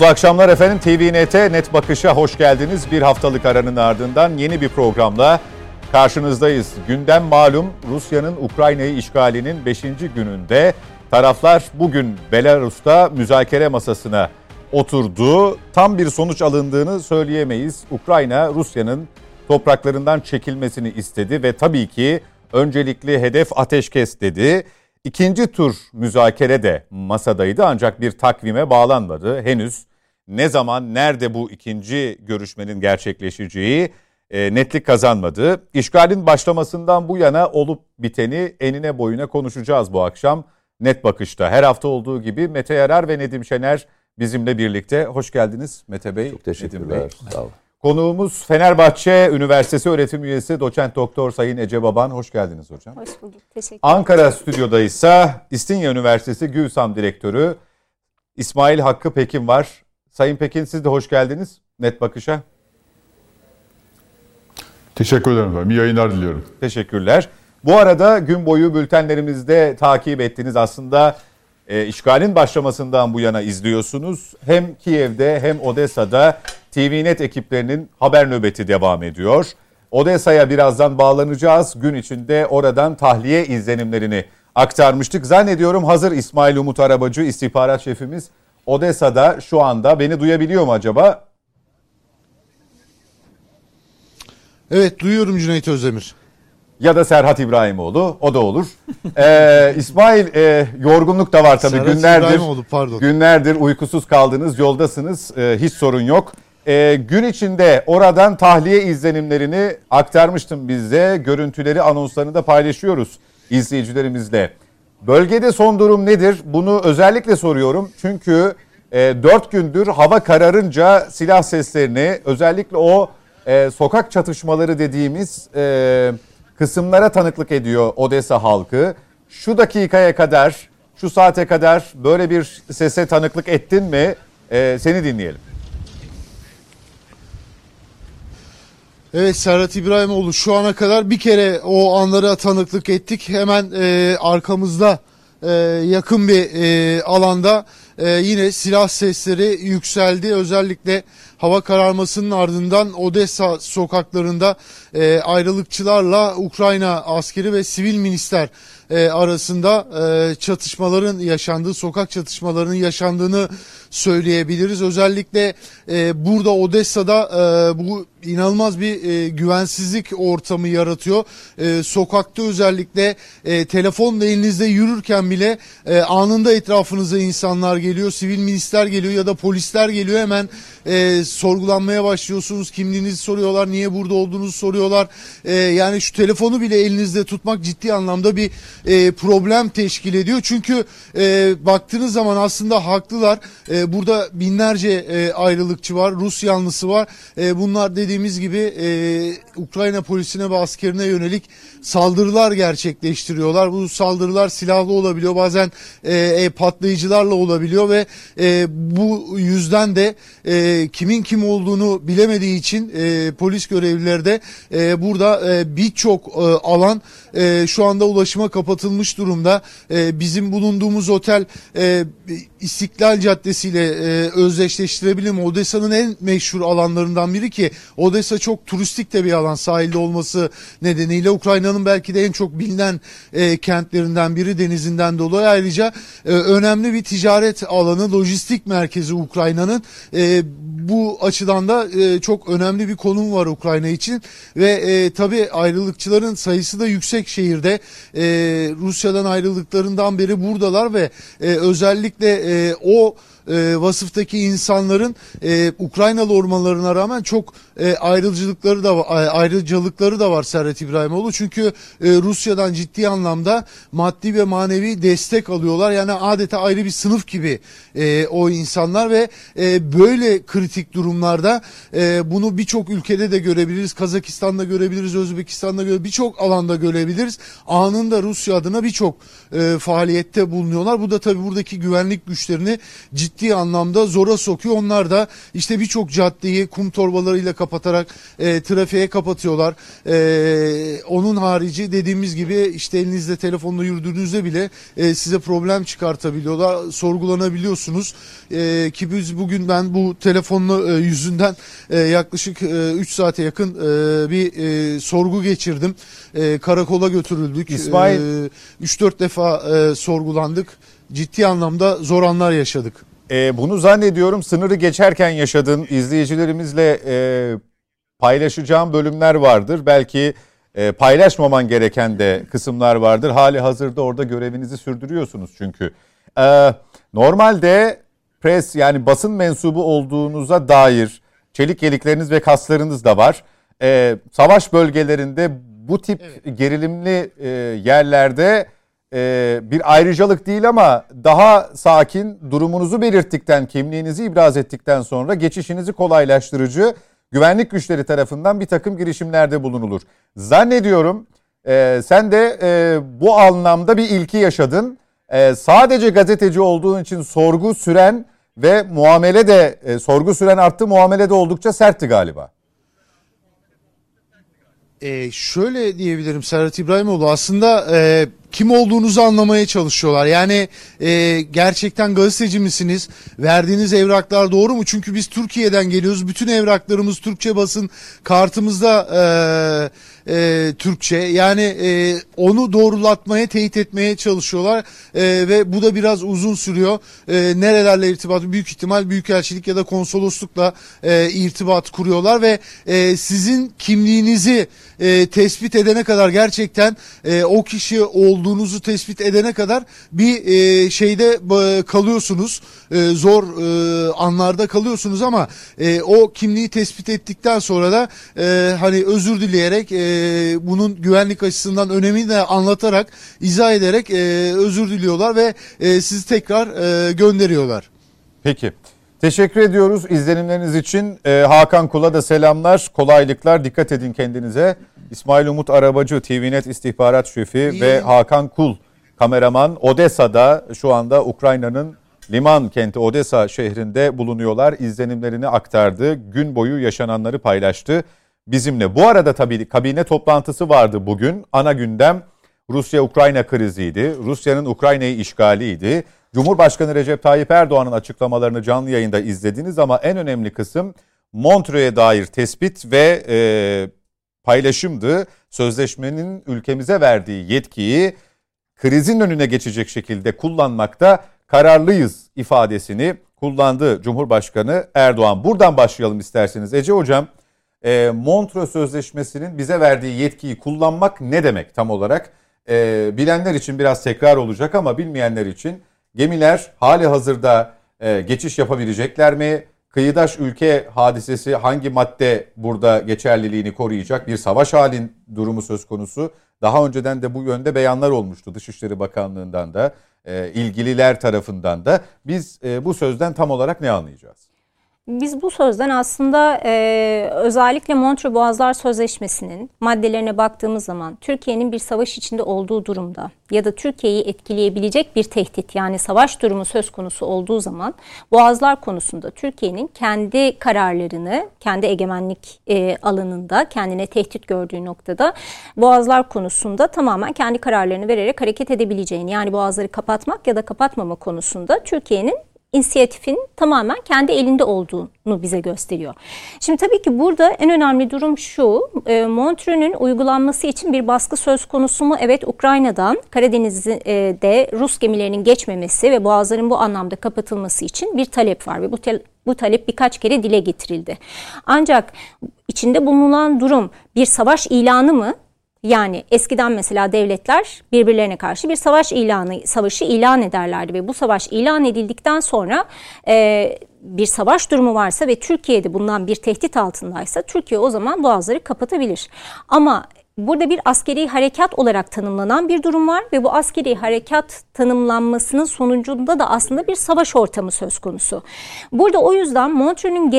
Mutlu akşamlar efendim. TVNet'e Net Bakış'a hoş geldiniz. Bir haftalık aranın ardından yeni bir programla karşınızdayız. Gündem malum Rusya'nın Ukrayna'yı işgalinin 5. gününde taraflar bugün Belarus'ta müzakere masasına oturdu. Tam bir sonuç alındığını söyleyemeyiz. Ukrayna Rusya'nın topraklarından çekilmesini istedi ve tabii ki öncelikli hedef ateşkes dedi. İkinci tur müzakere de masadaydı ancak bir takvime bağlanmadı. Henüz ne zaman, nerede bu ikinci görüşmenin gerçekleşeceği e, netlik kazanmadı. İşgalin başlamasından bu yana olup biteni enine boyuna konuşacağız bu akşam. Net Bakış'ta her hafta olduğu gibi Mete Yarar ve Nedim Şener bizimle birlikte. Hoş geldiniz Mete Bey. Çok teşekkürler. Nedim Bey. Sağ olun. Konuğumuz Fenerbahçe Üniversitesi öğretim üyesi doçent doktor Sayın Ece Baban. Hoş geldiniz hocam. Hoş bulduk. Teşekkür ederim. Ankara stüdyodaysa İstinye Üniversitesi GÜSAM Direktörü İsmail Hakkı Pekin var. Sayın Pekin siz de hoş geldiniz Net Bakış'a. Teşekkür ederim efendim. İyi yayınlar diliyorum. Teşekkürler. Bu arada gün boyu bültenlerimizde takip ettiğiniz aslında e, işgalin başlamasından bu yana izliyorsunuz. Hem Kiev'de hem Odessa'da TVNet ekiplerinin haber nöbeti devam ediyor. Odessa'ya birazdan bağlanacağız. Gün içinde oradan tahliye izlenimlerini aktarmıştık. Zannediyorum hazır İsmail Umut Arabacı istihbarat şefimiz Odessa'da şu anda. Beni duyabiliyor mu acaba? Evet duyuyorum Cüneyt Özdemir ya da Serhat İbrahimoğlu o da olur. Ee, İsmail e, yorgunluk da var tabii Serhat günlerdir. pardon. Günlerdir uykusuz kaldınız, yoldasınız. Ee, hiç sorun yok. Ee, gün içinde oradan tahliye izlenimlerini aktarmıştım bizde. Görüntüleri, anonslarını da paylaşıyoruz izleyicilerimizle. Bölgede son durum nedir? Bunu özellikle soruyorum. Çünkü e, 4 gündür hava kararınca silah seslerini özellikle o e, sokak çatışmaları dediğimiz... E, kısımlara tanıklık ediyor Odessa halkı. Şu dakikaya kadar, şu saate kadar böyle bir sese tanıklık ettin mi? Ee, seni dinleyelim. Evet Serhat İbrahimoğlu şu ana kadar bir kere o anlara tanıklık ettik. Hemen e, arkamızda e, yakın bir e, alanda e, yine silah sesleri yükseldi. Özellikle hava kararmasının ardından Odessa sokaklarında e, ayrılıkçılarla Ukrayna askeri ve sivil minister e, arasında e, çatışmaların yaşandığı, sokak çatışmalarının yaşandığını söyleyebiliriz. Özellikle e, burada Odessa'da e, bu inanılmaz bir e, güvensizlik ortamı yaratıyor. E, sokakta özellikle e, telefonla elinizde yürürken bile e, anında etrafınıza insanlar geliyor, sivil minister geliyor ya da polisler geliyor hemen e, sorgulanmaya başlıyorsunuz. Kimliğinizi soruyorlar, niye burada olduğunuzu soruyorlar. E, yani şu telefonu bile elinizde tutmak ciddi anlamda bir e, problem teşkil ediyor. Çünkü e, baktığınız zaman aslında haklılar. E, burada binlerce e, ayrılıkçı var, Rus yanlısı var. E, bunlar dediğimiz gibi e, Ukrayna polisine ve askerine yönelik saldırılar gerçekleştiriyorlar. Bu saldırılar silahlı olabiliyor, bazen e, e, patlayıcılarla olabiliyor ve e, bu yüzden de e, kimin kim olduğunu bilemediği için e, polis görevlileri de e, burada e, birçok e, alan e, şu anda ulaşıma kapatılmış durumda. E, bizim bulunduğumuz otel e, İstiklal Caddesi ile e, özdeşleştirebilir mi? Odessa'nın en meşhur alanlarından biri ki Odessa çok turistik de bir alan sahilde olması nedeniyle Ukrayna'nın belki de en çok bilinen e, kentlerinden biri denizinden dolayı ayrıca e, önemli bir ticaret alanı, lojistik merkezi Ukrayna'nın. E, bu açıdan da e, çok önemli bir konum var Ukrayna için ve e, tabii ayrılıkçıların sayısı da yüksek şehirde. E, Rusya'dan ayrıldıklarından beri buradalar ve e, özellikle e, o e, vasıftaki insanların e, Ukraynalı ormanlarına rağmen çok e, ayrıcılıkları da ayrıcalıkları da var Serhat İbrahimoğlu. Çünkü e, Rusya'dan ciddi anlamda maddi ve manevi destek alıyorlar. Yani adeta ayrı bir sınıf gibi e, o insanlar ve e, böyle kritik durumlarda e, bunu birçok ülkede de görebiliriz. Kazakistan'da görebiliriz, Özbekistan'da görebiliriz, birçok alanda görebiliriz. Anında Rusya adına birçok e, faaliyette bulunuyorlar. Bu da tabii buradaki güvenlik güçlerini ciddi ciddi anlamda zora sokuyor. Onlar da işte birçok caddeyi kum torbalarıyla kapatarak e, trafiğe kapatıyorlar. E, onun harici dediğimiz gibi işte elinizde telefonla yürüdüğünüzde bile e, size problem çıkartabiliyorlar. Sorgulanabiliyorsunuz. E, ki biz bugün ben bu telefonla e, yüzünden e, yaklaşık 3 e, saate yakın e, bir e, sorgu geçirdim. E, karakola götürüldük. İsmail. E, 3-4 defa e, sorgulandık. Ciddi anlamda zor anlar yaşadık. E, bunu zannediyorum sınırı geçerken yaşadığın izleyicilerimizle e, paylaşacağım bölümler vardır. Belki e, paylaşmaman gereken de kısımlar vardır. Hali hazırda orada görevinizi sürdürüyorsunuz çünkü. E, normalde pres yani basın mensubu olduğunuza dair çelik yelekleriniz ve kaslarınız da var. E, savaş bölgelerinde bu tip evet. gerilimli e, yerlerde e, bir ayrıcalık değil ama daha sakin durumunuzu belirttikten, kimliğinizi ibraz ettikten sonra geçişinizi kolaylaştırıcı güvenlik güçleri tarafından bir takım girişimlerde bulunulur. Zannediyorum e, sen de e, bu anlamda bir ilki yaşadın. E, sadece gazeteci olduğun için sorgu süren ve muamele de e, sorgu süren arttı, muamele de oldukça sertti galiba. E, şöyle diyebilirim Serhat İbrahimoğlu aslında e, kim olduğunuzu anlamaya çalışıyorlar. Yani e, gerçekten gazeteci misiniz? Verdiğiniz evraklar doğru mu? Çünkü biz Türkiye'den geliyoruz. Bütün evraklarımız Türkçe basın kartımızda e, e, Türkçe. Yani e, onu doğrulatmaya, teyit etmeye çalışıyorlar. E, ve bu da biraz uzun sürüyor. E, nerelerle irtibat? Büyük ihtimal Büyükelçilik ya da konsoloslukla e, irtibat kuruyorlar ve e, sizin kimliğinizi e, tespit edene kadar gerçekten e, o kişi olduğunuzu tespit edene kadar bir e, şeyde kalıyorsunuz. E, zor e, anlarda kalıyorsunuz ama e, o kimliği tespit ettikten sonra da e, hani özür dileyerek e, bunun güvenlik açısından önemini de anlatarak izah ederek e, özür diliyorlar ve e, sizi tekrar e, gönderiyorlar. Peki. Teşekkür ediyoruz izlenimleriniz için. Ee, Hakan Kul'a da selamlar, kolaylıklar. Dikkat edin kendinize. İsmail Umut Arabacı, TVNet istihbarat şefi İyi. ve Hakan Kul kameraman Odessa'da şu anda Ukrayna'nın liman kenti Odessa şehrinde bulunuyorlar. İzlenimlerini aktardı. Gün boyu yaşananları paylaştı bizimle. Bu arada tabii kabine toplantısı vardı bugün. Ana gündem Rusya-Ukrayna kriziydi. Rusya'nın Ukrayna'yı işgaliydi. Cumhurbaşkanı Recep Tayyip Erdoğan'ın açıklamalarını canlı yayında izlediniz ama en önemli kısım Montreux'e dair tespit ve e, paylaşımdı. Sözleşmenin ülkemize verdiği yetkiyi krizin önüne geçecek şekilde kullanmakta kararlıyız ifadesini kullandı Cumhurbaşkanı Erdoğan. Buradan başlayalım isterseniz. Ece Hocam, e, Montreux Sözleşmesi'nin bize verdiği yetkiyi kullanmak ne demek tam olarak? E, bilenler için biraz tekrar olacak ama bilmeyenler için Gemiler hali hazırda e, geçiş yapabilecekler mi? Kıyıdaş ülke hadisesi hangi madde burada geçerliliğini koruyacak? Bir savaş halin durumu söz konusu. Daha önceden de bu yönde beyanlar olmuştu Dışişleri Bakanlığı'ndan da, e, ilgililer tarafından da. Biz e, bu sözden tam olarak ne anlayacağız? Biz bu sözden aslında e, özellikle Montreux Boğazlar Sözleşmesi'nin maddelerine baktığımız zaman Türkiye'nin bir savaş içinde olduğu durumda ya da Türkiye'yi etkileyebilecek bir tehdit yani savaş durumu söz konusu olduğu zaman Boğazlar konusunda Türkiye'nin kendi kararlarını kendi egemenlik e, alanında kendine tehdit gördüğü noktada Boğazlar konusunda tamamen kendi kararlarını vererek hareket edebileceğini yani Boğazları kapatmak ya da kapatmama konusunda Türkiye'nin inisiyatifin tamamen kendi elinde olduğunu bize gösteriyor. Şimdi tabii ki burada en önemli durum şu, e, uygulanması için bir baskı söz konusu mu? Evet Ukrayna'dan Karadeniz'de Rus gemilerinin geçmemesi ve boğazların bu anlamda kapatılması için bir talep var ve bu bu talep birkaç kere dile getirildi. Ancak içinde bulunan durum bir savaş ilanı mı? Yani eskiden mesela devletler birbirlerine karşı bir savaş ilanı, savaşı ilan ederlerdi ve bu savaş ilan edildikten sonra e, bir savaş durumu varsa ve Türkiye'de bundan bir tehdit altındaysa Türkiye o zaman boğazları kapatabilir. Ama burada bir askeri harekat olarak tanımlanan bir durum var ve bu askeri harekat tanımlanmasının sonucunda da aslında bir savaş ortamı söz konusu. Burada o yüzden Montreux'ün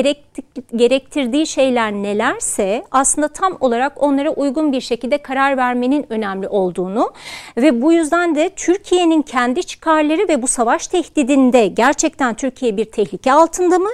gerektirdiği şeyler nelerse aslında tam olarak onlara uygun bir şekilde karar vermenin önemli olduğunu ve bu yüzden de Türkiye'nin kendi çıkarları ve bu savaş tehdidinde gerçekten Türkiye bir tehlike altında mı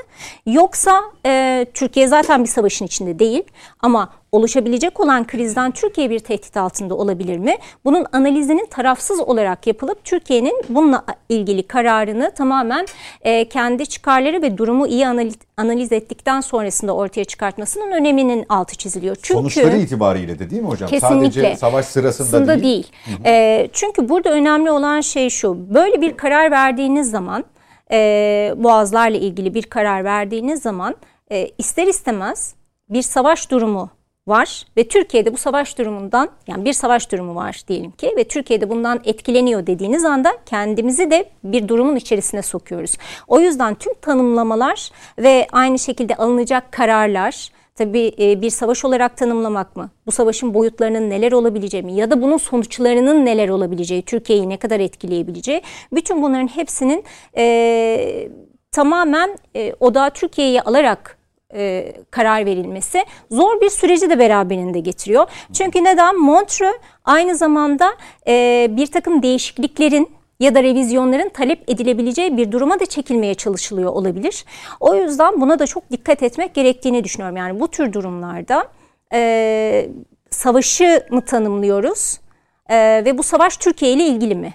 yoksa e, Türkiye zaten bir savaşın içinde değil ama oluşabilecek olan krizden Türkiye bir tehdit altında olabilir mi? Bunun analizinin tarafsız olarak yapılıp Türkiye'nin bununla ilgili kararını tamamen e, kendi çıkarları ve durumu iyi analiz, analiz ettikten sonrasında ortaya çıkartmasının öneminin altı çiziliyor. Çünkü sonuçları itibariyle de değil mi hocam? Kesinlikle. Sadece savaş sırasında değil. değil. E, çünkü burada önemli olan şey şu. Böyle bir karar verdiğiniz zaman e, boğazlarla ilgili bir karar verdiğiniz zaman e, ister istemez bir savaş durumu var ve Türkiye'de bu savaş durumundan yani bir savaş durumu var diyelim ki ve Türkiye'de bundan etkileniyor dediğiniz anda kendimizi de bir durumun içerisine sokuyoruz. O yüzden tüm tanımlamalar ve aynı şekilde alınacak kararlar tabii e, bir savaş olarak tanımlamak mı? Bu savaşın boyutlarının neler olabileceği mi? Ya da bunun sonuçlarının neler olabileceği, Türkiye'yi ne kadar etkileyebileceği. Bütün bunların hepsinin e, tamamen e, odağı Türkiye'yi alarak e, karar verilmesi zor bir süreci de beraberinde getiriyor. Çünkü neden? Montreux aynı zamanda e, bir takım değişikliklerin ya da revizyonların talep edilebileceği bir duruma da çekilmeye çalışılıyor olabilir. O yüzden buna da çok dikkat etmek gerektiğini düşünüyorum. Yani bu tür durumlarda e, savaşı mı tanımlıyoruz e, ve bu savaş Türkiye ile ilgili mi?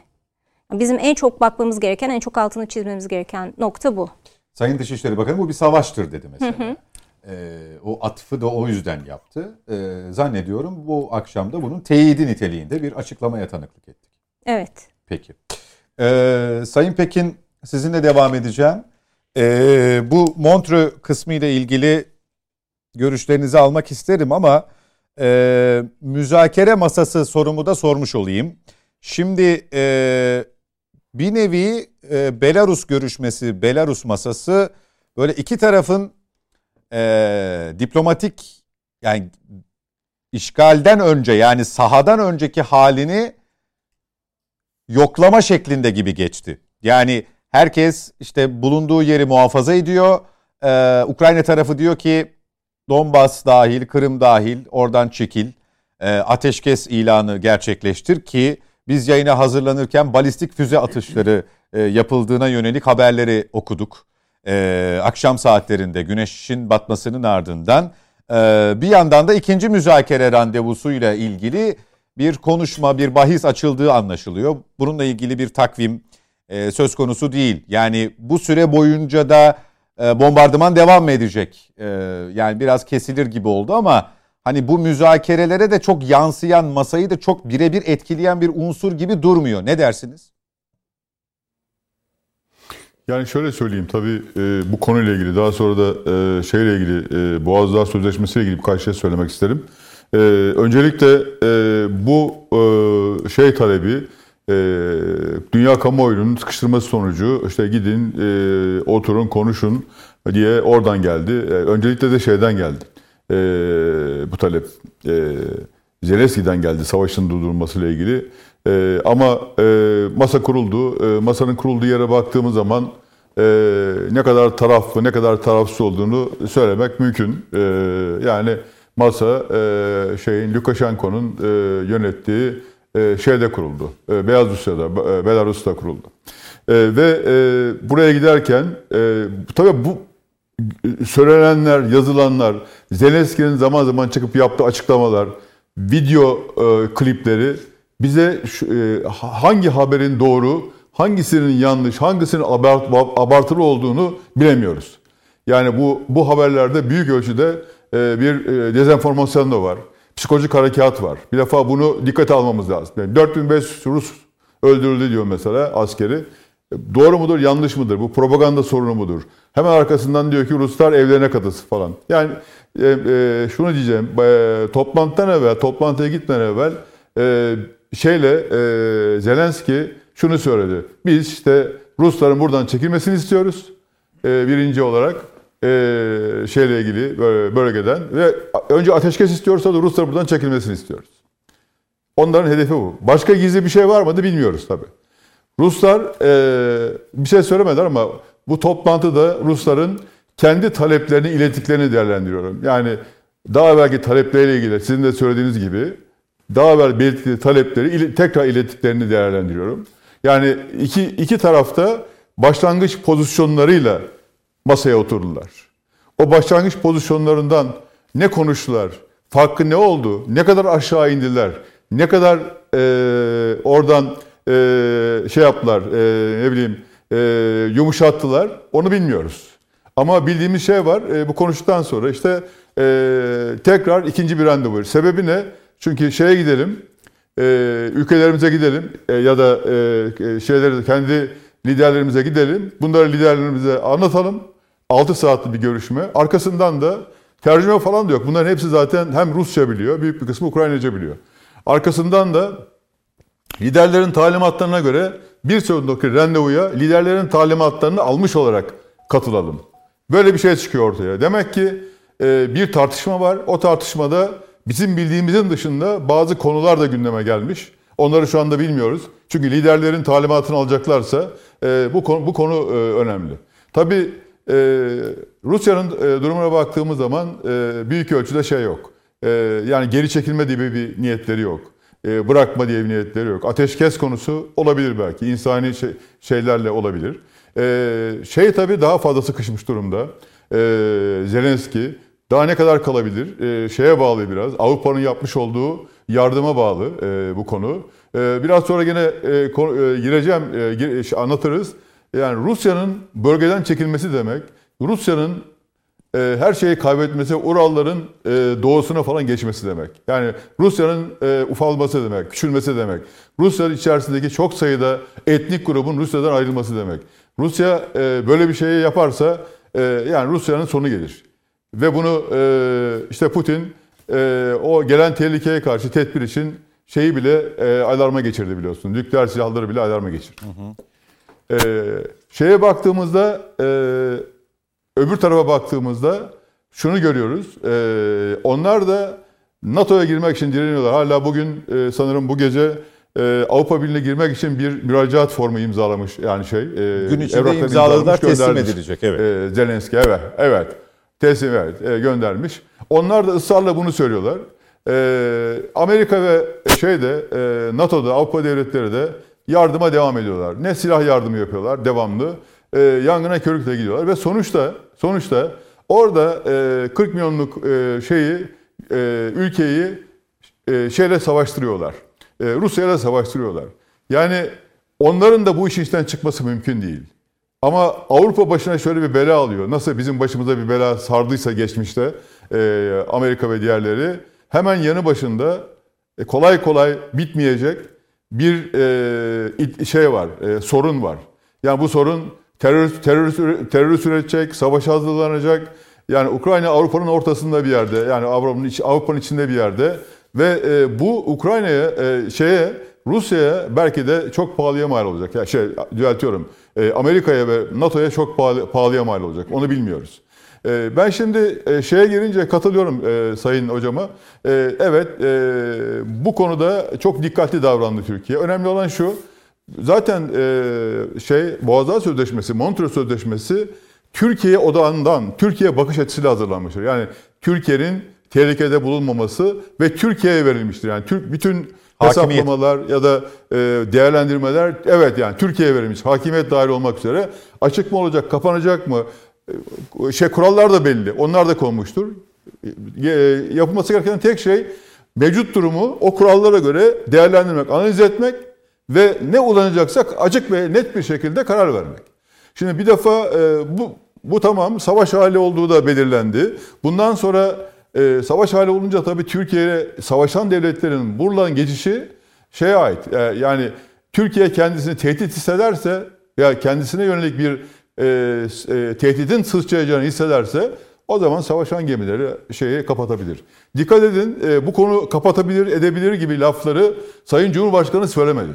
Bizim en çok bakmamız gereken, en çok altını çizmemiz gereken nokta bu. Sayın Dışişleri Bakanı bu bir savaştır dedi mesela. Hı hı. Ee, o atfı da o yüzden yaptı. Ee, zannediyorum bu akşam da bunun teyidi niteliğinde bir açıklamaya tanıklık ettik. Evet. Peki. Ee, Sayın Pekin sizinle devam edeceğim. Ee, bu Montreux kısmı ile ilgili görüşlerinizi almak isterim ama e, müzakere masası sorumu da sormuş olayım. Şimdi e, bir nevi e, Belarus görüşmesi, Belarus masası böyle iki tarafın e, diplomatik yani işgalden önce yani sahadan önceki halini yoklama şeklinde gibi geçti. Yani herkes işte bulunduğu yeri muhafaza ediyor. Ee, Ukrayna tarafı diyor ki Donbas dahil, Kırım dahil oradan çekil. Ee, ateşkes ilanı gerçekleştir ki biz yayına hazırlanırken balistik füze atışları e, yapıldığına yönelik haberleri okuduk. E, akşam saatlerinde güneşin batmasının ardından e, bir yandan da ikinci müzakere randevusuyla ilgili bir konuşma, bir bahis açıldığı anlaşılıyor. Bununla ilgili bir takvim e, söz konusu değil. Yani bu süre boyunca da e, bombardıman devam mı edecek? E, yani biraz kesilir gibi oldu ama hani bu müzakerelere de çok yansıyan, masayı da çok birebir etkileyen bir unsur gibi durmuyor. Ne dersiniz? Yani şöyle söyleyeyim tabii e, bu konuyla ilgili daha sonra da e, şeyle ilgili e, Boğazdağ Sözleşmesi ile ilgili birkaç şey söylemek isterim. E, öncelikle e, bu e, şey talebi e, dünya kamuoyunun sıkıştırması sonucu işte gidin e, oturun konuşun diye oradan geldi. E, öncelikle de şeyden geldi e, bu talep. E, Zelenski'den geldi savaşın durdurulması ile ilgili. E, ama e, masa kuruldu. E, masanın kurulduğu yere baktığımız zaman e, ne kadar taraflı, ne kadar tarafsız olduğunu söylemek mümkün. E, yani masa e, şeyin Lukashenko'nun e, yönettiği e, şeyde kuruldu. E, Beyaz Rusya'da, e, Belarus'ta kuruldu. E, ve e, buraya giderken e, tabii bu söylenenler, yazılanlar, Zelenski'nin zaman zaman çıkıp yaptığı açıklamalar, video e, klipleri bize şu, e, hangi haberin doğru, hangisinin yanlış, hangisinin abart, abartılı olduğunu bilemiyoruz. Yani bu bu haberlerde büyük ölçüde e, bir e, dezenformasyon da var. Psikolojik harekat var. Bir defa bunu dikkate almamız lazım. Yani 4500 Rus öldürüldü diyor mesela askeri. Doğru mudur, yanlış mıdır? Bu propaganda sorunu mudur? Hemen arkasından diyor ki Ruslar evlerine katısı falan. Yani e, e, şunu diyeceğim, e, toplantıdan evvel, toplantıya gitmeden evvel e, şeyle e, Zelenski şunu söyledi. Biz işte Rusların buradan çekilmesini istiyoruz e, birinci olarak e, şeyle ilgili bölgeden ve önce ateşkes istiyorsa da Ruslar buradan çekilmesini istiyoruz. Onların hedefi bu. Başka gizli bir şey var mı da bilmiyoruz tabii. Ruslar e, bir şey söylemediler ama bu toplantıda Rusların kendi taleplerini ilettiklerini değerlendiriyorum. Yani daha evvelki talepleriyle ilgili sizin de söylediğiniz gibi daha evvel belirttiği talepleri tekrar ilettiklerini değerlendiriyorum. Yani iki, iki tarafta başlangıç pozisyonlarıyla masaya oturdular. O başlangıç pozisyonlarından ne konuştular, farkı ne oldu, ne kadar aşağı indiler, ne kadar e, oradan e, şey yaptılar, e, ne bileyim e, yumuşattılar onu bilmiyoruz. Ama bildiğimiz şey var, e, bu konuştuktan sonra işte e, tekrar ikinci bir randevu. Sebebi ne? Çünkü şeye gidelim, e, ülkelerimize gidelim e, ya da e, şeyleri kendi liderlerimize gidelim. Bunları liderlerimize anlatalım. 6 saatlik bir görüşme. Arkasından da tercüme falan da yok. Bunların hepsi zaten hem Rusça biliyor, büyük bir kısmı Ukraynaca biliyor. Arkasından da liderlerin talimatlarına göre bir sonraki randevuya liderlerin talimatlarını almış olarak katılalım. Böyle bir şey çıkıyor ortaya. Demek ki e, bir tartışma var. O tartışmada bizim bildiğimizin dışında bazı konular da gündeme gelmiş. Onları şu anda bilmiyoruz. Çünkü liderlerin talimatını alacaklarsa e, bu konu, bu konu e, önemli. Tabii e, Rusya'nın e, durumuna baktığımız zaman e, büyük ölçüde şey yok. E, yani geri çekilme gibi bir niyetleri yok. E, bırakma diye bir niyetleri yok. Ateşkes konusu olabilir belki. insani şey, şeylerle olabilir. E, şey tabii daha fazla sıkışmış durumda. E, Zelenski daha ne kadar kalabilir? Şeye bağlı biraz. Avrupa'nın yapmış olduğu yardıma bağlı bu konu. Biraz sonra yine gireceğim, gir- anlatırız. Yani Rusya'nın bölgeden çekilmesi demek, Rusya'nın e, her şeyi kaybetmesi, Uralların e, doğusuna falan geçmesi demek. Yani Rusya'nın e, ufalması demek, küçülmesi demek. Rusya içerisindeki çok sayıda etnik grubun Rusya'dan ayrılması demek. Rusya e, böyle bir şeyi yaparsa e, yani Rusya'nın sonu gelir. Ve bunu e, işte Putin e, o gelen tehlikeye karşı tedbir için şeyi bile e, alarma geçirdi biliyorsun. Nükleer silahları bile alarma geçirdi. E, şeye baktığımızda e, öbür tarafa baktığımızda şunu görüyoruz. E, onlar da NATO'ya girmek için direniyorlar. Hala bugün e, sanırım bu gece e, Avrupa Birliği'ne girmek için bir müracaat formu imzalamış yani şey. E, Gün içinde imzaladılar, teslim edilecek, evet. E, Zelenski evet evet teslim evet e, göndermiş. Onlar da ısrarla bunu söylüyorlar. E, Amerika ve şeyde e, NATO'da Avrupa devletleri de yardıma devam ediyorlar. Ne silah yardımı yapıyorlar devamlı. E, yangına körükle gidiyorlar ve sonuçta sonuçta orada e, 40 milyonluk e, şeyi e, ülkeyi e, şeyle savaştırıyorlar. E, Rusya'yla savaştırıyorlar. Yani onların da bu işin içinden çıkması mümkün değil. Ama Avrupa başına şöyle bir bela alıyor. Nasıl bizim başımıza bir bela sardıysa geçmişte e, Amerika ve diğerleri hemen yanı başında e, kolay kolay bitmeyecek bir e, şey var, e, sorun var. Yani bu sorun terör terör terörist üretecek, savaşa hazırlanacak. Yani Ukrayna Avrupa'nın ortasında bir yerde, yani Avrupa'nın iç- Avrupa'nın içinde bir yerde ve e, bu Ukrayna'ya e, şeye Rusya'ya belki de çok pahalıya mal olacak. Ya şey düzeltiyorum. E, Amerika'ya ve NATO'ya çok pahalı, pahalıya mal olacak. Onu bilmiyoruz. E, ben şimdi e, şeye gelince katılıyorum e, Sayın Hocama. E, evet e, bu konuda çok dikkatli davrandı Türkiye. Önemli olan şu. Zaten e, şey Boğazlar Sözleşmesi, Montreux Sözleşmesi Türkiye odağından, Türkiye bakış açısıyla hazırlanmıştır. Yani Türkiye'nin tehlikede bulunmaması ve Türkiye'ye verilmiştir. Yani Türk bütün Hakimiyet. hesaplamalar ya da e, değerlendirmeler evet yani Türkiye'ye verilmiş. Hakimiyet dahil olmak üzere açık mı olacak, kapanacak mı? E, Şey kurallar da belli. Onlar da konmuştur. E, yapılması gereken tek şey mevcut durumu o kurallara göre değerlendirmek, analiz etmek ve ne uygulanacaksa açık ve net bir şekilde karar vermek. Şimdi bir defa e, bu bu tamam savaş hali olduğu da belirlendi. Bundan sonra e, savaş hali olunca tabii Türkiye'ye savaşan devletlerin buradan geçişi şeye ait. E, yani Türkiye kendisini tehdit hissederse ya kendisine yönelik bir e, e, tehditin sıçrayacağını hissederse o zaman savaşan gemileri şeyi kapatabilir. Dikkat edin e, bu konu kapatabilir edebilir gibi lafları Sayın Cumhurbaşkanı söylemedi.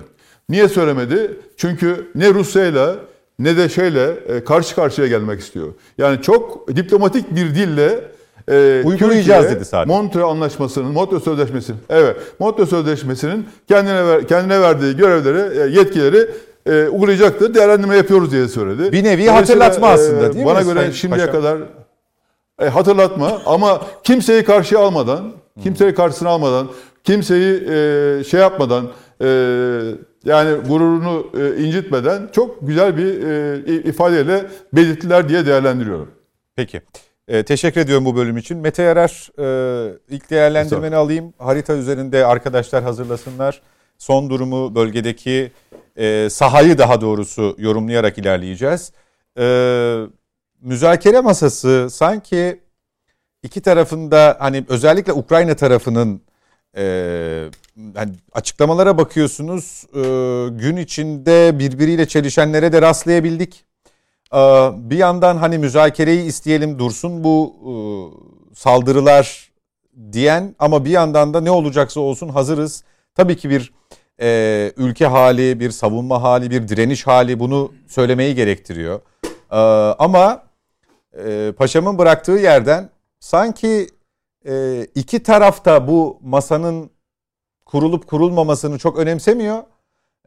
Niye söylemedi? Çünkü ne Rusya'yla ne de şeyle e, karşı karşıya gelmek istiyor. Yani çok diplomatik bir dille e, Uygulayacağız Türkiye, dedi sadece. Montre Anlaşması'nın, Montre Sözleşmesi'nin, evet, Montre Sözleşmesi'nin kendine ver, kendine verdiği görevleri, e, yetkileri e, uygulayacaktır. Değerlendirme yapıyoruz diye söyledi. Bir nevi hatırlatma aslında, değil mi Bana Sayın göre şimdiye Paşam? kadar e, hatırlatma ama kimseyi karşıya almadan, kimseyi karşısına almadan, kimseyi e, şey yapmadan, e, yani gururunu e, incitmeden çok güzel bir e, ifadeyle belirttiler diye değerlendiriyorum. Peki. Ee, teşekkür ediyorum bu bölüm için. Mete Yarar e, ilk değerlendirmeni alayım. Harita üzerinde arkadaşlar hazırlasınlar. Son durumu bölgedeki e, sahayı daha doğrusu yorumlayarak ilerleyeceğiz. E, müzakere masası sanki iki tarafında hani özellikle Ukrayna tarafının e, hani açıklamalara bakıyorsunuz e, gün içinde birbiriyle çelişenlere de rastlayabildik. Ee, Bir yandan hani müzakereyi isteyelim dursun bu e, saldırılar diyen ama bir yandan da ne olacaksa olsun hazırız. Tabii ki bir e, ülke hali, bir savunma hali, bir direniş hali bunu söylemeyi gerektiriyor. Ee, Ama paşamın bıraktığı yerden sanki e, iki tarafta bu masanın kurulup kurulmamasını çok önemsemiyor.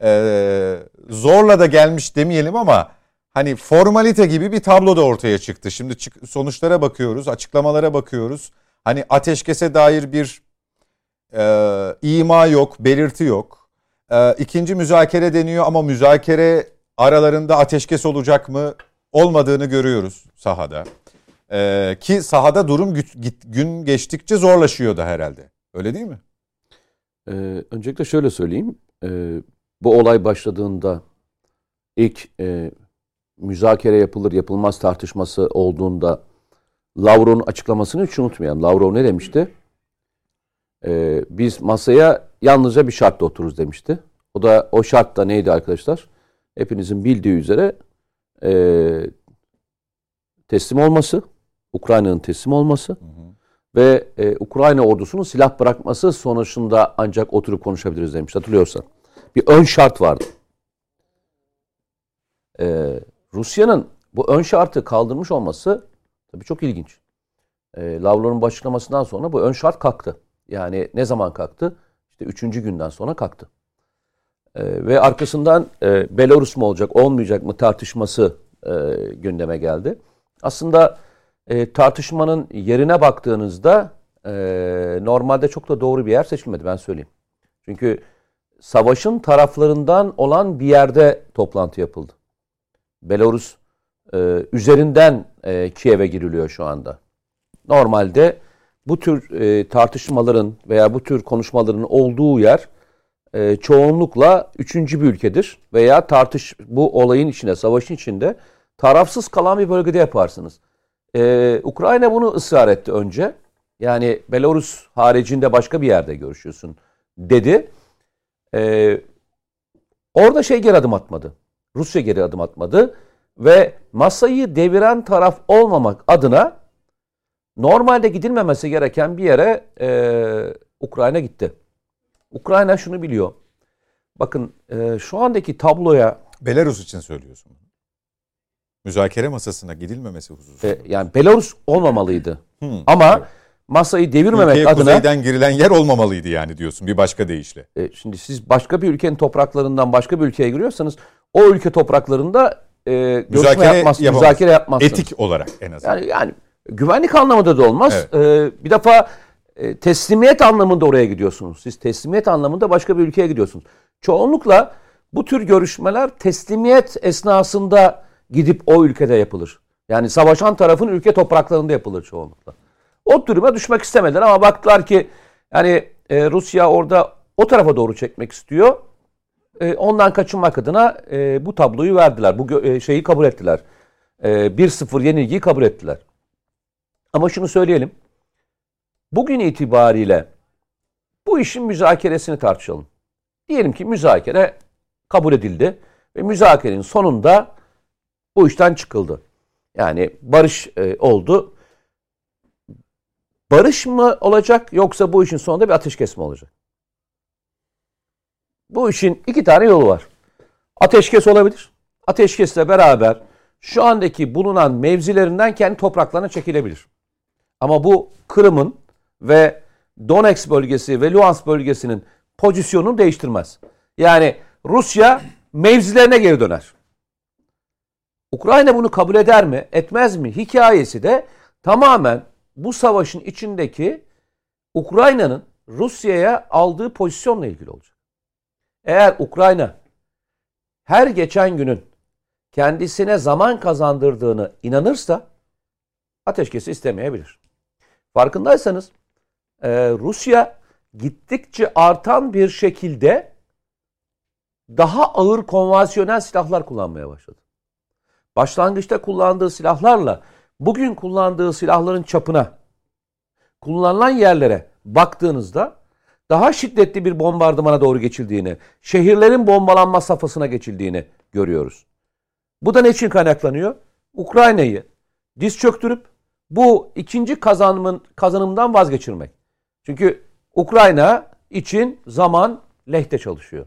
Ee, zorla da gelmiş demeyelim ama hani formalite gibi bir tablo da ortaya çıktı. Şimdi çık- sonuçlara bakıyoruz, açıklamalara bakıyoruz. Hani ateşkese dair bir e, ima yok, belirti yok. E, ikinci müzakere deniyor ama müzakere aralarında ateşkes olacak mı? Olmadığını görüyoruz sahada. E, ki sahada durum gün geçtikçe zorlaşıyor da herhalde. Öyle değil mi? Ee, öncelikle şöyle söyleyeyim. Ee, bu olay başladığında ilk e, müzakere yapılır yapılmaz tartışması olduğunda Lavrov'un açıklamasını hiç unutmayalım. Lavrov ne demişti? Ee, biz masaya yalnızca bir şartla otururuz demişti. O da o şart da neydi arkadaşlar? Hepinizin bildiği üzere e, teslim olması, Ukrayna'nın teslim olması ve e, Ukrayna ordusunun silah bırakması sonuçunda ancak oturup konuşabiliriz demiş hatırlıyorsan. Bir ön şart vardı. E, Rusya'nın bu ön şartı kaldırmış olması tabii çok ilginç. E, Lavrov'un bu açıklamasından sonra bu ön şart kalktı. Yani ne zaman kalktı? İşte üçüncü günden sonra kalktı. E, ve arkasından e, Belarus mu olacak, olmayacak mı tartışması e, gündeme geldi. Aslında e, tartışmanın yerine baktığınızda e, normalde çok da doğru bir yer seçilmedi ben söyleyeyim. Çünkü savaşın taraflarından olan bir yerde toplantı yapıldı. Belarus e, üzerinden e, Kiev'e giriliyor şu anda. Normalde bu tür e, tartışmaların veya bu tür konuşmaların olduğu yer e, çoğunlukla üçüncü bir ülkedir veya tartış bu olayın içinde, savaşın içinde tarafsız kalan bir bölgede yaparsınız. Ee, Ukrayna bunu ısrar etti önce. Yani Belarus haricinde başka bir yerde görüşüyorsun dedi. Ee, orada şey geri adım atmadı. Rusya geri adım atmadı. Ve masayı deviren taraf olmamak adına normalde gidilmemesi gereken bir yere e, Ukrayna gitti. Ukrayna şunu biliyor. Bakın e, şu andaki tabloya Belarus için söylüyorsun. Müzakere masasına gidilmemesi hususu. e, yani Belarus olmamalıydı. Hmm. Ama masayı devirmemek Ülkeye adına kuzeyden girilen yer olmamalıydı yani diyorsun bir başka deyişle. E, şimdi siz başka bir ülkenin topraklarından başka bir ülkeye giriyorsanız o ülke topraklarında e, görüşme Müzakere yapmaz, yapamaz. müzakere yapmazsınız. Etik olarak en azından. Yani yani güvenlik anlamında da olmaz. E, bir defa e, teslimiyet anlamında oraya gidiyorsunuz. Siz teslimiyet anlamında başka bir ülkeye gidiyorsunuz. Çoğunlukla bu tür görüşmeler teslimiyet esnasında gidip o ülkede yapılır. Yani savaşan tarafın ülke topraklarında yapılır çoğunlukla. O duruma düşmek istemediler ama baktılar ki yani e, Rusya orada o tarafa doğru çekmek istiyor. E, ondan kaçınmak adına e, bu tabloyu verdiler. Bu e, şeyi kabul ettiler. E, 1-0 yenilgiyi kabul ettiler. Ama şunu söyleyelim. Bugün itibariyle bu işin müzakeresini tartışalım. Diyelim ki müzakere kabul edildi ve müzakerenin sonunda bu işten çıkıldı. Yani barış e, oldu. Barış mı olacak yoksa bu işin sonunda bir ateşkes mi olacak? Bu işin iki tane yolu var. Ateşkes olabilir. Ateşkesle beraber şu andaki bulunan mevzilerinden kendi topraklarına çekilebilir. Ama bu Kırım'ın ve Donetsk bölgesi ve Luhansk bölgesinin pozisyonunu değiştirmez. Yani Rusya mevzilerine geri döner. Ukrayna bunu kabul eder mi, etmez mi hikayesi de tamamen bu savaşın içindeki Ukrayna'nın Rusya'ya aldığı pozisyonla ilgili olacak. Eğer Ukrayna her geçen günün kendisine zaman kazandırdığını inanırsa ateşkesi istemeyebilir. Farkındaysanız e, Rusya gittikçe artan bir şekilde daha ağır konvansiyonel silahlar kullanmaya başladı. Başlangıçta kullandığı silahlarla bugün kullandığı silahların çapına, kullanılan yerlere baktığınızda daha şiddetli bir bombardımana doğru geçildiğini, şehirlerin bombalanma safhasına geçildiğini görüyoruz. Bu da ne için kaynaklanıyor? Ukrayna'yı diz çöktürüp bu ikinci kazanımın kazanımdan vazgeçirmek. Çünkü Ukrayna için zaman lehte çalışıyor.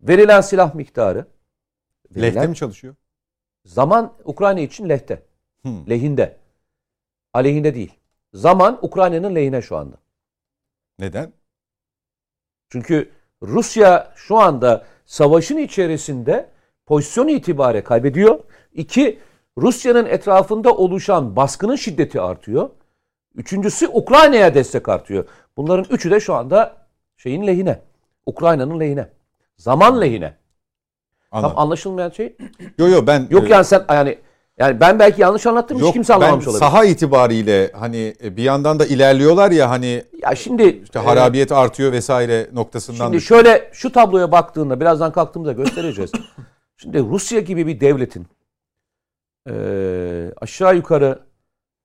Verilen silah miktarı verilen Lehte mi çalışıyor? Zaman Ukrayna için lehte. Hmm. Lehinde. Aleyhinde değil. Zaman Ukrayna'nın lehine şu anda. Neden? Çünkü Rusya şu anda savaşın içerisinde pozisyon itibariyle kaybediyor. İki, Rusya'nın etrafında oluşan baskının şiddeti artıyor. Üçüncüsü Ukrayna'ya destek artıyor. Bunların üçü de şu anda şeyin lehine. Ukrayna'nın lehine. Zaman lehine. Anladım. Tam anlaşılmayan şey. Yo yo ben Yok yani sen yani yani ben belki yanlış anlattım hiç Yok, kimse ben anlamamış olabilir. saha itibariyle hani e, bir yandan da ilerliyorlar ya hani Ya şimdi işte e, harabiyet artıyor vesaire noktasından. Şimdi düşün- şöyle şu tabloya baktığında birazdan kalktığımızda göstereceğiz. Şimdi Rusya gibi bir devletin eee, aşağı yukarı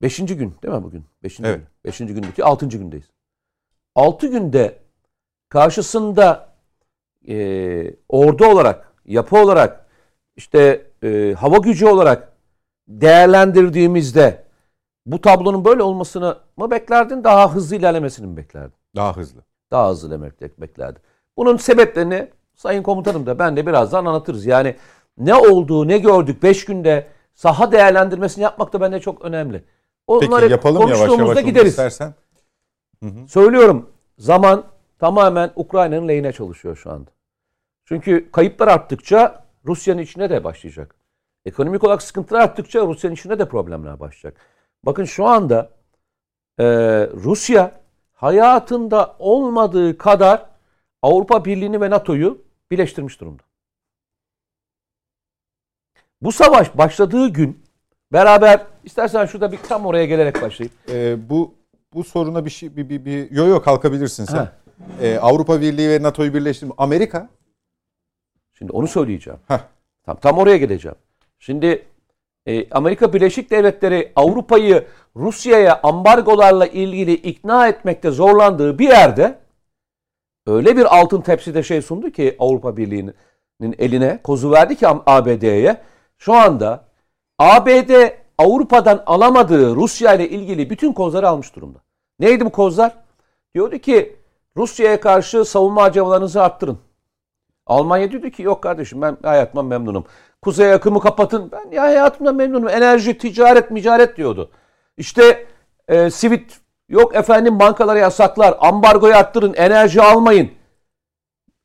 5. gün değil mi bugün? 5. Evet. gün. 5. gündeki 6. gündeyiz. 6 günde karşısında eee, ordu olarak, yapı olarak, işte eee, hava gücü olarak değerlendirdiğimizde bu tablonun böyle olmasını mı beklerdin? Daha hızlı ilerlemesini mi beklerdin? daha hızlı. daha hızlı demek beklerdi. Bunun sebeplerini Sayın Komutanım da ben de birazdan anlatırız. Yani ne olduğu, ne gördük 5 günde saha değerlendirmesini yapmak da bence çok önemli. Peki Onları yapalım yavaş konuştuğumuzda yavaş onu gideriz. istersen. Söylüyorum zaman tamamen Ukrayna'nın lehine çalışıyor şu anda. Çünkü kayıplar arttıkça Rusya'nın içine de başlayacak. Ekonomik olarak sıkıntılar arttıkça Rusya'nın içine de problemler başlayacak. Bakın şu anda e, Rusya hayatında olmadığı kadar Avrupa Birliği'ni ve NATO'yu birleştirmiş durumda. Bu savaş başladığı gün beraber istersen şurada bir tam oraya gelerek başlayayım. Ee, bu bu soruna bir şey bir bir, bir yo yo kalkabilirsin sen. Ha. Ee, Avrupa Birliği ve NATO'yu birleştirme. Amerika Şimdi onu söyleyeceğim. Heh. Tam, tam oraya geleceğim. Şimdi e, Amerika Birleşik Devletleri Avrupa'yı Rusya'ya ambargolarla ilgili ikna etmekte zorlandığı bir yerde öyle bir altın tepside şey sundu ki Avrupa Birliği'nin eline kozu verdi ki ABD'ye. Şu anda ABD Avrupa'dan alamadığı Rusya ile ilgili bütün kozları almış durumda. Neydi bu kozlar? Diyordu ki Rusya'ya karşı savunma harcamalarınızı arttırın. Almanya diyordu ki yok kardeşim ben hayatımdan memnunum. Kuzey yakımı kapatın. Ben ya hayatımdan memnunum. Enerji, ticaret, micaret diyordu. İşte e, sivit yok efendim bankalara yasaklar. Ambargoyu arttırın. Enerji almayın.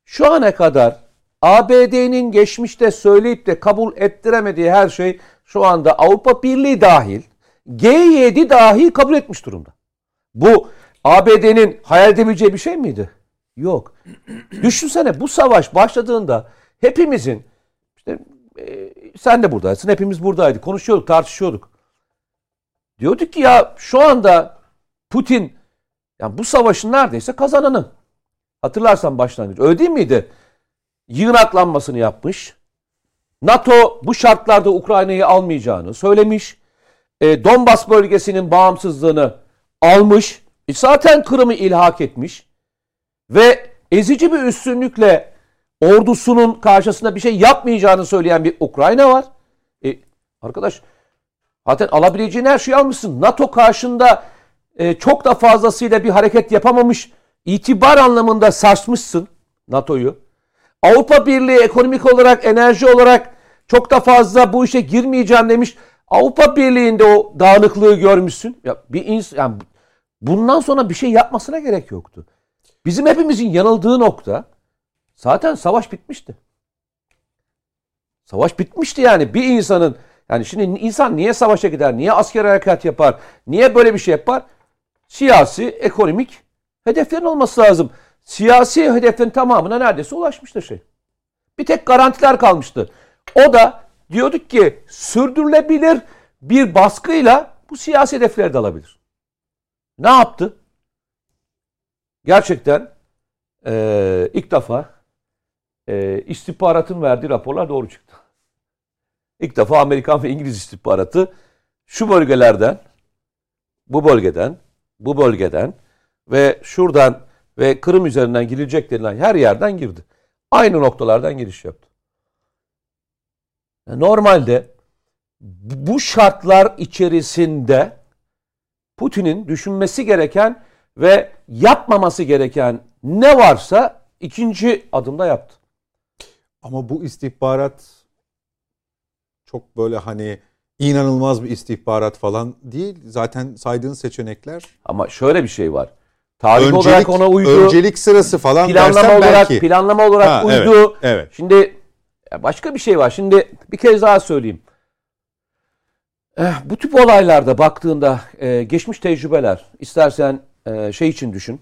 Şu ana kadar ABD'nin geçmişte söyleyip de kabul ettiremediği her şey şu anda Avrupa Birliği dahil G7 dahil kabul etmiş durumda. Bu ABD'nin hayal edebileceği bir şey miydi? Yok. Düşünsene bu savaş başladığında hepimizin işte e, sen de buradaysın hepimiz buradaydık konuşuyorduk tartışıyorduk. Diyorduk ki ya şu anda Putin yani bu savaşın neredeyse kazananı. Hatırlarsan başlangıç öyle değil miydi? Yığınaklanmasını yapmış. NATO bu şartlarda Ukrayna'yı almayacağını söylemiş. E, Donbas bölgesinin bağımsızlığını almış. E, zaten Kırım'ı ilhak etmiş ve ezici bir üstünlükle ordusunun karşısında bir şey yapmayacağını söyleyen bir Ukrayna var. E, arkadaş zaten alabileceğin her şeyi almışsın. NATO karşında e, çok da fazlasıyla bir hareket yapamamış. itibar anlamında sarsmışsın NATO'yu. Avrupa Birliği ekonomik olarak, enerji olarak çok da fazla bu işe girmeyeceğim demiş. Avrupa Birliği'nde o dağınıklığı görmüşsün. Ya bir ins yani bundan sonra bir şey yapmasına gerek yoktu. Bizim hepimizin yanıldığı nokta zaten savaş bitmişti. Savaş bitmişti yani. Bir insanın yani şimdi insan niye savaşa gider? Niye asker harekat yapar? Niye böyle bir şey yapar? Siyasi, ekonomik hedeflerin olması lazım. Siyasi hedeflerin tamamına neredeyse ulaşmıştır şey. Bir tek garantiler kalmıştı. O da diyorduk ki sürdürülebilir bir baskıyla bu siyasi hedefleri de alabilir. Ne yaptı? Gerçekten e, ilk defa e, istihbaratın verdiği raporlar doğru çıktı. İlk defa Amerikan ve İngiliz istihbaratı şu bölgelerden, bu bölgeden, bu bölgeden ve şuradan ve Kırım üzerinden girilecek denilen her yerden girdi. Aynı noktalardan giriş yaptı. Normalde bu şartlar içerisinde Putin'in düşünmesi gereken ve yapmaması gereken ne varsa ikinci adımda yaptı. Ama bu istihbarat çok böyle hani inanılmaz bir istihbarat falan değil. Zaten saydığın seçenekler. Ama şöyle bir şey var. Tarih öncelik, olarak ona uydu. Öncelik sırası falan planlama dersen olarak belki. planlama olarak Ha, uydu. Evet, evet. Şimdi başka bir şey var. Şimdi bir kez daha söyleyeyim. Eh, bu tip olaylarda baktığında eh, geçmiş tecrübeler istersen eh, şey için düşün.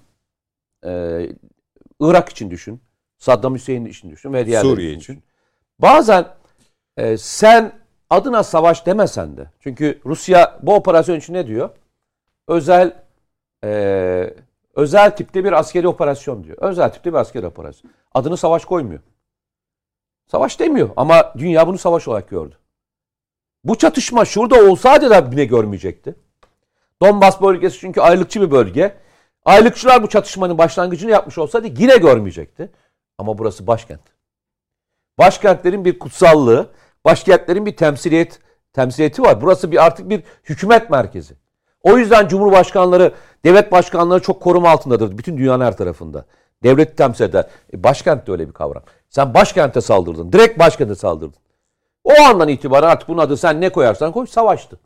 eh, Irak için düşün. Saddam Hüseyin için düşün ve diğerleri Suriye için. düşün. Bazen eh, sen adına savaş demesen de. Çünkü Rusya bu operasyon için ne diyor? Özel eh, özel tipte bir askeri operasyon diyor. Özel tipte bir askeri operasyon. Adını savaş koymuyor. Savaş demiyor ama dünya bunu savaş olarak gördü. Bu çatışma şurada olsaydı da bile görmeyecekti. Donbas bölgesi çünkü aylıkçı bir bölge. Aylıkçılar bu çatışmanın başlangıcını yapmış olsaydı yine görmeyecekti. Ama burası başkent. Başkentlerin bir kutsallığı, başkentlerin bir temsiliyet temsiliyeti var. Burası bir artık bir hükümet merkezi. O yüzden cumhurbaşkanları, devlet başkanları çok koruma altındadır bütün dünyanın her tarafında. Devleti temsil eder. E, başkent de öyle bir kavram. Sen başkente saldırdın. Direkt başkente saldırdın. O andan itibaren artık bunun adı sen ne koyarsan koy savaştı.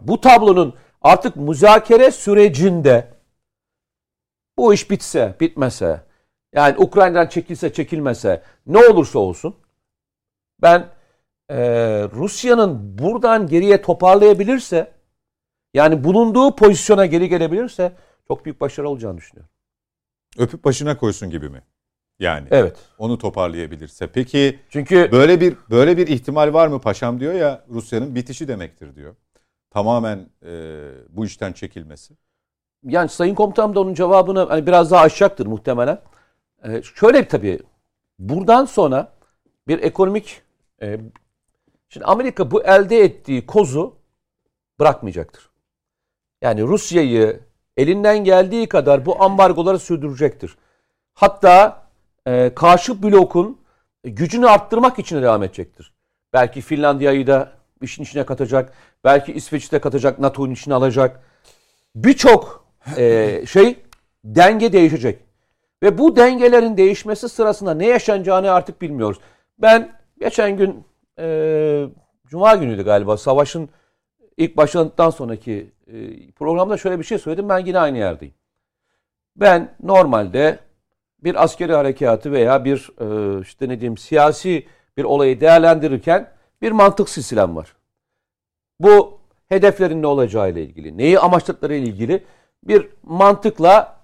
Bu tablonun artık müzakere sürecinde bu iş bitse, bitmese, yani Ukrayna'dan çekilse, çekilmese, ne olursa olsun ben e, Rusya'nın buradan geriye toparlayabilirse, yani bulunduğu pozisyona geri gelebilirse çok büyük başarı olacağını düşünüyorum. Öpüp başına koysun gibi mi? Yani Evet. onu toparlayabilirse. Peki Çünkü böyle bir böyle bir ihtimal var mı? Paşam diyor ya Rusya'nın bitişi demektir diyor. Tamamen e, bu işten çekilmesi. yani Sayın Komutanım da onun cevabını hani biraz daha açacaktır muhtemelen. Ee, şöyle tabii buradan sonra bir ekonomik e, şimdi Amerika bu elde ettiği kozu bırakmayacaktır. Yani Rusya'yı elinden geldiği kadar bu ambargoları sürdürecektir. Hatta e, karşı blokun gücünü arttırmak için devam edecektir. Belki Finlandiya'yı da işin içine katacak. Belki İsveç'i de katacak, NATO'nun içine alacak. Birçok e, şey denge değişecek. Ve bu dengelerin değişmesi sırasında ne yaşanacağını artık bilmiyoruz. Ben geçen gün e, Cuma günüydü galiba savaşın ilk başladıktan sonraki e, programda şöyle bir şey söyledim. Ben yine aynı yerdeyim. Ben normalde bir askeri harekatı veya bir e, işte ne diyeyim siyasi bir olayı değerlendirirken bir mantık silsilem var. Bu hedeflerin ne olacağı ile ilgili, neyi amaçladıkları ile ilgili bir mantıkla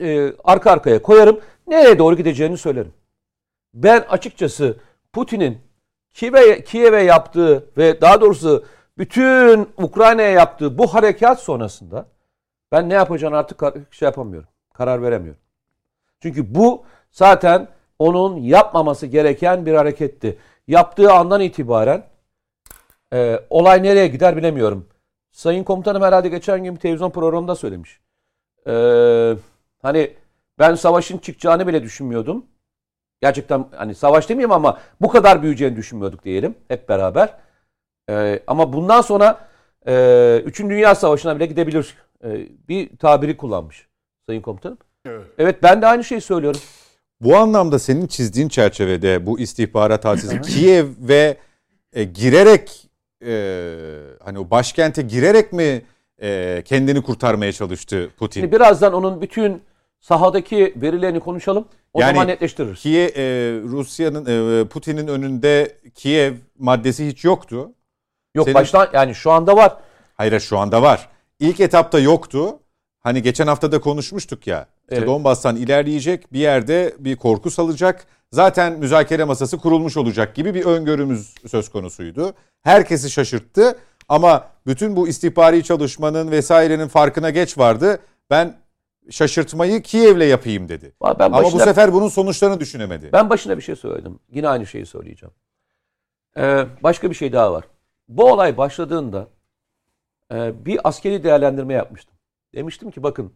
e, arka arkaya koyarım. Nereye doğru gideceğini söylerim. Ben açıkçası Putin'in Kiev'e Kiev'e yaptığı ve daha doğrusu bütün Ukrayna'ya yaptığı bu harekat sonrasında ben ne yapacağını artık şey yapamıyorum. Karar veremiyorum. Çünkü bu zaten onun yapmaması gereken bir hareketti. Yaptığı andan itibaren e, olay nereye gider bilemiyorum. Sayın komutanım herhalde geçen gün bir televizyon programında söylemiş. E, hani ben savaşın çıkacağını bile düşünmüyordum. Gerçekten hani savaş demeyeyim ama bu kadar büyüyeceğini düşünmüyorduk diyelim hep beraber. E, ama bundan sonra e, Üçüncü Dünya Savaşı'na bile gidebilir. E, bir tabiri kullanmış Sayın komutanım. Evet ben de aynı şeyi söylüyorum. Bu anlamda senin çizdiğin çerçevede bu istihbarat hadisesi Kiev ve e, girerek e, hani o başkente girerek mi e, kendini kurtarmaya çalıştı Putin? Şimdi birazdan onun bütün sahadaki verilerini konuşalım. O Yani zaman netleştiririz. Kiev, e, Rusya'nın e, Putin'in önünde Kiev maddesi hiç yoktu. Yok senin- baştan yani şu anda var. Hayır şu anda var. İlk etapta yoktu. Hani geçen hafta da konuşmuştuk ya. Evet. Donbas'tan ilerleyecek bir yerde bir korku salacak. Zaten müzakere masası kurulmuş olacak gibi bir öngörümüz söz konusuydu. Herkesi şaşırttı ama bütün bu istihbari çalışmanın vesairenin farkına geç vardı. Ben şaşırtmayı Kiev'le yapayım dedi. Ben Ama bu başına- sefer bunun sonuçlarını düşünemedi. Ben başına bir şey söyledim. Yine aynı şeyi söyleyeceğim. Ee, başka bir şey daha var. Bu olay başladığında e, bir askeri değerlendirme yapmıştım. Demiştim ki bakın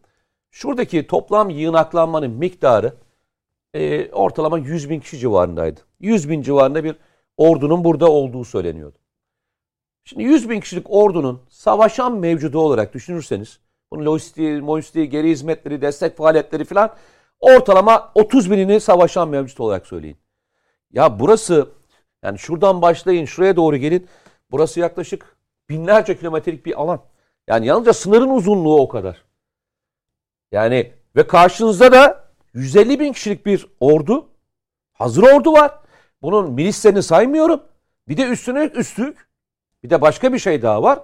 şuradaki toplam yığınaklanmanın miktarı e, ortalama 100 bin kişi civarındaydı. 100 bin civarında bir ordunun burada olduğu söyleniyordu. Şimdi 100 bin kişilik ordunun savaşan mevcudu olarak düşünürseniz bunun lojistiği, mojistiği, geri hizmetleri, destek faaliyetleri falan ortalama 30 binini savaşan mevcut olarak söyleyin. Ya burası yani şuradan başlayın şuraya doğru gelin. Burası yaklaşık binlerce kilometrelik bir alan. Yani yalnızca sınırın uzunluğu o kadar. Yani ve karşınızda da 150 bin kişilik bir ordu. Hazır ordu var. Bunun milislerini saymıyorum. Bir de üstüne üstlük bir de başka bir şey daha var.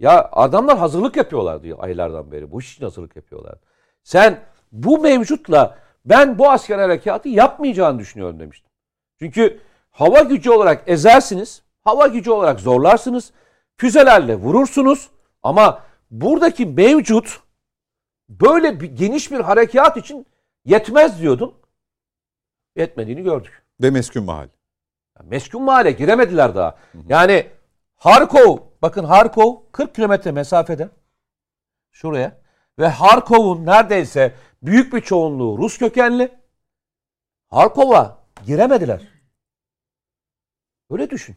Ya adamlar hazırlık yapıyorlar diyor aylardan beri. Bu iş için hazırlık yapıyorlar. Sen bu mevcutla ben bu asker harekatı yapmayacağını düşünüyorum demiştim. Çünkü hava gücü olarak ezersiniz, hava gücü olarak zorlarsınız, füzelerle vurursunuz ama buradaki mevcut böyle bir, geniş bir harekat için yetmez diyordum. Yetmediğini gördük. Ve meskun mahal. Meskun mahalle giremediler daha. Yani Harkov, bakın Harkov 40 kilometre mesafede. Şuraya. Ve Harkov'un neredeyse büyük bir çoğunluğu Rus kökenli. Harkov'a giremediler. Öyle düşün.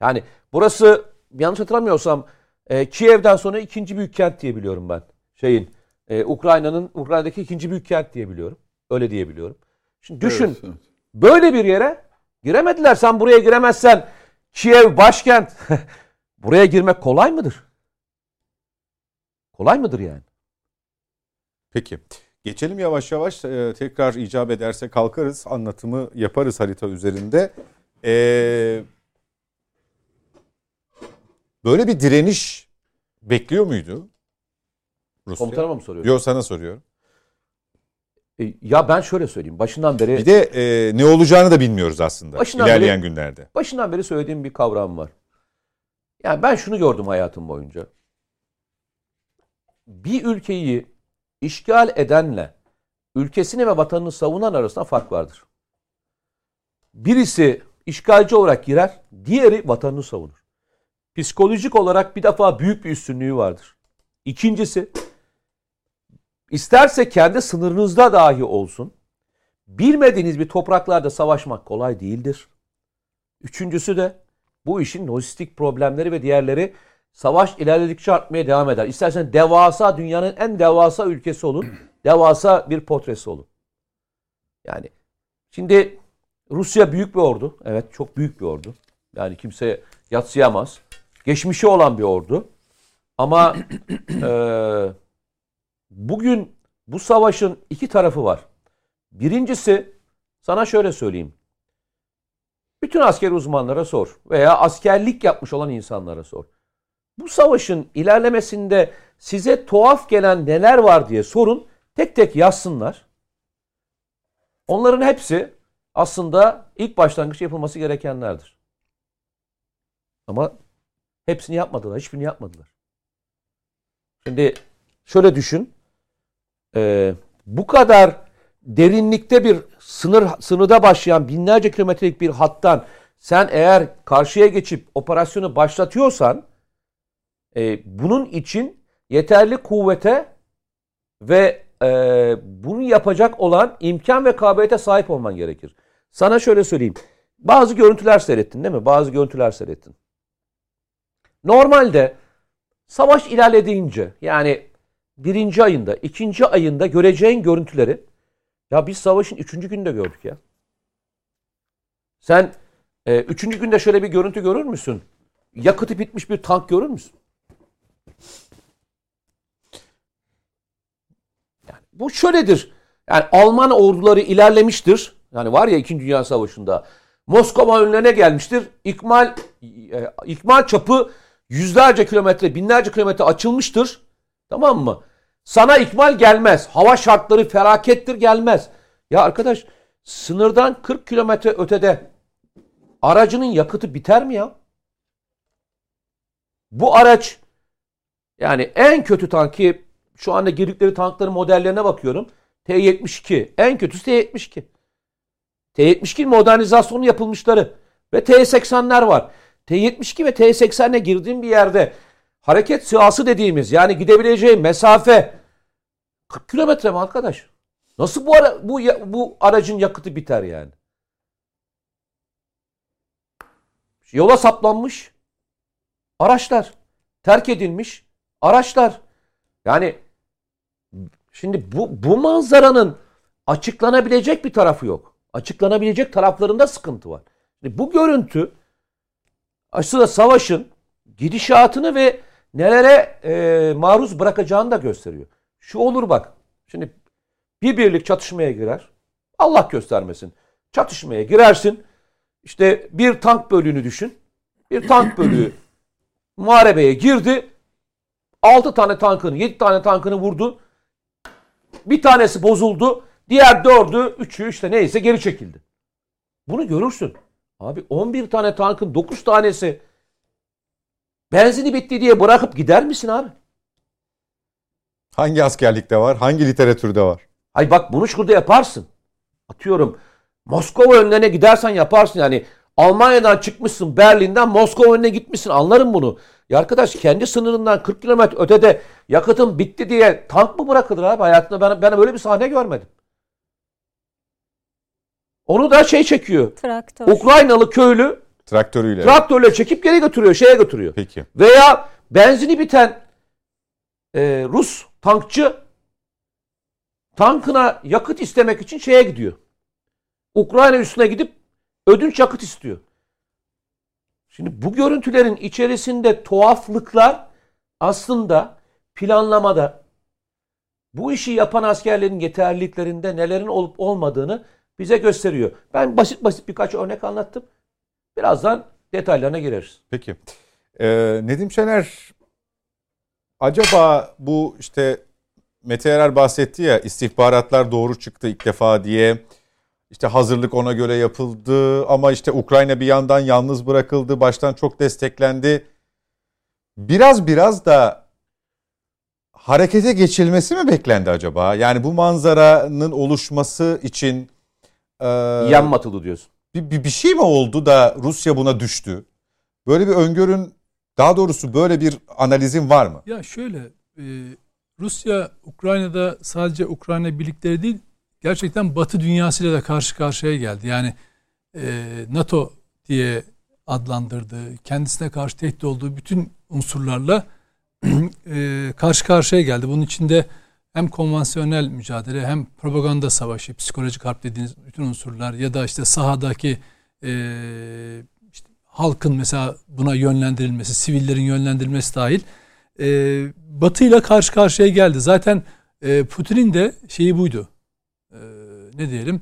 Yani burası yanlış hatırlamıyorsam e, Kiev'den sonra ikinci büyük kent diye biliyorum ben. Şeyin e, Ukrayna'nın Ukrayna'daki ikinci büyük kent diye biliyorum. Öyle diye biliyorum. Şimdi düşün. Evet, evet. Böyle bir yere giremediler. Sen buraya giremezsen Kiev başkent. buraya girmek kolay mıdır? Kolay mıdır yani? Peki. Geçelim yavaş yavaş. Ee, tekrar icap ederse kalkarız. Anlatımı yaparız harita üzerinde. Ee, böyle bir direniş bekliyor muydu? Rusya? Komutanıma mı soruyorsun? Yok sana soruyorum. E, Ya ben şöyle söyleyeyim. Başından beri Bir de e, ne olacağını da bilmiyoruz aslında Başından ilerleyen beri- günlerde. başından beri söylediğim bir kavram var. Yani ben şunu gördüm hayatım boyunca. Bir ülkeyi işgal edenle ülkesini ve vatanını savunan arasında fark vardır. Birisi işgalci olarak girer, diğeri vatanını savunur. Psikolojik olarak bir defa büyük bir üstünlüğü vardır. İkincisi, isterse kendi sınırınızda dahi olsun, bilmediğiniz bir topraklarda savaşmak kolay değildir. Üçüncüsü de bu işin lojistik problemleri ve diğerleri savaş ilerledikçe artmaya devam eder. İstersen devasa dünyanın en devasa ülkesi olun. devasa bir portresi olun. Yani şimdi Rusya büyük bir ordu. Evet çok büyük bir ordu. Yani kimse yatsıyamaz. Geçmişi olan bir ordu. Ama eee, bugün bu savaşın iki tarafı var. Birincisi sana şöyle söyleyeyim. Bütün asker uzmanlara sor veya askerlik yapmış olan insanlara sor. Bu savaşın ilerlemesinde size tuhaf gelen neler var diye sorun. Tek tek yazsınlar. Onların hepsi aslında ilk başlangıç yapılması gerekenlerdir. Ama hepsini yapmadılar. Hiçbirini yapmadılar. Şimdi şöyle düşün. Ee, bu kadar derinlikte bir sınır sınırda başlayan binlerce kilometrelik bir hattan sen eğer karşıya geçip operasyonu başlatıyorsan e, bunun için yeterli kuvvete ve e, bunu yapacak olan imkan ve kabiliyete sahip olman gerekir. Sana şöyle söyleyeyim. Bazı görüntüler seyrettin değil mi? Bazı görüntüler seyrettin. Normalde savaş ilerlediğince yani birinci ayında, ikinci ayında göreceğin görüntüleri ya biz savaşın üçüncü günde gördük ya. Sen Ee, üçüncü günde şöyle bir görüntü görür müsün? Yakıtı bitmiş bir tank görür müsün? Yani bu şöyledir. Yani Alman orduları ilerlemiştir. Yani var ya 2. Dünya Savaşı'nda Moskova önlerine gelmiştir. İkmal e, ikmal çapı yüzlerce kilometre, binlerce kilometre açılmıştır. Tamam mı? Sana ikmal gelmez. Hava şartları felakettir gelmez. Ya arkadaş sınırdan 40 kilometre ötede aracının yakıtı biter mi ya? Bu araç yani en kötü tanki şu anda girdikleri tankların modellerine bakıyorum. T-72. En kötüsü T-72. T-72 modernizasyonu yapılmışları ve T-80'ler var. T-72 ve T-80'le girdiğim bir yerde hareket sırası dediğimiz yani gidebileceği mesafe 40 kilometre mi arkadaş? Nasıl bu ara, bu bu aracın yakıtı biter yani? Yola saplanmış araçlar, terk edilmiş araçlar. Yani şimdi bu bu manzaranın açıklanabilecek bir tarafı yok. Açıklanabilecek taraflarında sıkıntı var. Şimdi bu görüntü aslında savaşın gidişatını ve nelere e, maruz bırakacağını da gösteriyor. Şu olur bak. Şimdi bir birlik çatışmaya girer. Allah göstermesin. Çatışmaya girersin. İşte bir tank bölüğünü düşün. Bir tank bölüğü muharebeye girdi. 6 tane tankını, 7 tane tankını vurdu. Bir tanesi bozuldu. Diğer dördü, üçü işte neyse geri çekildi. Bunu görürsün. Abi 11 tane tankın 9 tanesi benzini bitti diye bırakıp gider misin abi? Hangi askerlikte var? Hangi literatürde var? Ay bak bunu şurada yaparsın. Atıyorum Moskova önlerine gidersen yaparsın yani. Almanya'dan çıkmışsın Berlin'den Moskova önüne gitmişsin anlarım bunu. Ya arkadaş kendi sınırından 40 kilometre ötede yakıtın bitti diye tank mı bırakılır abi? Hayatımda ben, ben böyle bir sahne görmedim. Onu da şey çekiyor. Traktör. Ukraynalı köylü Traktörüyle. traktörle çekip geri götürüyor, şeye götürüyor. Peki. Veya benzini biten e, Rus tankçı tankına yakıt istemek için şeye gidiyor. Ukrayna üstüne gidip ödünç yakıt istiyor. Şimdi bu görüntülerin içerisinde tuhaflıklar aslında planlamada bu işi yapan askerlerin yeterliliklerinde nelerin olup olmadığını bize gösteriyor. Ben basit basit birkaç örnek anlattım. Birazdan detaylarına gireriz. Peki. Ee, Nedim Şener acaba bu işte Mete Erer bahsetti ya istihbaratlar doğru çıktı ilk defa diye. İşte hazırlık ona göre yapıldı ama işte Ukrayna bir yandan yalnız bırakıldı, baştan çok desteklendi. Biraz biraz da harekete geçilmesi mi beklendi acaba? Yani bu manzaranın oluşması için e, Yanmatılı diyorsun. Bir, bir, bir şey mi oldu da Rusya buna düştü? Böyle bir öngörün daha doğrusu böyle bir analizin var mı? Ya şöyle e, Rusya Ukrayna'da sadece Ukrayna birlikleri değil gerçekten Batı dünyasıyla da karşı karşıya geldi. Yani e, NATO diye adlandırdığı, kendisine karşı tehdit olduğu bütün unsurlarla e, karşı karşıya geldi. Bunun içinde hem konvansiyonel mücadele hem propaganda savaşı, psikolojik harp dediğiniz bütün unsurlar ya da işte sahadaki e, işte halkın mesela buna yönlendirilmesi, sivillerin yönlendirilmesi dahil e, Batı ile karşı karşıya geldi. Zaten e, Putin'in de şeyi buydu. E, ne diyelim?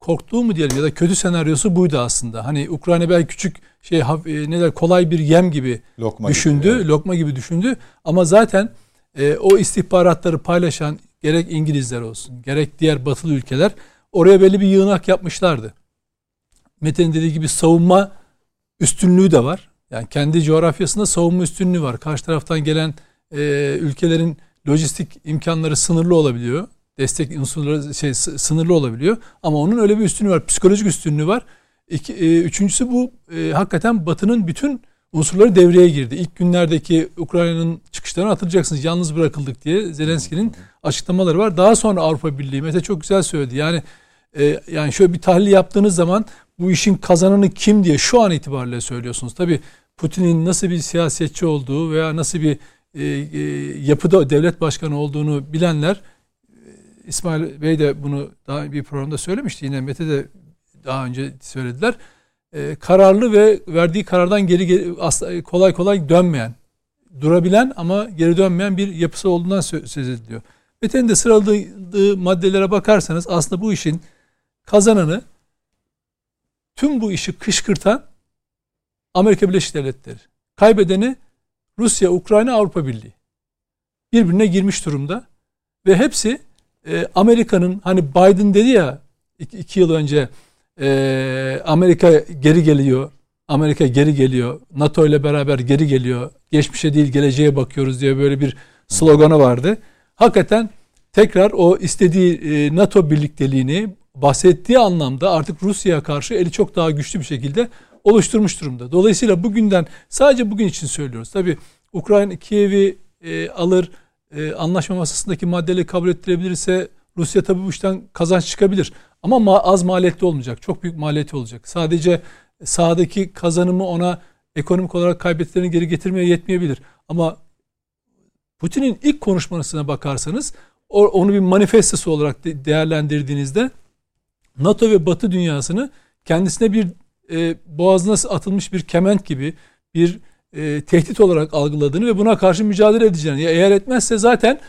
Korktuğu mu diyelim ya da kötü senaryosu buydu aslında. Hani Ukrayna belki küçük şey e, ne der kolay bir yem gibi Lokma düşündü, gibi, evet. lokma gibi düşündü. Ama zaten e, o istihbaratları paylaşan gerek İngilizler olsun, gerek diğer batılı ülkeler oraya belli bir yığınak yapmışlardı. Mete'nin dediği gibi savunma üstünlüğü de var. Yani kendi coğrafyasında savunma üstünlüğü var. Karşı taraftan gelen e, ülkelerin lojistik imkanları sınırlı olabiliyor. Destek unsurları şey sınırlı olabiliyor. Ama onun öyle bir üstünlüğü var. Psikolojik üstünlüğü var. İki, e, üçüncüsü bu e, hakikaten Batı'nın bütün unsurları devreye girdi. İlk günlerdeki Ukrayna'nın çıkışlarını hatırlayacaksınız. Yalnız bırakıldık diye Zelenski'nin açıklamaları var. Daha sonra Avrupa Birliği Mete çok güzel söyledi. Yani e, yani şöyle bir tahlil yaptığınız zaman bu işin kazananı kim diye şu an itibariyle söylüyorsunuz. Tabii Putin'in nasıl bir siyasetçi olduğu veya nasıl bir e, e, yapıda devlet başkanı olduğunu bilenler e, İsmail Bey de bunu daha bir programda söylemişti. Yine Mete de daha önce söylediler. E, kararlı ve verdiği karardan geri, geri kolay kolay dönmeyen, durabilen ama geri dönmeyen bir yapısı olduğundan söz ediliyor. Metin'in de sıraladığı maddelere bakarsanız aslında bu işin kazananı tüm bu işi kışkırtan Amerika Birleşik Devletleri. Kaybedeni Rusya, Ukrayna, Avrupa Birliği. Birbirine girmiş durumda. Ve hepsi e, Amerika'nın hani Biden dedi ya iki, iki yıl önce e, Amerika geri geliyor. Amerika geri geliyor. NATO ile beraber geri geliyor. Geçmişe değil geleceğe bakıyoruz diye böyle bir sloganı vardı. Hakikaten tekrar o istediği e, NATO birlikteliğini bahsettiği anlamda artık Rusya'ya karşı eli çok daha güçlü bir şekilde oluşturmuş durumda. Dolayısıyla bugünden sadece bugün için söylüyoruz. Tabi Ukrayna Kiev'i e, alır, e, anlaşma masasındaki maddeleri kabul ettirebilirse Rusya tabi bu işten kazanç çıkabilir. Ama ma- az maliyetli olmayacak. Çok büyük maliyeti olacak. Sadece sahadaki kazanımı ona ekonomik olarak kaybettiklerini geri getirmeye yetmeyebilir. Ama Putin'in ilk konuşmasına bakarsanız onu bir manifestosu olarak değerlendirdiğinizde NATO ve Batı dünyasını kendisine bir e, boğazına atılmış bir kement gibi bir e, tehdit olarak algıladığını ve buna karşı mücadele edeceğini. Ya eğer etmezse zaten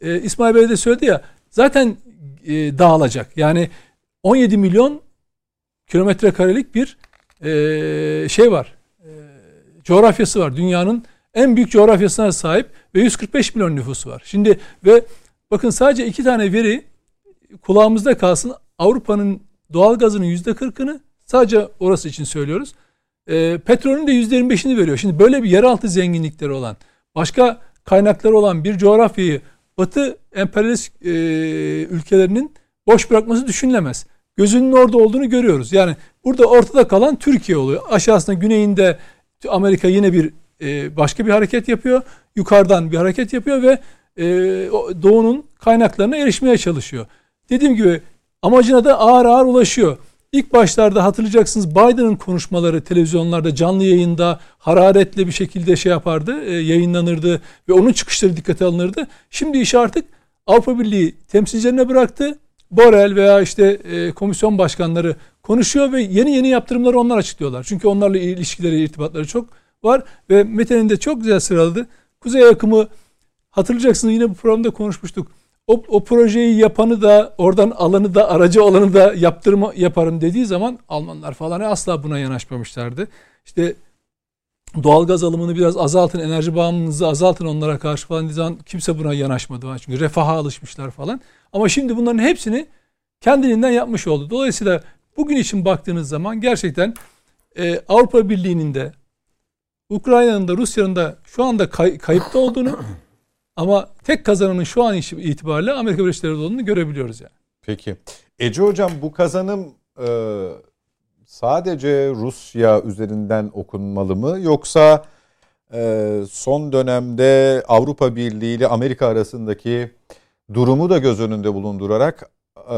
e, İsmail Bey de söyledi ya zaten e, dağılacak. Yani 17 milyon kilometre karelik bir e, şey var. E, coğrafyası var. Dünyanın en büyük coğrafyasına sahip ve 145 milyon nüfusu var. Şimdi ve bakın sadece iki tane veri kulağımızda kalsın. Avrupa'nın doğal gazının yüzde kırkını sadece orası için söylüyoruz. E, petrolün de yüzde yirmi beşini veriyor. Şimdi böyle bir yeraltı zenginlikleri olan, başka kaynakları olan bir coğrafyayı Batı emperyalist e, ülkelerinin boş bırakması düşünülemez. Gözünün orada olduğunu görüyoruz. Yani burada ortada kalan Türkiye oluyor. Aşağısında güneyinde Amerika yine bir e, başka bir hareket yapıyor. Yukarıdan bir hareket yapıyor ve e, doğunun kaynaklarına erişmeye çalışıyor. Dediğim gibi amacına da ağır ağır ulaşıyor. İlk başlarda hatırlayacaksınız Biden'ın konuşmaları televizyonlarda canlı yayında hararetli bir şekilde şey yapardı, e, yayınlanırdı ve onun çıkışları dikkate alınırdı. Şimdi iş artık Avrupa Birliği temsilcilerine bıraktı. Borel veya işte e, komisyon başkanları konuşuyor ve yeni yeni yaptırımları onlar açıklıyorlar. Çünkü onlarla ilişkileri, irtibatları çok var ve Mete'nin de çok güzel sıraladı. Kuzey akımı hatırlayacaksınız yine bu programda konuşmuştuk o, o projeyi yapanı da oradan alanı da aracı olanı da yaptırma yaparım dediği zaman Almanlar falan asla buna yanaşmamışlardı. İşte doğalgaz alımını biraz azaltın, enerji bağımlılığınızı azaltın onlara karşı falan zaman kimse buna yanaşmadı. Çünkü refaha alışmışlar falan. Ama şimdi bunların hepsini kendiliğinden yapmış oldu. Dolayısıyla bugün için baktığınız zaman gerçekten e, Avrupa Birliği'nin de Ukrayna'nın da Rusya'nın da şu anda kay, kayıpta olduğunu ama tek kazananın şu an itibariyle Amerika Birleşik Devletleri olduğunu görebiliyoruz yani. Peki. Ece Hocam bu kazanım e, sadece Rusya üzerinden okunmalı mı yoksa e, son dönemde Avrupa Birliği ile Amerika arasındaki durumu da göz önünde bulundurarak e,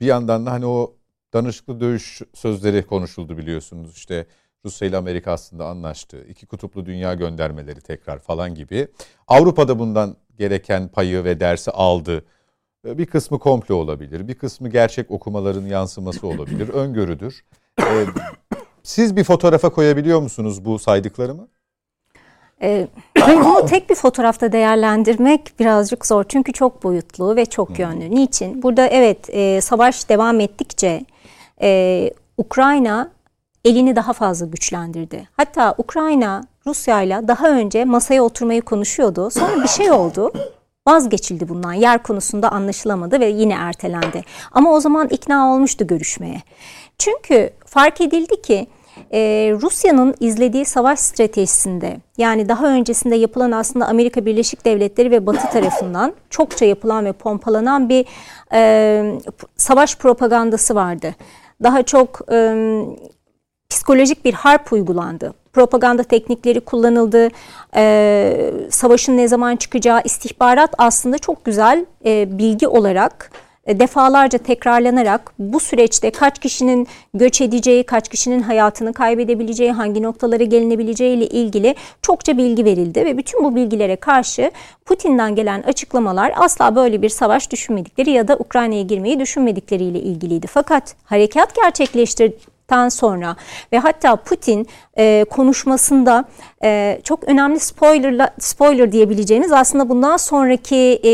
bir yandan da hani o danışıklı dövüş sözleri konuşuldu biliyorsunuz. İşte Rusya ile Amerika aslında anlaştı. İki kutuplu dünya göndermeleri tekrar falan gibi. Avrupa'da bundan gereken payı ve dersi aldı. Ee, bir kısmı komplo olabilir, bir kısmı gerçek okumaların yansıması olabilir, öngörüdür. Ee, siz bir fotoğrafa koyabiliyor musunuz bu saydıklarımı? Ee, bunu tek bir fotoğrafta değerlendirmek birazcık zor çünkü çok boyutlu ve çok yönlü. Niçin? Burada evet e, savaş devam ettikçe e, Ukrayna elini daha fazla güçlendirdi. Hatta Ukrayna Rusya ile daha önce masaya oturmayı konuşuyordu. Sonra bir şey oldu. Vazgeçildi bundan. Yer konusunda anlaşılamadı ve yine ertelendi. Ama o zaman ikna olmuştu görüşmeye. Çünkü fark edildi ki e, Rusya'nın izlediği savaş stratejisinde yani daha öncesinde yapılan aslında Amerika Birleşik Devletleri ve Batı tarafından çokça yapılan ve pompalanan bir e, savaş propagandası vardı. Daha çok e, psikolojik bir harp uygulandı. Propaganda teknikleri kullanıldı. E, savaşın ne zaman çıkacağı istihbarat aslında çok güzel e, bilgi olarak e, defalarca tekrarlanarak bu süreçte kaç kişinin göç edeceği, kaç kişinin hayatını kaybedebileceği, hangi noktalara gelinebileceği ile ilgili çokça bilgi verildi ve bütün bu bilgilere karşı Putin'den gelen açıklamalar asla böyle bir savaş düşünmedikleri ya da Ukrayna'ya girmeyi düşünmedikleriyle ilgiliydi. Fakat harekat gerçekleştir sonra ve hatta Putin e, konuşmasında e, çok önemli spoiler spoiler diyebileceğimiz aslında bundan sonraki e,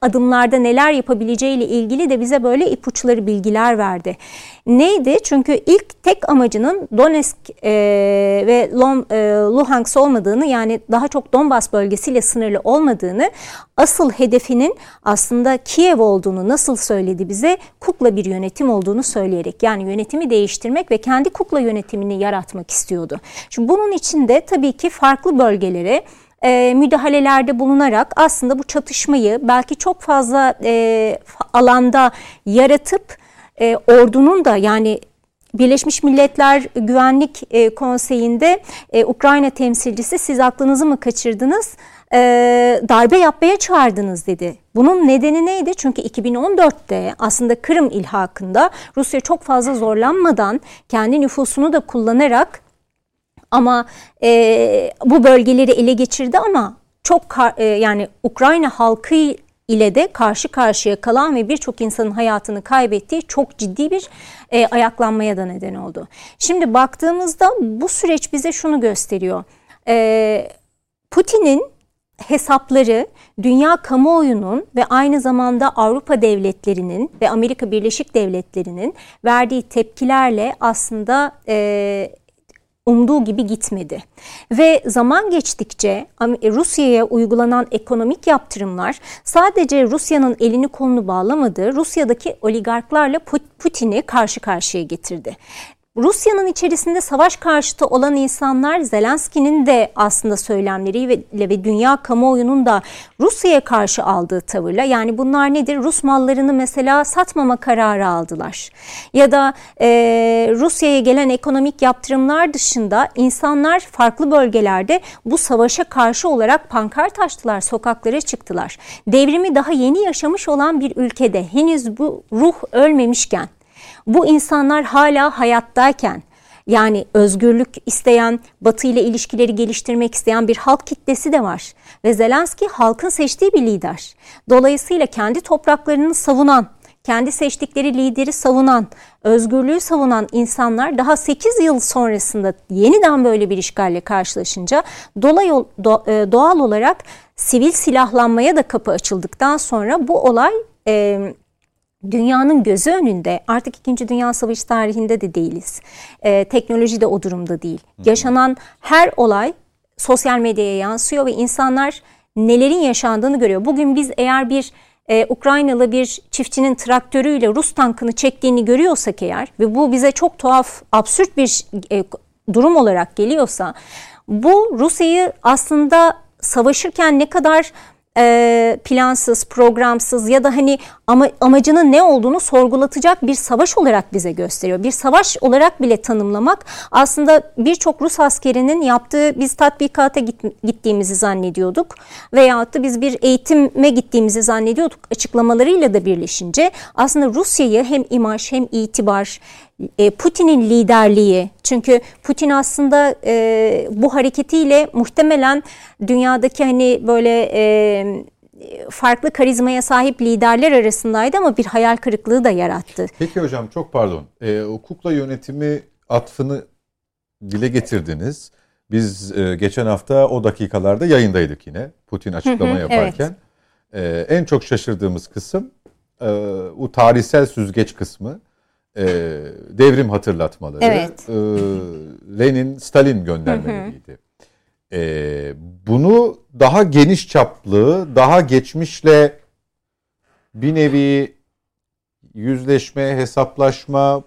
adımlarda neler yapabileceğiyle ilgili de bize böyle ipuçları bilgiler verdi. Neydi? Çünkü ilk tek amacının Donetsk e, ve Lom, e, Luhansk olmadığını yani daha çok Donbas bölgesiyle sınırlı olmadığını asıl hedefinin aslında Kiev olduğunu nasıl söyledi bize? Kukla bir yönetim olduğunu söyleyerek yani yönetimi değiştirmek ve kendi kukla yönetimini yaratmak istiyordu. Şimdi bunun için de tabii ki farklı bölgelere e, müdahalelerde bulunarak aslında bu çatışmayı belki çok fazla e, alanda yaratıp e, ordunun da yani Birleşmiş Milletler Güvenlik e, Konseyi'nde e, Ukrayna temsilcisi siz aklınızı mı kaçırdınız? E, darbe yapmaya çağırdınız dedi. Bunun nedeni neydi? Çünkü 2014'te aslında Kırım ilhakında Rusya çok fazla zorlanmadan kendi nüfusunu da kullanarak ama e, bu bölgeleri ele geçirdi ama çok e, yani Ukrayna halkı ile de karşı karşıya kalan ve birçok insanın hayatını kaybettiği çok ciddi bir e, ayaklanmaya da neden oldu. Şimdi baktığımızda bu süreç bize şunu gösteriyor. E, Putin'in hesapları dünya kamuoyunun ve aynı zamanda Avrupa devletlerinin ve Amerika Birleşik Devletleri'nin verdiği tepkilerle aslında e, umduğu gibi gitmedi. Ve zaman geçtikçe Rusya'ya uygulanan ekonomik yaptırımlar sadece Rusya'nın elini kolunu bağlamadı, Rusya'daki oligarklarla Putin'i karşı karşıya getirdi. Rusya'nın içerisinde savaş karşıtı olan insanlar Zelenski'nin de aslında söylemleriyle ve, dünya kamuoyunun da Rusya'ya karşı aldığı tavırla yani bunlar nedir? Rus mallarını mesela satmama kararı aldılar. Ya da e, Rusya'ya gelen ekonomik yaptırımlar dışında insanlar farklı bölgelerde bu savaşa karşı olarak pankart açtılar, sokaklara çıktılar. Devrimi daha yeni yaşamış olan bir ülkede henüz bu ruh ölmemişken bu insanlar hala hayattayken yani özgürlük isteyen, Batı ile ilişkileri geliştirmek isteyen bir halk kitlesi de var. Ve Zelenski halkın seçtiği bir lider. Dolayısıyla kendi topraklarını savunan, kendi seçtikleri lideri savunan, özgürlüğü savunan insanlar daha 8 yıl sonrasında yeniden böyle bir işgalle karşılaşınca dolay, e, doğal olarak sivil silahlanmaya da kapı açıldıktan sonra bu olay e, dünyanın gözü önünde artık 2. Dünya Savaşı tarihinde de değiliz. Ee, teknoloji de o durumda değil. Yaşanan her olay sosyal medyaya yansıyor ve insanlar nelerin yaşandığını görüyor. Bugün biz eğer bir e, Ukraynalı bir çiftçinin traktörüyle Rus tankını çektiğini görüyorsak eğer ve bu bize çok tuhaf, absürt bir e, durum olarak geliyorsa bu Rusya'yı aslında savaşırken ne kadar e, plansız, programsız ya da hani ama, amacının ne olduğunu sorgulatacak bir savaş olarak bize gösteriyor. Bir savaş olarak bile tanımlamak aslında birçok Rus askerinin yaptığı biz tatbikata git, gittiğimizi zannediyorduk veyahut da biz bir eğitime gittiğimizi zannediyorduk açıklamalarıyla da birleşince aslında Rusya'yı hem imaj hem itibar Putin'in liderliği çünkü Putin aslında e, bu hareketiyle muhtemelen dünyadaki hani böyle e, farklı karizmaya sahip liderler arasındaydı ama bir hayal kırıklığı da yarattı. Peki hocam çok pardon. E, o kukla yönetimi atfını dile getirdiniz. Biz e, geçen hafta o dakikalarda yayındaydık yine Putin açıklama yaparken. Evet. E, en çok şaşırdığımız kısım e, o tarihsel süzgeç kısmı e, devrim hatırlatmaları evet. e, Lenin Stalin göndermeleriydi. E, bunu daha geniş çaplı, daha geçmişle bir nevi yüzleşme, hesaplaşma,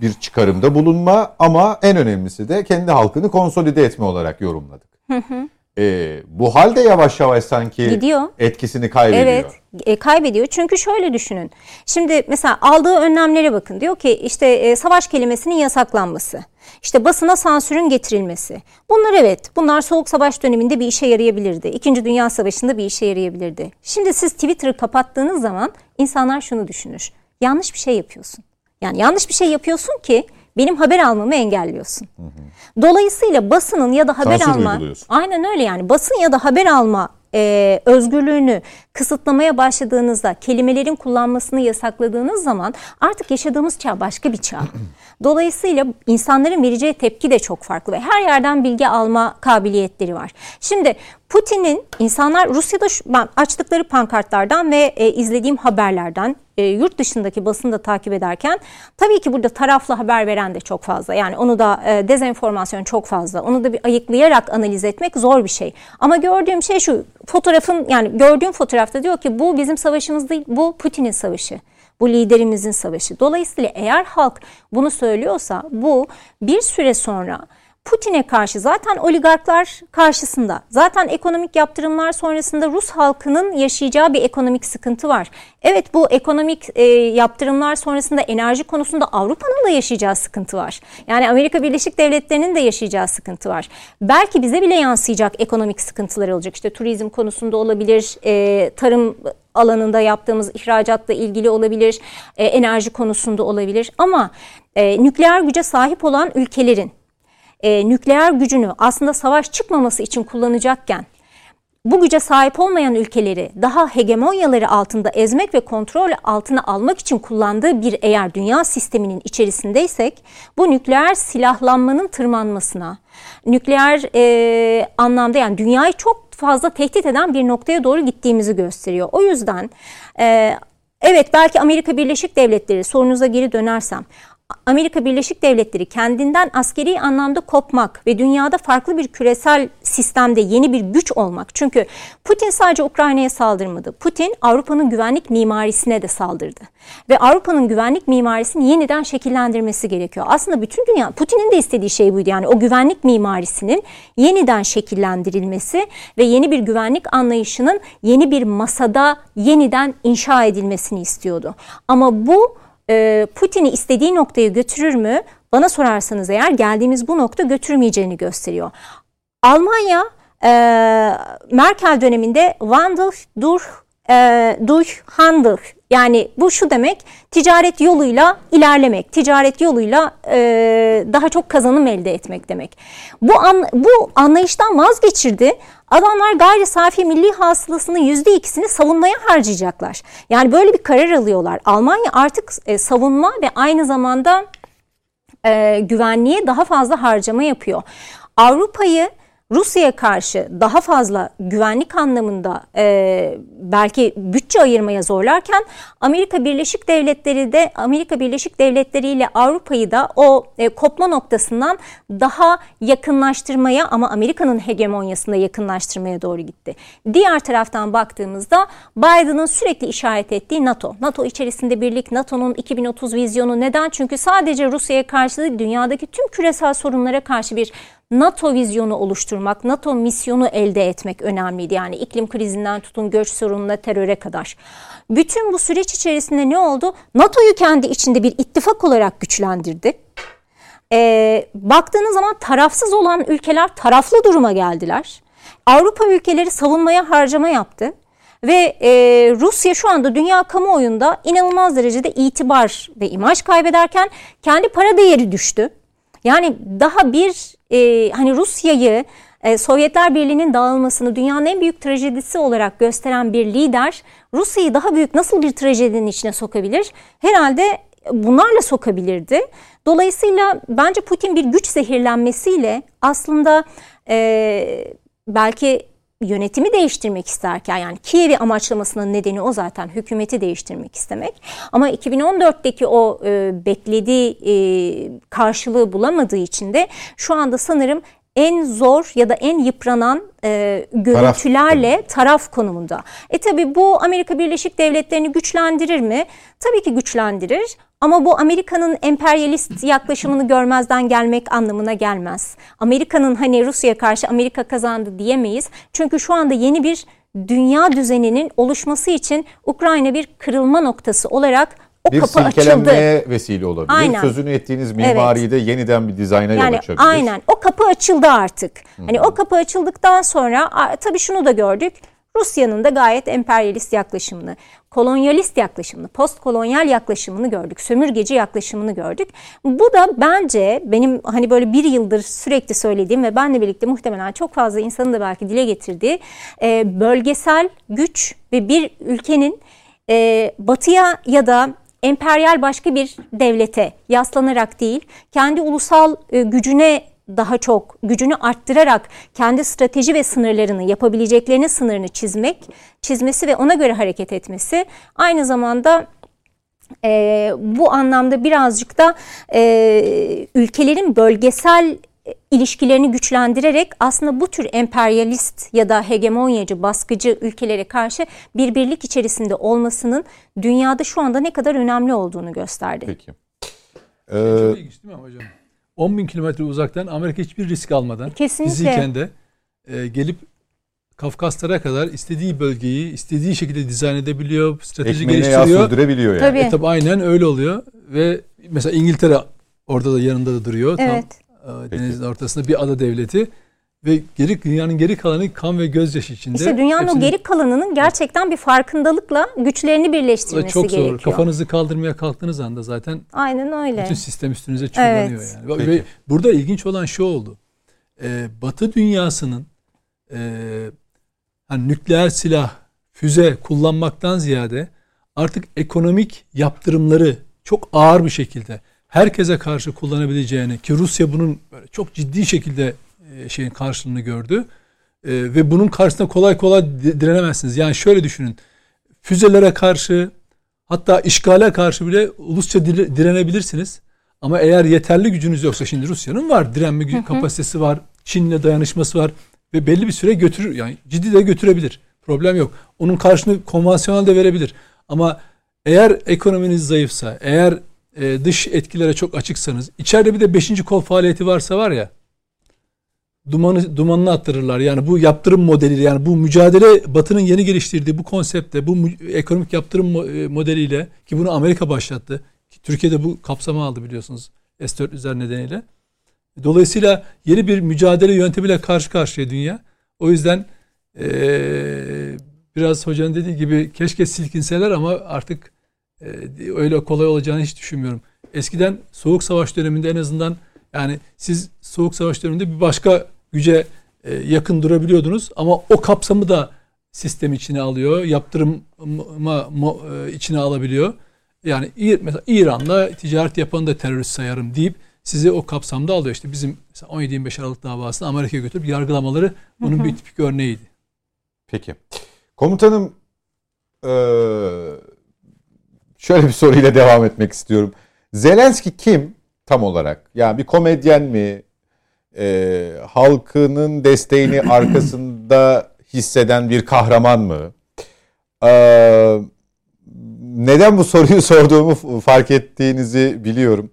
bir çıkarımda bulunma ama en önemlisi de kendi halkını konsolide etme olarak yorumladık. Hı hı. E, bu halde yavaş yavaş sanki Gidiyor. etkisini kaybediyor. Evet e, kaybediyor. Çünkü şöyle düşünün. Şimdi mesela aldığı önlemlere bakın. Diyor ki işte e, savaş kelimesinin yasaklanması. İşte basına sansürün getirilmesi. Bunlar evet, bunlar soğuk savaş döneminde bir işe yarayabilirdi. İkinci Dünya Savaşı'nda bir işe yarayabilirdi. Şimdi siz Twitter'ı kapattığınız zaman insanlar şunu düşünür. Yanlış bir şey yapıyorsun. Yani yanlış bir şey yapıyorsun ki benim haber almamı engelliyorsun. Hı hı. Dolayısıyla basının ya da haber Sansür alma aynen öyle yani basın ya da haber alma e, özgürlüğünü kısıtlamaya başladığınızda, kelimelerin kullanmasını yasakladığınız zaman artık yaşadığımız çağ başka bir çağ. Dolayısıyla insanların vereceği tepki de çok farklı ve her yerden bilgi alma kabiliyetleri var. Şimdi Putin'in insanlar Rusya'da şu, ben açtıkları pankartlardan ve e, izlediğim haberlerden e, yurt dışındaki basını da takip ederken tabii ki burada taraflı haber veren de çok fazla. Yani onu da e, dezenformasyon çok fazla. Onu da bir ayıklayarak analiz etmek zor bir şey. Ama gördüğüm şey şu fotoğrafın yani gördüğüm fotoğrafta diyor ki bu bizim savaşımız değil bu Putin'in savaşı. Bu liderimizin savaşı. Dolayısıyla eğer halk bunu söylüyorsa bu bir süre sonra Putin'e karşı zaten oligarklar karşısında. Zaten ekonomik yaptırımlar sonrasında Rus halkının yaşayacağı bir ekonomik sıkıntı var. Evet bu ekonomik e, yaptırımlar sonrasında enerji konusunda Avrupa'nın da yaşayacağı sıkıntı var. Yani Amerika Birleşik Devletleri'nin de yaşayacağı sıkıntı var. Belki bize bile yansıyacak ekonomik sıkıntılar olacak. İşte turizm konusunda olabilir, e, tarım alanında yaptığımız ihracatla ilgili olabilir, e, enerji konusunda olabilir. Ama e, nükleer güce sahip olan ülkelerin e, nükleer gücünü aslında savaş çıkmaması için kullanacakken bu güce sahip olmayan ülkeleri daha hegemonyaları altında ezmek ve kontrol altına almak için kullandığı bir eğer dünya sisteminin içerisindeysek bu nükleer silahlanmanın tırmanmasına, nükleer e, anlamda yani dünyayı çok fazla tehdit eden bir noktaya doğru gittiğimizi gösteriyor. O yüzden e, evet belki Amerika Birleşik Devletleri sorunuza geri dönersem Amerika Birleşik Devletleri kendinden askeri anlamda kopmak ve dünyada farklı bir küresel sistemde yeni bir güç olmak. Çünkü Putin sadece Ukrayna'ya saldırmadı. Putin Avrupa'nın güvenlik mimarisine de saldırdı. Ve Avrupa'nın güvenlik mimarisini yeniden şekillendirmesi gerekiyor. Aslında bütün dünya Putin'in de istediği şey buydu. Yani o güvenlik mimarisinin yeniden şekillendirilmesi ve yeni bir güvenlik anlayışının yeni bir masada yeniden inşa edilmesini istiyordu. Ama bu e, Putin'i istediği noktaya götürür mü? Bana sorarsanız eğer geldiğimiz bu nokta götürmeyeceğini gösteriyor. Almanya e, Merkel döneminde Wandel durch, e, durch Handel yani bu şu demek ticaret yoluyla ilerlemek, ticaret yoluyla e, daha çok kazanım elde etmek demek. Bu an, bu anlayıştan vazgeçirdi. Adamlar gayri safi milli hasılasının yüzde ikisini savunmaya harcayacaklar. Yani böyle bir karar alıyorlar. Almanya artık e, savunma ve aynı zamanda e, güvenliğe daha fazla harcama yapıyor. Avrupa'yı Rusya'ya karşı daha fazla güvenlik anlamında e, belki bütçe ayırmaya zorlarken Amerika Birleşik Devletleri de Amerika Birleşik Devletleri ile Avrupa'yı da o e, kopma noktasından daha yakınlaştırmaya ama Amerika'nın hegemonyasında yakınlaştırmaya doğru gitti. Diğer taraftan baktığımızda Biden'ın sürekli işaret ettiği NATO. NATO içerisinde birlik, NATO'nun 2030 vizyonu neden? Çünkü sadece Rusya'ya karşı değil dünyadaki tüm küresel sorunlara karşı bir NATO vizyonu oluşturmak, NATO misyonu elde etmek önemliydi. Yani iklim krizinden tutun göç sorununa teröre kadar. Bütün bu süreç içerisinde ne oldu? NATO'yu kendi içinde bir ittifak olarak güçlendirdi. Ee, baktığınız zaman tarafsız olan ülkeler taraflı duruma geldiler. Avrupa ülkeleri savunmaya harcama yaptı. Ve e, Rusya şu anda dünya kamuoyunda inanılmaz derecede itibar ve imaj kaybederken kendi para değeri düştü. Yani daha bir e, hani Rusya'yı e, Sovyetler Birliği'nin dağılmasını dünyanın en büyük trajedisi olarak gösteren bir lider Rusya'yı daha büyük nasıl bir trajedinin içine sokabilir? Herhalde bunlarla sokabilirdi. Dolayısıyla bence Putin bir güç zehirlenmesiyle aslında e, belki yönetimi değiştirmek isterken yani Kiev'i amaçlamasının nedeni o zaten hükümeti değiştirmek istemek. Ama 2014'teki o e, beklediği e, karşılığı bulamadığı için de şu anda sanırım en zor ya da en yıpranan e, görüntülerle taraf. taraf konumunda. E tabi bu Amerika Birleşik Devletleri'ni güçlendirir mi? Tabii ki güçlendirir ama bu Amerika'nın emperyalist yaklaşımını görmezden gelmek anlamına gelmez. Amerika'nın hani Rusya'ya karşı Amerika kazandı diyemeyiz. Çünkü şu anda yeni bir dünya düzeninin oluşması için Ukrayna bir kırılma noktası olarak o bir kapı silkelenmeye açıldı. vesile olabilir. Aynen. Sözünü ettiğiniz mimariyi de yeniden bir dizayna yol Yani açabilir. aynen o kapı açıldı artık. Hani o kapı açıldıktan sonra tabii şunu da gördük. Rusya'nın da gayet emperyalist yaklaşımını. Kolonyalist yaklaşımını, postkolonyal yaklaşımını gördük, sömürgeci yaklaşımını gördük. Bu da bence benim hani böyle bir yıldır sürekli söylediğim ve benle birlikte muhtemelen çok fazla insanın da belki dile getirdiği e, bölgesel güç ve bir ülkenin e, batıya ya da emperyal başka bir devlete yaslanarak değil, kendi ulusal e, gücüne daha çok gücünü arttırarak kendi strateji ve sınırlarını yapabileceklerinin sınırını çizmek, çizmesi ve ona göre hareket etmesi aynı zamanda e, bu anlamda birazcık da e, ülkelerin bölgesel ilişkilerini güçlendirerek aslında bu tür emperyalist ya da hegemonyacı, baskıcı ülkelere karşı bir birlik içerisinde olmasının dünyada şu anda ne kadar önemli olduğunu gösterdi. Peki. Çok ilginç değil mi hocam? 10 bin kilometre uzaktan Amerika hiçbir risk almadan Kesinlikle. fiziyken de e, gelip Kafkaslara kadar istediği bölgeyi istediği şekilde dizayn edebiliyor, strateji Ekmeğine yağ geliştiriyor. sürdürebiliyor yani. Tabii. E, tabii aynen öyle oluyor ve mesela İngiltere orada da yanında da duruyor. Evet. Tam e, denizin ortasında bir ada devleti ve geri dünyanın geri kalanı kan ve gözyaşı içinde. İşte dünyanın o Hepsini- geri kalanının gerçekten bir farkındalıkla güçlerini Bu da birleştirmesi çok zor. gerekiyor. Kafanızı kaldırmaya kalktığınız anda zaten Aynen öyle. bütün sistem üstünüze çullanıyor Evet. yani. Ve- Peki. Ve burada ilginç olan şu oldu. Ee, Batı dünyasının e, hani nükleer silah, füze kullanmaktan ziyade artık ekonomik yaptırımları çok ağır bir şekilde herkese karşı kullanabileceğini ki Rusya bunun böyle çok ciddi şekilde şeyin karşılığını gördü. E, ve bunun karşısında kolay kolay di- direnemezsiniz. Yani şöyle düşünün. Füzelere karşı hatta işgale karşı bile ulusça dire- direnebilirsiniz. Ama eğer yeterli gücünüz yoksa şimdi Rusya'nın var direnme gü- kapasitesi var. Çin'le dayanışması var ve belli bir süre götürür yani ciddi de götürebilir. Problem yok. Onun karşını konvansiyonel de verebilir. Ama eğer ekonominiz zayıfsa, eğer e, dış etkilere çok açıksanız, içeride bir de beşinci kol faaliyeti varsa var ya, dumanı dumanını attırırlar. Yani bu yaptırım modeliyle yani bu mücadele Batı'nın yeni geliştirdiği bu konsepte, bu ekonomik yaptırım e, modeliyle ki bunu Amerika başlattı. Ki Türkiye'de bu kapsama aldı biliyorsunuz S-400'ler nedeniyle. Dolayısıyla yeni bir mücadele yöntemiyle karşı karşıya dünya. O yüzden eee, biraz hocanın dediği gibi keşke silkinseler ama artık eee, öyle kolay olacağını hiç düşünmüyorum. Eskiden soğuk savaş döneminde en azından yani siz soğuk savaş döneminde bir başka güce e, yakın durabiliyordunuz ama o kapsamı da sistem içine alıyor. Yaptırıma mo- e, içine alabiliyor. Yani mesela İran'la ticaret yapanı da terörist sayarım deyip sizi o kapsamda alıyor. İşte bizim mesela 17-25 Aralık davasını Amerika'ya götürüp yargılamaları bunun bir tipik örneğiydi. Peki. Komutanım eee, şöyle bir soruyla devam etmek istiyorum. Zelenski kim tam olarak? Yani bir komedyen mi? Eee, halkının desteğini arkasında hisseden bir kahraman mı? Eee, neden bu soruyu sorduğumu fark ettiğinizi biliyorum.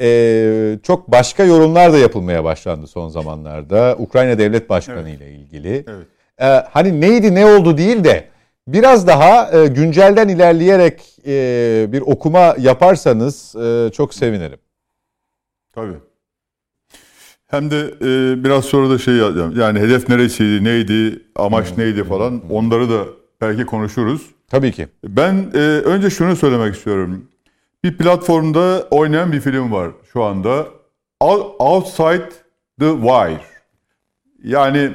Eee, çok başka yorumlar da yapılmaya başlandı son zamanlarda. Ukrayna Devlet Başkanı ile ilgili. Evet. Ee, hani neydi ne oldu değil de biraz daha e, güncelden ilerleyerek e, bir okuma yaparsanız e, çok sevinirim. Tabii. Hem de e, biraz sonra da şey yazacağım. Yani hedef neresiydi, neydi, amaç neydi falan onları da belki konuşuruz. Tabii ki. Ben e, önce şunu söylemek istiyorum. Bir platformda oynayan bir film var şu anda. Out- Outside the Wire. Yani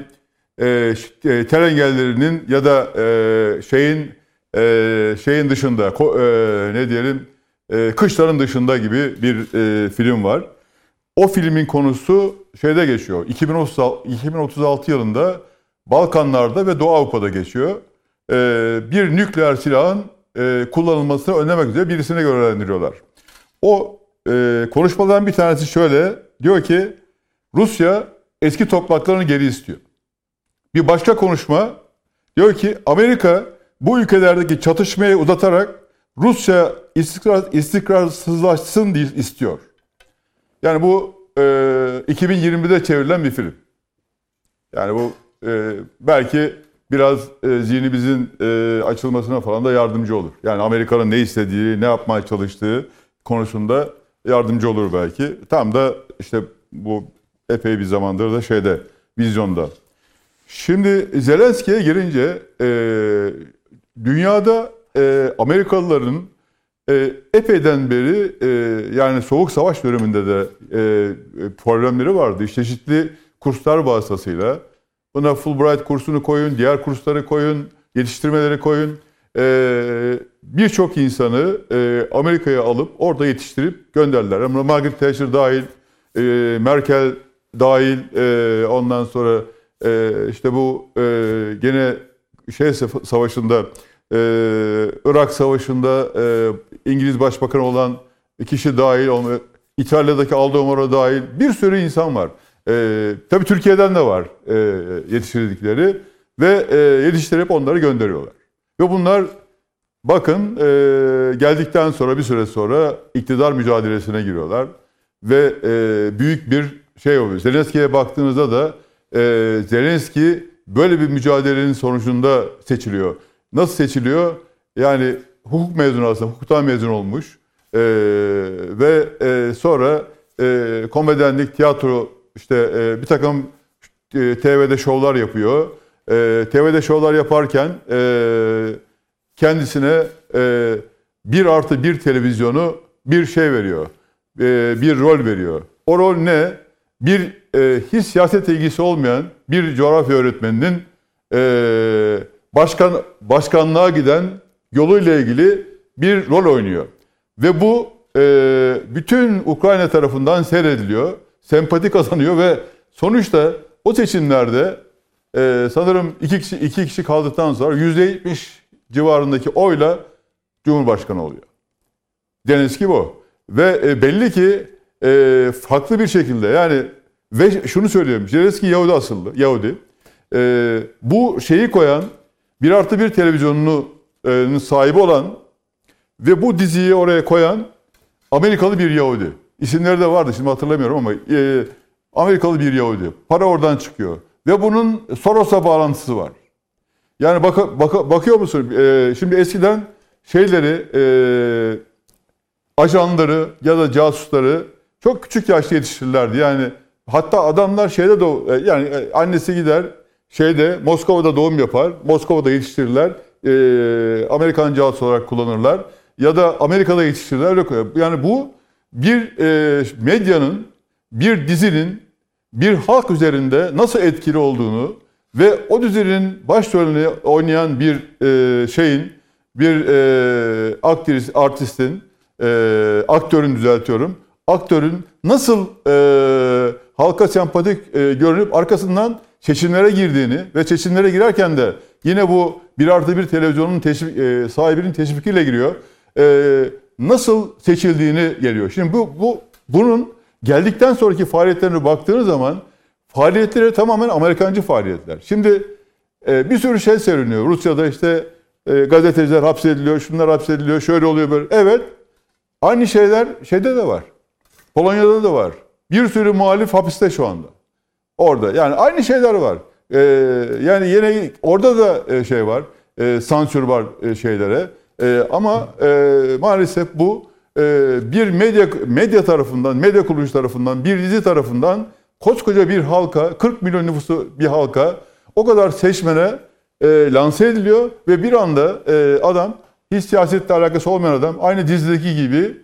e, e, ter engellerinin ya da e, şeyin e, şeyin dışında ko- e, ne diyelim e, kışların dışında gibi bir e, film var. O filmin konusu şeyde geçiyor. 2036, 2036 yılında Balkanlarda ve Doğu Avrupa'da geçiyor. Ee, bir nükleer silahın e, kullanılmasını önlemek üzere birisine görevlendiriyorlar. O e, konuşmadan bir tanesi şöyle. Diyor ki Rusya eski topraklarını geri istiyor. Bir başka konuşma diyor ki Amerika bu ülkelerdeki çatışmayı uzatarak Rusya istikrar, istikrarsızlaşsın istiyor. Yani bu e, 2020'de çevrilen bir film. Yani bu e, belki biraz e, zihnimizin e, açılmasına falan da yardımcı olur. Yani Amerika'nın ne istediği, ne yapmaya çalıştığı konusunda yardımcı olur belki. Tam da işte bu epey bir zamandır da şeyde, vizyonda. Şimdi Zelenski'ye girince e, dünyada e, Amerikalıların e, epeyden beri e, yani soğuk savaş döneminde de e, problemleri vardı. İşte çeşitli kurslar vasıtasıyla buna Fulbright kursunu koyun, diğer kursları koyun, yetiştirmeleri koyun. E, Birçok insanı e, Amerika'ya alıp orada yetiştirip gönderdiler. Ama Margaret Thatcher dahil, e, Merkel dahil, e, ondan sonra e, işte bu e, gene şey savaşında e, Irak Savaşı'nda e, İngiliz Başbakanı olan kişi dahil, İtalya'daki Aldo Moro dahil bir sürü insan var. E, tabii Türkiye'den de var e, yetiştirdikleri ve e, yetiştirip onları gönderiyorlar. Ve bunlar bakın e, geldikten sonra bir süre sonra iktidar mücadelesine giriyorlar. Ve e, büyük bir şey oluyor. Zelenski'ye baktığınızda da e, Zelenski böyle bir mücadelenin sonucunda seçiliyor. Nasıl seçiliyor? Yani hukuk mezunu aslında, hukuktan mezun olmuş. E, ve e, sonra e, komedyenlik, tiyatro, işte e, bir takım e, TV'de şovlar yapıyor. E, TV'de şovlar yaparken e, kendisine e, bir artı bir televizyonu bir şey veriyor. E, bir rol veriyor. O rol ne? Bir e, hiç siyaset ilgisi olmayan bir coğrafya öğretmeninin e, başkan başkanlığa giden yoluyla ilgili bir rol oynuyor. Ve bu e, bütün Ukrayna tarafından seyrediliyor, sempati kazanıyor ve sonuçta o seçimlerde e, sanırım iki kişi, iki kişi kaldıktan sonra %70 civarındaki oyla Cumhurbaşkanı oluyor. Zelenski bu. Ve e, belli ki e, farklı bir şekilde yani ve şunu söylüyorum. Zelenski Yahudi asıllı, Yahudi. E, bu şeyi koyan bir artı bir televizyonunun sahibi olan ve bu diziyi oraya koyan Amerikalı bir Yahudi. İsimleri de vardı şimdi hatırlamıyorum ama e, Amerikalı bir Yahudi. Para oradan çıkıyor. Ve bunun Soros'a bağlantısı var. Yani bak, bak, bakıyor musun? E, şimdi eskiden şeyleri, e, ajanları ya da casusları çok küçük yaşta yetiştirirlerdi. Yani hatta adamlar şeyde de yani annesi gider şeyde Moskova'da doğum yapar, Moskova'da yetiştirirler, e, Amerikan casus olarak kullanırlar ya da Amerika'da yetiştirirler. Yani bu bir e, medyanın, bir dizinin bir halk üzerinde nasıl etkili olduğunu ve o dizinin başrolünü oynayan bir e, şeyin, bir e, aktris, artistin, e, aktörün düzeltiyorum, aktörün nasıl e, halka sempatik e, görünüp arkasından seçimlere girdiğini ve seçimlere girerken de yine bu bir artı bir televizyonun teşvik, e, sahibinin teşvikiyle giriyor. E, nasıl seçildiğini geliyor. Şimdi bu, bu bunun geldikten sonraki faaliyetlerine baktığınız zaman faaliyetleri tamamen Amerikancı faaliyetler. Şimdi e, bir sürü şey seriniyor. Rusya'da işte e, gazeteciler hapsediliyor, şunlar hapsediliyor, şöyle oluyor böyle. Evet, aynı şeyler şeyde de var. Polonya'da da var. Bir sürü muhalif hapiste şu anda. Orada yani aynı şeyler var. Ee, yani yine orada da e, şey var, e, sansür var e, şeylere. E, ama e, maalesef bu e, bir medya medya tarafından, medya kuruluş tarafından, bir dizi tarafından koskoca bir halka, 40 milyon nüfusu bir halka o kadar seçmene e, lanse ediliyor ve bir anda e, adam hiç siyasetle alakası olmayan adam aynı dizideki gibi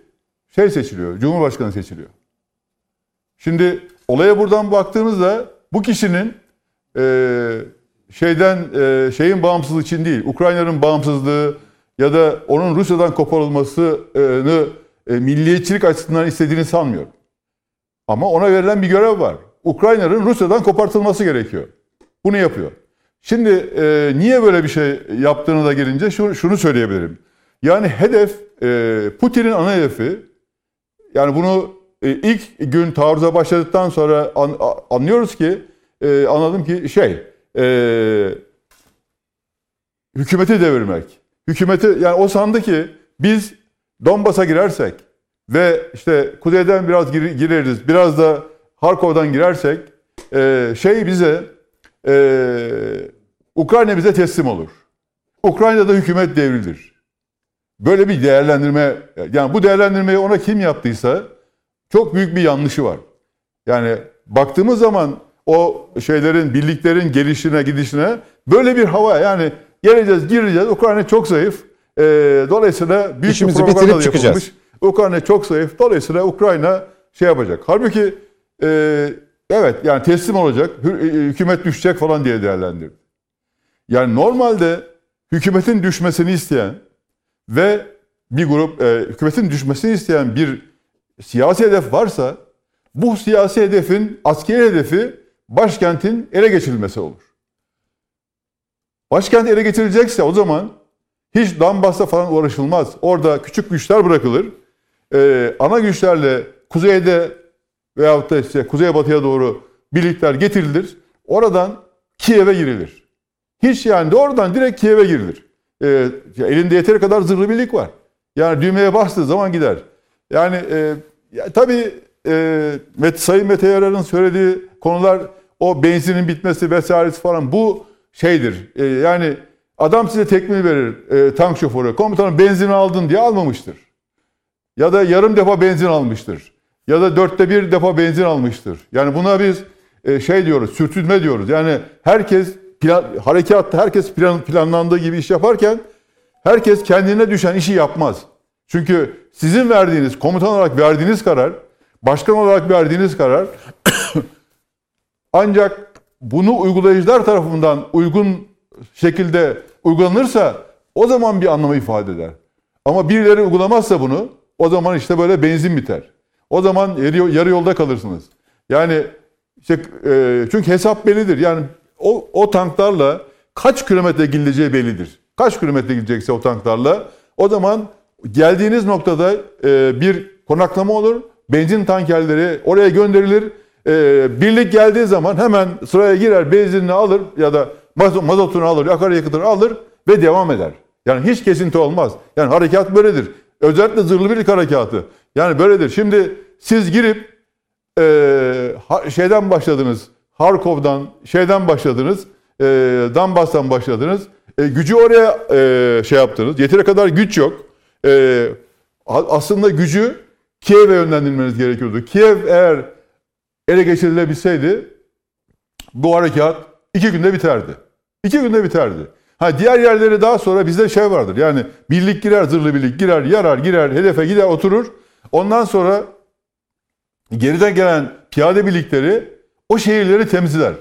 şey seçiliyor, Cumhurbaşkanı seçiliyor. Şimdi olaya buradan baktığımızda bu kişinin e, şeyden e, şeyin bağımsızlığı için değil, Ukrayna'nın bağımsızlığı ya da onun Rusya'dan koparılmasını e, milliyetçilik açısından istediğini sanmıyorum. Ama ona verilen bir görev var. Ukrayna'nın Rusya'dan kopartılması gerekiyor. Bunu yapıyor. Şimdi e, niye böyle bir şey yaptığını da gelince şunu, şunu söyleyebilirim. Yani hedef, e, Putin'in ana hedefi, yani bunu ilk gün taarruza başladıktan sonra an, anlıyoruz ki e, anladım ki şey e, hükümeti devirmek. Hükümeti yani o sandı ki biz Donbas'a girersek ve işte kuzeyden biraz gir, gireriz, biraz da Harkov'dan girersek e, şey bize e, Ukrayna bize teslim olur. Ukrayna'da hükümet devrilir. Böyle bir değerlendirme yani bu değerlendirmeyi ona kim yaptıysa çok büyük bir yanlışı var. Yani baktığımız zaman o şeylerin, birliklerin gelişine, gidişine böyle bir hava yani geleceğiz, gireceğiz. Ukrayna çok zayıf. E, dolayısıyla büyük İşimizi bir propaganda bitirip çıkacağız. yapılmış. Ukrayna çok zayıf. Dolayısıyla Ukrayna şey yapacak. Halbuki e, evet yani teslim olacak, e, hükümet düşecek falan diye değerlendirdi. Yani normalde hükümetin düşmesini isteyen ve bir grup e, hükümetin düşmesini isteyen bir siyasi hedef varsa bu siyasi hedefin askeri hedefi başkentin ele geçirilmesi olur. Başkent ele geçirilecekse o zaman hiç Donbass'ta falan uğraşılmaz. Orada küçük güçler bırakılır. Ee, ana güçlerle kuzeyde veyahut da işte kuzeybatıya doğru birlikler getirilir. Oradan Kiev'e girilir. Hiç yani doğrudan direkt Kiev'e girilir. Ee, elinde yeteri kadar zırhlı birlik var. Yani düğmeye bastığı zaman gider. Yani e, ya, tabii e, Met, Sayın Mete Yarar'ın söylediği konular o benzinin bitmesi vesairesi falan bu şeydir. E, yani adam size tekmil verir e, tank şoförü. Komutanım benzin aldın diye almamıştır. Ya da yarım defa benzin almıştır. Ya da dörtte bir defa benzin almıştır. Yani buna biz e, şey diyoruz, sürtünme diyoruz. Yani herkes plan, harekatta herkes plan, planlandığı gibi iş yaparken herkes kendine düşen işi yapmaz. Çünkü sizin verdiğiniz, komutan olarak verdiğiniz karar, başkan olarak verdiğiniz karar ancak bunu uygulayıcılar tarafından uygun şekilde uygulanırsa o zaman bir anlamı ifade eder. Ama birileri uygulamazsa bunu o zaman işte böyle benzin biter. O zaman yarı, yolda kalırsınız. Yani işte, e, çünkü hesap bellidir. Yani o, o tanklarla kaç kilometre gidileceği bellidir. Kaç kilometre gidecekse o tanklarla o zaman geldiğiniz noktada e, bir konaklama olur. Benzin tankerleri oraya gönderilir. E, birlik geldiği zaman hemen sıraya girer, benzinini alır ya da maz- mazotunu alır, akaryakıtını alır ve devam eder. Yani hiç kesinti olmaz. Yani harekat böyledir. Özellikle zırhlı birlik harekatı. Yani böyledir. Şimdi siz girip e, şeyden başladınız. Harkov'dan şeyden başladınız. E, Donbass'tan başladınız. E, gücü oraya e, şey yaptınız. Yeteri kadar güç yok. E, aslında gücü Kiev'e yönlendirmeniz gerekiyordu. Kiev eğer ele geçirilebilseydi bu harekat iki günde biterdi. İki günde biterdi. Ha diğer yerleri daha sonra bizde şey vardır. Yani birlik girer, zırhlı birlik girer, yarar, girer, hedefe gider, oturur. Ondan sonra geriden gelen piyade birlikleri o şehirleri temizler.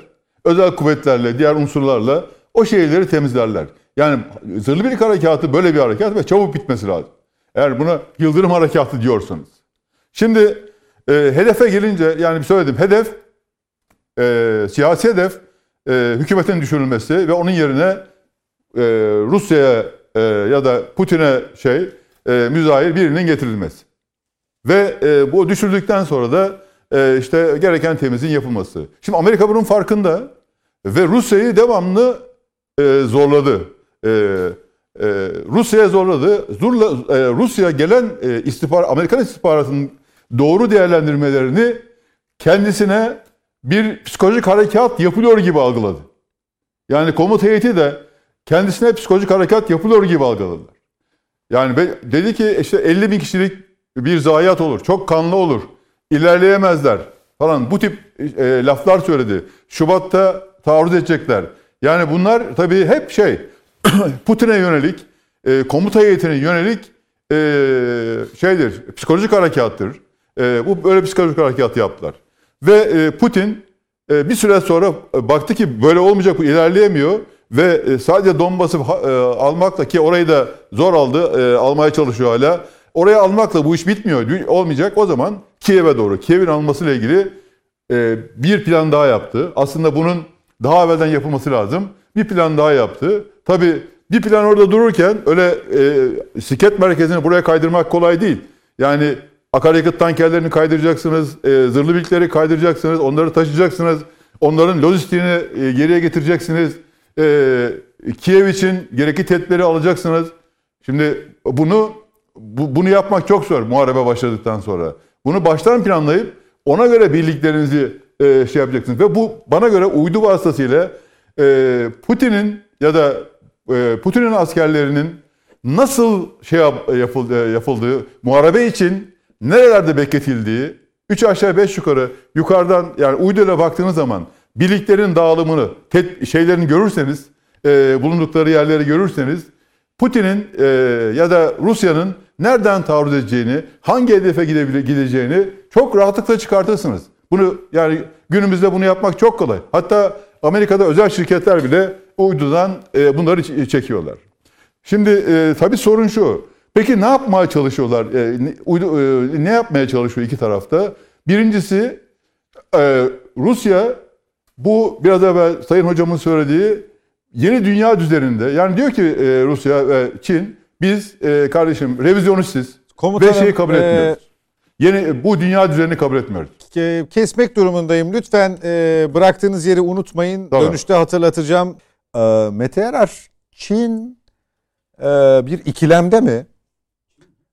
Özel kuvvetlerle, diğer unsurlarla o şehirleri temizlerler. Yani zırhlı birlik harekatı böyle bir harekat ve çabuk bitmesi lazım. Eğer buna yıldırım harekatı diyorsanız. Şimdi e, hedefe gelince yani söyledim hedef e, siyasi hedef e, hükümetin düşürülmesi ve onun yerine e, Rusya'ya e, ya da Putin'e şey e, müzahir birinin getirilmesi. Ve e, bu düşürdükten sonra da e, işte gereken temizliğin yapılması. Şimdi Amerika bunun farkında ve Rusya'yı devamlı e, zorladı. E, e, Rusya'ya zorladı. Zurla, e, Rusya gelen e, istihbar, Amerikan istihbaratının doğru değerlendirmelerini kendisine bir psikolojik harekat yapılıyor gibi algıladı. Yani komuta heyeti de kendisine psikolojik harekat yapılıyor gibi algıladılar. Yani dedi ki işte 50 bin kişilik bir zayiat olur, çok kanlı olur, ilerleyemezler falan bu tip e, laflar söyledi. Şubat'ta taarruz edecekler. Yani bunlar tabii hep şey Putin'e yönelik, e, komuta heyetine yönelik e, şeydir, psikolojik harekattır. E, bu böyle psikolojik harekat yaptılar. Ve e, Putin e, bir süre sonra e, baktı ki böyle olmayacak, ilerleyemiyor ve e, sadece Donbas'ı e, almakla ki orayı da zor aldı, e, almaya çalışıyor hala. Oraya almakla bu iş bitmiyor, olmayacak. O zaman Kiev'e doğru, Kiev'in alınmasıyla ilgili e, bir plan daha yaptı. Aslında bunun daha evvelden yapılması lazım. Bir plan daha yaptı. Tabii bir plan orada dururken öyle e, siket merkezini buraya kaydırmak kolay değil. Yani akaryakıt tankerlerini kaydıracaksınız, e, zırhlı birlikleri kaydıracaksınız, onları taşıyacaksınız, onların lojistiğini e, geriye getireceksiniz. E, Kiev için gerekli tedbiri alacaksınız. Şimdi bunu bu, bunu yapmak çok zor muharebe başladıktan sonra. Bunu baştan planlayıp ona göre birliklerinizi e, şey yapacaksınız. Ve bu bana göre uydu vasıtasıyla e, Putin'in ya da Putin'in askerlerinin nasıl şey yap, yapıldı, yapıldığı, muharebe için nerelerde bekletildiği, 3 aşağı 5 yukarı yukarıdan yani uyduyla baktığınız zaman birliklerin dağılımını, tet, şeylerini görürseniz, e, bulundukları yerleri görürseniz Putin'in e, ya da Rusya'nın nereden taarruz edeceğini, hangi hedefe gideceğini çok rahatlıkla çıkartırsınız. Bunu yani günümüzde bunu yapmak çok kolay. Hatta Amerika'da özel şirketler bile uydudan e, bunları çekiyorlar. Şimdi e, tabii sorun şu. Peki ne yapmaya çalışıyorlar? E, ne, uydu, e, ne yapmaya çalışıyor iki tarafta? Birincisi e, Rusya bu biraz evvel Sayın Hocamın söylediği yeni dünya düzeninde yani diyor ki e, Rusya ve Çin biz e, kardeşim revizyonistiz Komutanım, ve şeyi kabul e, etmiyoruz. Yeni bu dünya düzenini kabul etmiyoruz. Ke- kesmek durumundayım. Lütfen e, bıraktığınız yeri unutmayın. Tamam. Dönüşte hatırlatacağım. E, Mete Erer, Çin e, bir ikilemde mi?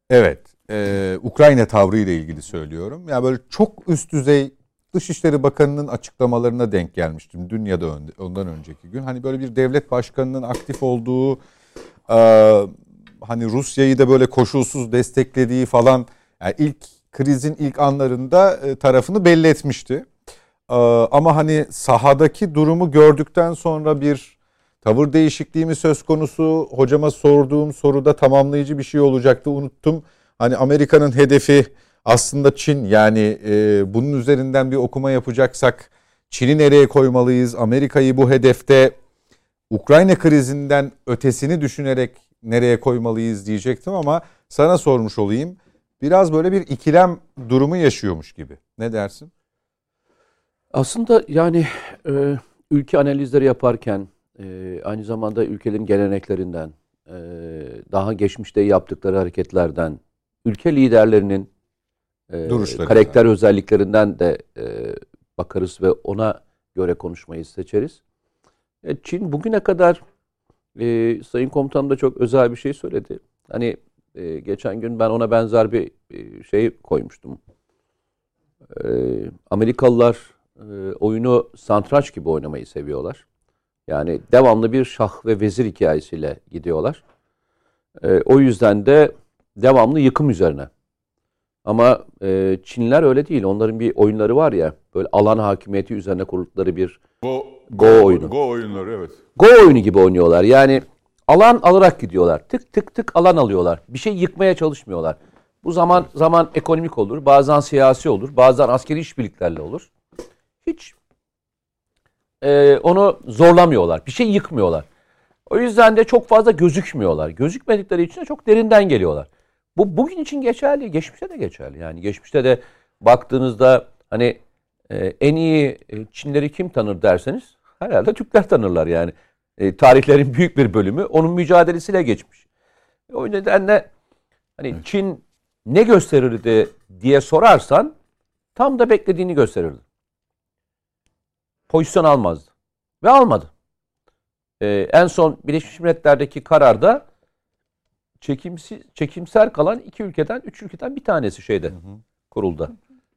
Evet. E, Ukrayna tavrı ile ilgili söylüyorum. Yani böyle çok üst düzey Dışişleri Bakanı'nın açıklamalarına denk gelmiştim. Dün ya da ondan önceki gün. Hani böyle bir devlet başkanının aktif olduğu, e, hani Rusya'yı da böyle koşulsuz desteklediği falan. Yani ilk krizin ilk anlarında e, tarafını belli etmişti. E, ama hani sahadaki durumu gördükten sonra bir tavır değişikliği mi söz konusu? Hocama sorduğum soruda tamamlayıcı bir şey olacaktı. Unuttum. Hani Amerika'nın hedefi aslında Çin. Yani e, bunun üzerinden bir okuma yapacaksak Çin'i nereye koymalıyız? Amerika'yı bu hedefte Ukrayna krizinden ötesini düşünerek nereye koymalıyız diyecektim ama sana sormuş olayım. Biraz böyle bir ikilem durumu yaşıyormuş gibi. Ne dersin? Aslında yani e, ülke analizleri yaparken e, aynı zamanda ülkelerin geleneklerinden, e, daha geçmişte yaptıkları hareketlerden, ülke liderlerinin e, karakter özelliklerinden de e, bakarız ve ona göre konuşmayı seçeriz. E, Çin bugüne kadar e, Sayın Komutanım da çok özel bir şey söyledi. Hani e, geçen gün ben ona benzer bir e, şey koymuştum. E, Amerikalılar e, oyunu satranç gibi oynamayı seviyorlar. Yani devamlı bir şah ve vezir hikayesiyle gidiyorlar. E, o yüzden de devamlı yıkım üzerine. Ama e, Çinliler öyle değil. Onların bir oyunları var ya, böyle alan hakimiyeti üzerine kurdukları bir Go, Go oyunu. Go oyunları evet. Go oyunu gibi oynuyorlar. Yani alan alarak gidiyorlar. Tık tık tık alan alıyorlar. Bir şey yıkmaya çalışmıyorlar. Bu zaman zaman ekonomik olur, bazen siyasi olur, bazen askeri işbirliklerle olur. Hiç e, onu zorlamıyorlar. Bir şey yıkmıyorlar. O yüzden de çok fazla gözükmüyorlar. Gözükmedikleri için de çok derinden geliyorlar. Bu bugün için geçerli, geçmişte de geçerli. Yani geçmişte de baktığınızda hani e, en iyi e, Çinleri kim tanır derseniz herhalde Türkler tanırlar yani. E, tarihlerin büyük bir bölümü onun mücadelesiyle geçmiş. O nedenle hani Çin ne gösterirdi diye sorarsan tam da beklediğini gösterirdi. Pozisyon almazdı. Ve almadı. E, en son Birleşmiş Milletler'deki kararda çekimsi, çekimser kalan iki ülkeden, üç ülkeden bir tanesi şeyde kurulda.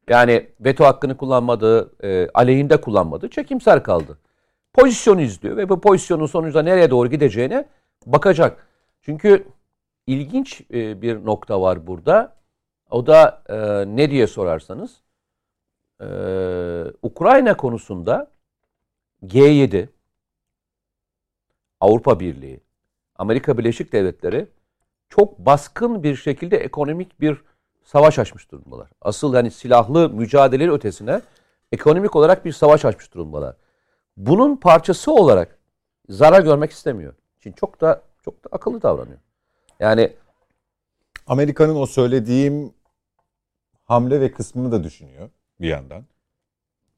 Yani veto hakkını kullanmadı, e, aleyhinde kullanmadı, çekimser kaldı. Pozisyonu izliyor ve bu pozisyonun sonucunda nereye doğru gideceğine bakacak. Çünkü ilginç e, bir nokta var burada. O da e, ne diye sorarsanız, e, Ukrayna konusunda G7, Avrupa Birliği, Amerika Birleşik Devletleri çok baskın bir şekilde ekonomik bir savaş açmış durumdalar. Asıl yani silahlı mücadelenin ötesine ekonomik olarak bir savaş açmış durumdalar. Bunun parçası olarak zarar görmek istemiyor. Çin çok da çok da akıllı davranıyor. Yani Amerika'nın o söylediğim hamle ve kısmını da düşünüyor bir yandan.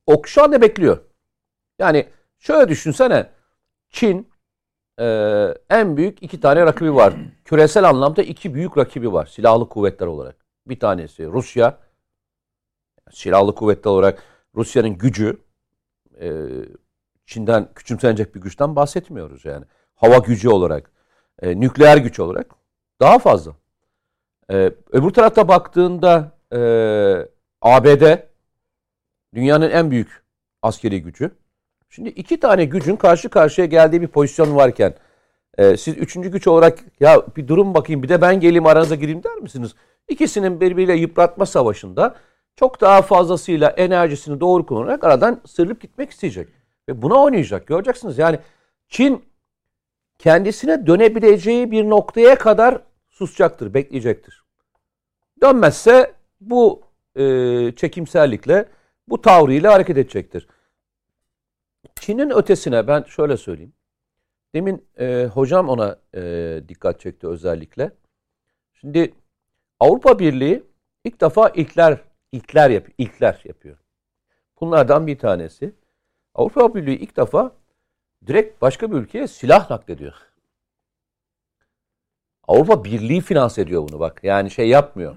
o şu anda bekliyor. Yani şöyle düşünsene Çin e, en büyük iki tane rakibi var. Küresel anlamda iki büyük rakibi var silahlı kuvvetler olarak. Bir tanesi Rusya. Silahlı kuvvetler olarak Rusya'nın gücü e, Çin'den küçümsenecek bir güçten bahsetmiyoruz yani. Hava gücü olarak, e, nükleer güç olarak daha fazla. E, öbür tarafta baktığında e, ABD dünyanın en büyük askeri gücü. Şimdi iki tane gücün karşı karşıya geldiği bir pozisyon varken e, siz üçüncü güç olarak ya bir durun bakayım bir de ben geleyim aranıza gireyim der misiniz? İkisinin birbiriyle yıpratma savaşında çok daha fazlasıyla enerjisini doğru kullanarak aradan sıyrılıp gitmek isteyecek. Ve buna oynayacak. Göreceksiniz yani Çin kendisine dönebileceği bir noktaya kadar susacaktır, bekleyecektir. Dönmezse bu e, çekimsellikle, bu tavrıyla hareket edecektir. Çin'in ötesine ben şöyle söyleyeyim. Demin e, hocam ona e, dikkat çekti özellikle. Şimdi Avrupa Birliği ilk defa ilkler ilkler yapıyor. ilkler yapıyor. Bunlardan bir tanesi Avrupa Birliği ilk defa direkt başka bir ülkeye silah naklediyor. Avrupa Birliği finanse ediyor bunu bak. Yani şey yapmıyor.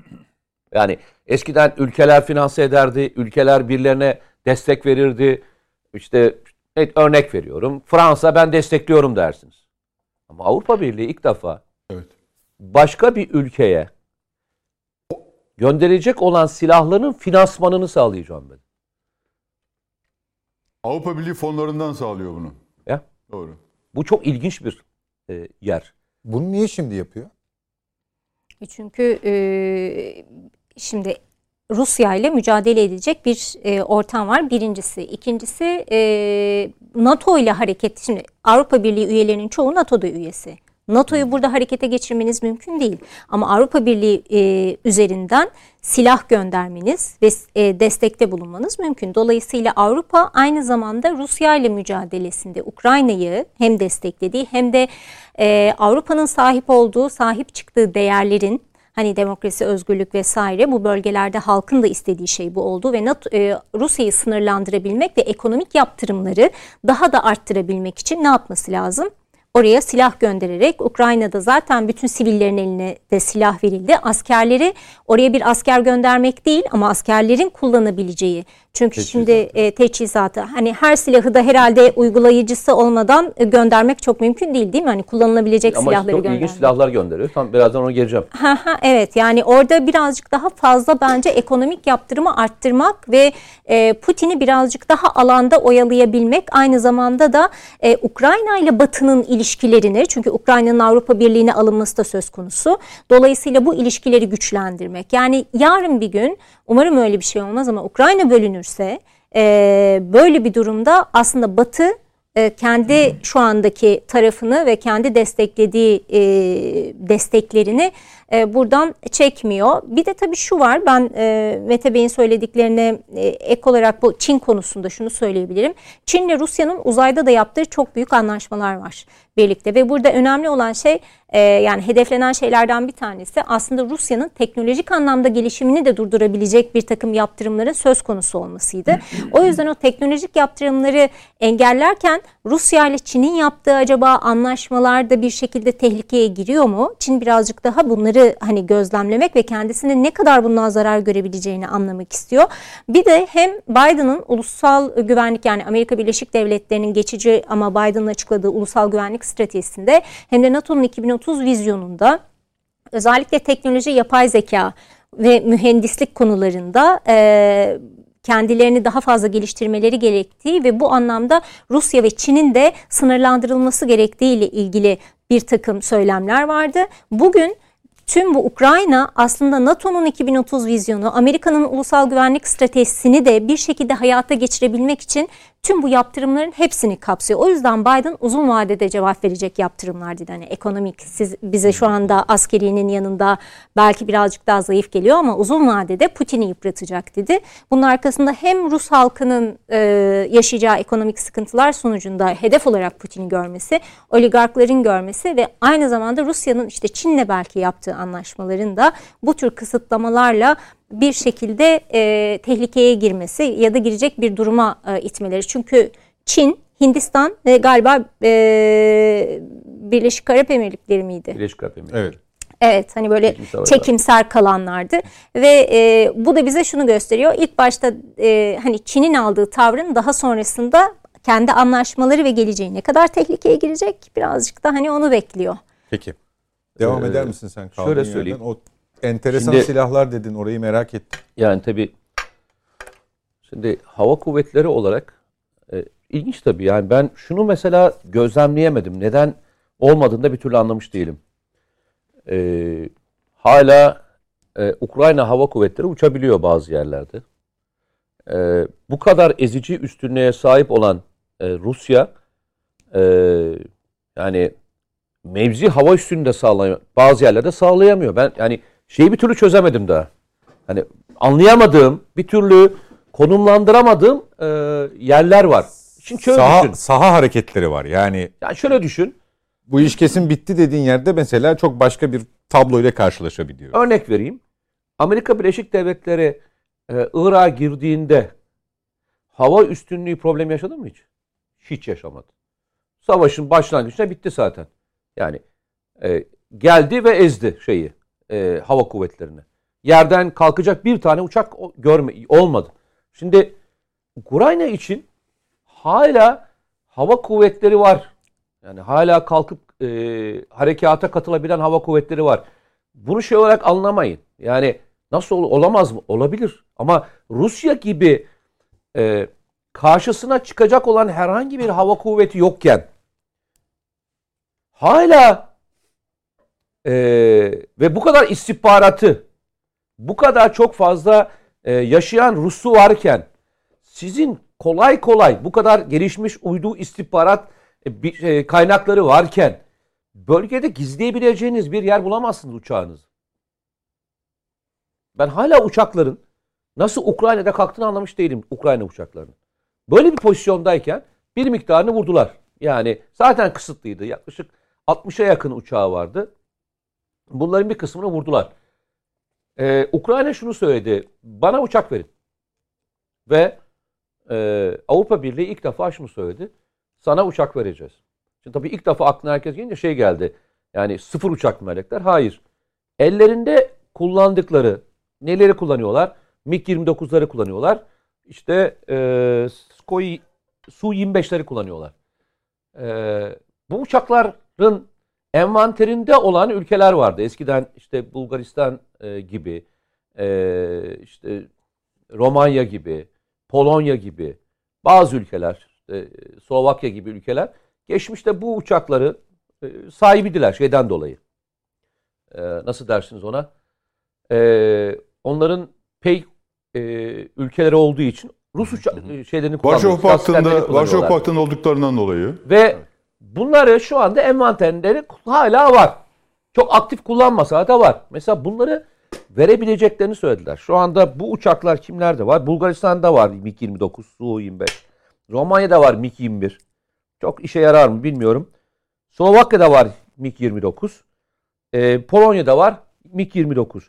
Yani eskiden ülkeler finanse ederdi. Ülkeler birilerine destek verirdi. İşte evet, örnek veriyorum. Fransa ben destekliyorum dersiniz. Ama Avrupa Birliği ilk defa Evet. başka bir ülkeye gönderecek olan silahların finansmanını sağlayacağım ben. Avrupa Birliği fonlarından sağlıyor bunu. Ya. Doğru. Bu çok ilginç bir e, yer. Bunu niye şimdi yapıyor? Çünkü e, şimdi Rusya ile mücadele edecek bir e, ortam var birincisi. İkincisi e, NATO ile hareket. Şimdi Avrupa Birliği üyelerinin çoğu NATO'da üyesi. NATO'yu burada harekete geçirmeniz mümkün değil. Ama Avrupa Birliği e, üzerinden silah göndermeniz ve e, destekte bulunmanız mümkün. Dolayısıyla Avrupa aynı zamanda Rusya ile mücadelesinde Ukrayna'yı hem desteklediği hem de e, Avrupa'nın sahip olduğu, sahip çıktığı değerlerin hani demokrasi, özgürlük vesaire bu bölgelerde halkın da istediği şey bu oldu ve NATO, e, Rusya'yı sınırlandırabilmek ve ekonomik yaptırımları daha da arttırabilmek için ne yapması lazım? Oraya silah göndererek Ukrayna'da zaten bütün sivillerin eline de silah verildi. Askerleri oraya bir asker göndermek değil ama askerlerin kullanabileceği. Çünkü Teçhizatı. şimdi e, teçhizatı hani her silahı da herhalde uygulayıcısı olmadan e, göndermek çok mümkün değil değil mi? Hani kullanılabilecek Ama silahları çok göndermek. ilginç silahlar gönderiyor. Tam birazdan ona geleceğim. Evet yani orada birazcık daha fazla bence ekonomik yaptırımı arttırmak ve e, Putin'i birazcık daha alanda oyalayabilmek aynı zamanda da e, Ukrayna ile Batı'nın ilişkilerini çünkü Ukrayna'nın Avrupa Birliği'ne alınması da söz konusu. Dolayısıyla bu ilişkileri güçlendirmek. Yani yarın bir gün umarım öyle bir şey olmaz ama Ukrayna bölünürse e, böyle bir durumda aslında Batı e, kendi şu andaki tarafını ve kendi desteklediği e, desteklerini e, buradan çekmiyor. Bir de tabii şu var ben e, Mete Bey'in söylediklerine e, ek olarak bu Çin konusunda şunu söyleyebilirim. Çin ile Rusya'nın uzayda da yaptığı çok büyük anlaşmalar var birlikte ve burada önemli olan şey e, yani hedeflenen şeylerden bir tanesi aslında Rusya'nın teknolojik anlamda gelişimini de durdurabilecek bir takım yaptırımların söz konusu olmasıydı. O yüzden o teknolojik yaptırımları engellerken Rusya ile Çin'in yaptığı acaba anlaşmalarda bir şekilde tehlikeye giriyor mu? Çin birazcık daha bunları hani gözlemlemek ve kendisinin ne kadar bundan zarar görebileceğini anlamak istiyor. Bir de hem Biden'ın ulusal güvenlik yani Amerika Birleşik Devletleri'nin geçici ama Biden'ın açıkladığı ulusal güvenlik stratejisinde hem de NATO'nun 2030 vizyonunda özellikle teknoloji, yapay zeka ve mühendislik konularında e, kendilerini daha fazla geliştirmeleri gerektiği ve bu anlamda Rusya ve Çin'in de sınırlandırılması gerektiği ile ilgili bir takım söylemler vardı. Bugün tüm bu Ukrayna aslında NATO'nun 2030 vizyonu, Amerika'nın ulusal güvenlik stratejisini de bir şekilde hayata geçirebilmek için tüm bu yaptırımların hepsini kapsıyor. O yüzden Biden uzun vadede cevap verecek yaptırımlar dedi. Hani ekonomik siz bize şu anda askerinin yanında belki birazcık daha zayıf geliyor ama uzun vadede Putin'i yıpratacak dedi. Bunun arkasında hem Rus halkının e, yaşayacağı ekonomik sıkıntılar sonucunda hedef olarak Putin'i görmesi, oligarkların görmesi ve aynı zamanda Rusya'nın işte Çin'le belki yaptığı anlaşmaların da bu tür kısıtlamalarla bir şekilde e, tehlikeye girmesi ya da girecek bir duruma e, itmeleri. Çünkü Çin, Hindistan ve galiba e, Birleşik Arap Emirlikleri miydi? Birleşik Arap Emirlikleri. Evet. Evet hani böyle Çekimser çekimser kalanlardı ve e, bu da bize şunu gösteriyor. İlk başta e, hani Çin'in aldığı tavrın daha sonrasında kendi anlaşmaları ve geleceği ne kadar tehlikeye girecek birazcık da hani onu bekliyor. Peki. Devam Ee, eder misin sen şöyle yerden? söyleyeyim. O enteresan Şimdi- silahlar dedin orayı merak ettim. Yani tabii şimdi hava kuvvetleri olarak e, ilginç tabii. Yani ben şunu mesela gözlemleyemedim. Neden olmadığını da bir türlü anlamış değilim. E, hala e, Ukrayna hava kuvvetleri uçabiliyor bazı yerlerde. E, bu kadar ezici üstünlüğe sahip olan e, Rusya e, yani mevzi hava üstünde sağlayamıyor. Bazı yerlerde sağlayamıyor. Ben yani şeyi bir türlü çözemedim daha. Hani anlayamadığım, bir türlü konumlandıramadığım e, yerler var. Şimdi şöyle Saha, düşün. saha hareketleri var. Yani Yani şöyle düşün. bu iş kesin bitti dediğin yerde mesela çok başka bir tabloyla karşılaşabiliyor. Örnek vereyim. Amerika Birleşik Devletleri e, Irak'a girdiğinde hava üstünlüğü problemi yaşadı mı hiç? Hiç yaşamadı. Savaşın başlangıcında bitti zaten. Yani e, geldi ve ezdi şeyi e, hava kuvvetlerini. Yerden kalkacak bir tane uçak görme olmadı. Şimdi Ukrayna için hala hava kuvvetleri var. Yani hala kalkıp e, harekata katılabilen hava kuvvetleri var. Bunu şey olarak anlamayın. Yani nasıl ol- olamaz mı? Olabilir. Ama Rusya gibi e, karşısına çıkacak olan herhangi bir hava kuvveti yokken hala e, ve bu kadar istihbaratı bu kadar çok fazla e, yaşayan Rus'u varken sizin kolay kolay bu kadar gelişmiş uydu istihbarat e, e, kaynakları varken bölgede gizleyebileceğiniz bir yer bulamazsınız uçağınızı. Ben hala uçakların nasıl Ukrayna'da kalktığını anlamış değilim Ukrayna uçaklarının. Böyle bir pozisyondayken bir miktarını vurdular. Yani zaten kısıtlıydı. Yaklaşık 60'a yakın uçağı vardı. Bunların bir kısmını vurdular. Ee, Ukrayna şunu söyledi. Bana uçak verin. Ve e, Avrupa Birliği ilk defa şunu söyledi. Sana uçak vereceğiz. Şimdi tabii ilk defa aklına herkes gelince şey geldi. Yani sıfır uçak mı melekler? Hayır. Ellerinde kullandıkları neleri kullanıyorlar? MiG-29'ları kullanıyorlar. İşte e, Sukhoi Su-25'leri kullanıyorlar. E, bu uçakların envanterinde olan ülkeler vardı. Eskiden işte Bulgaristan e, gibi, e, işte Romanya gibi, Polonya gibi bazı ülkeler, işte Slovakya gibi ülkeler geçmişte bu uçakları e, sahibidiler şeyden dolayı. E, nasıl dersiniz ona? E, onların pay e, ülkeleri olduğu için Rus uça- e, şeylerini kullanıyor. Varşova Paktı'nda, Varşova kullanıyorlar. Paktı'nda olduklarından dolayı. Ve bunları şu anda envanterleri hala var. Çok aktif kullanmasa da var. Mesela bunları verebileceklerini söylediler. Şu anda bu uçaklar kimlerde var? Bulgaristan'da var MiG-29, Su-25. Romanya'da var MiG-21. Çok işe yarar mı bilmiyorum. Slovakya'da var MiG-29. Ee, Polonya'da var MiG-29.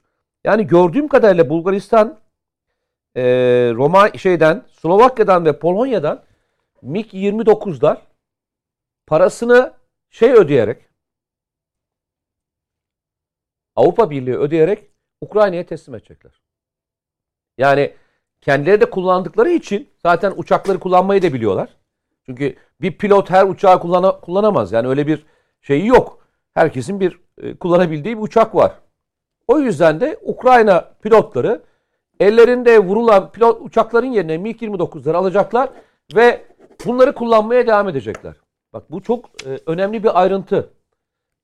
Yani gördüğüm kadarıyla Bulgaristan, e, Roma şeyden, Slovakya'dan ve Polonya'dan MiG-29'lar parasını şey ödeyerek Avrupa Birliği ödeyerek Ukrayna'ya teslim edecekler. Yani kendileri de kullandıkları için zaten uçakları kullanmayı da biliyorlar. Çünkü bir pilot her uçağı kullana- kullanamaz. Yani öyle bir şeyi yok. Herkesin bir e, kullanabildiği bir uçak var. O yüzden de Ukrayna pilotları ellerinde vurulan pilot uçakların yerine MiG-29'ları alacaklar ve bunları kullanmaya devam edecekler. Bak bu çok e, önemli bir ayrıntı.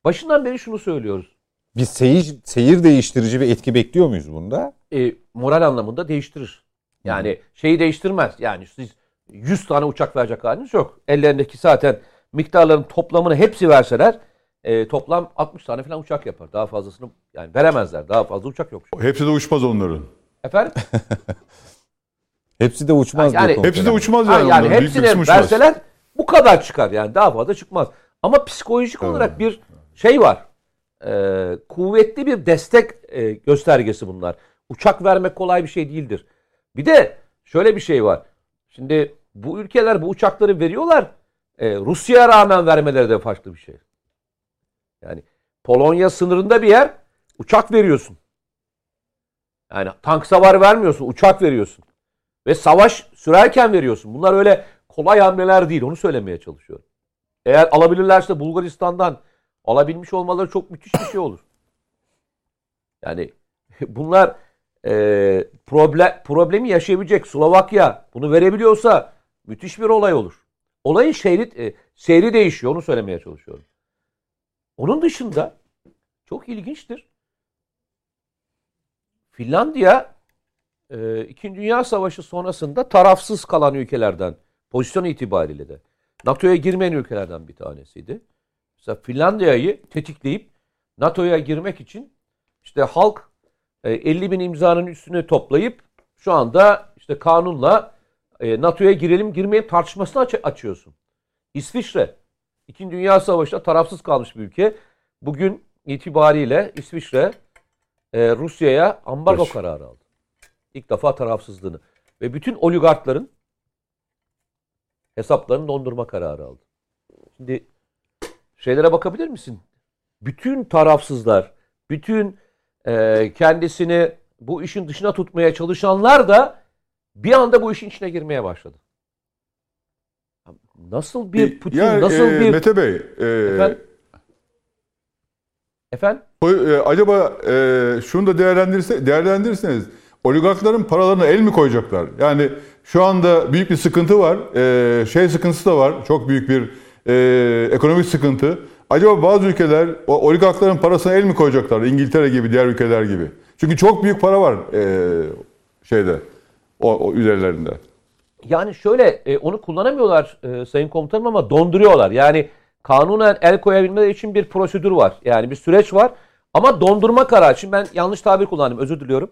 Başından beri şunu söylüyoruz. Biz seyir, seyir değiştirici bir etki bekliyor muyuz bunda? E, moral anlamında değiştirir. Yani şeyi değiştirmez. Yani siz 100 tane uçak verecek haliniz yok. Ellerindeki zaten miktarların toplamını hepsi verseler e, toplam 60 tane falan uçak yapar. Daha fazlasını yani veremezler. Daha fazla uçak yok. Hepsi de uçmaz onların. Efendim? Hepsi de uçmaz Yani- diyor komutanım. Hepsi de uçmaz Ha, yani. yani bir hepsini verseler bu kadar çıkar yani daha fazla çıkmaz. Ama psikolojik olarak bir şey var. Ee, kuvvetli bir destek e, göstergesi bunlar. Uçak vermek kolay bir şey değildir. Bir de şöyle bir şey var. Şimdi bu ülkeler bu uçakları veriyorlar. Ee, Rusya'ya rağmen vermeleri de farklı bir şey. Yani Polonya sınırında bir yer uçak veriyorsun. Yani tank savar vermiyorsun, uçak veriyorsun. Ve savaş sürerken veriyorsun. Bunlar öyle kolay hamleler değil. Onu söylemeye çalışıyorum. Eğer alabilirlerse Bulgaristan'dan alabilmiş olmaları çok müthiş bir şey olur. Yani bunlar e, problem, problemi yaşayabilecek Slovakya bunu verebiliyorsa müthiş bir olay olur. Olayın seyri, e, seyri değişiyor. Onu söylemeye çalışıyorum. Onun dışında çok ilginçtir. Finlandiya e, İkinci Dünya Savaşı sonrasında tarafsız kalan ülkelerden pozisyon itibariyle de NATO'ya girmeyen ülkelerden bir tanesiydi. mesela Finlandiya'yı tetikleyip NATO'ya girmek için işte halk e, 50 bin imzanın üstünü toplayıp şu anda işte kanunla e, NATO'ya girelim girmeyelim tartışmasını aç- açıyorsun. İsviçre İkinci Dünya Savaşı'nda tarafsız kalmış bir ülke. Bugün itibariyle İsviçre e, Rusya'ya ambargo Beş. kararı aldı. İlk defa tarafsızlığını. Ve bütün oligarkların hesaplarını dondurma kararı aldı. Şimdi şeylere bakabilir misin? Bütün tarafsızlar, bütün e, kendisini bu işin dışına tutmaya çalışanlar da bir anda bu işin içine girmeye başladı. Nasıl bir Putin, Ya, nasıl e, bir... Mete Bey, e, Efendim? Efendim? e, acaba e, şunu da değerlendirse, değerlendirirseniz oligarkların paralarına el mi koyacaklar? Yani şu anda büyük bir sıkıntı var. E, şey sıkıntısı da var. Çok büyük bir e, ekonomik sıkıntı. Acaba bazı ülkeler o oligarkların parasına el mi koyacaklar? İngiltere gibi, diğer ülkeler gibi. Çünkü çok büyük para var e, şeyde, o, o üzerlerinde. Yani şöyle e, onu kullanamıyorlar e, Sayın Komutanım ama donduruyorlar. Yani kanunen el koyabilmeleri için bir prosedür var. Yani bir süreç var. Ama dondurma kararı. Şimdi ben yanlış tabir kullandım özür diliyorum.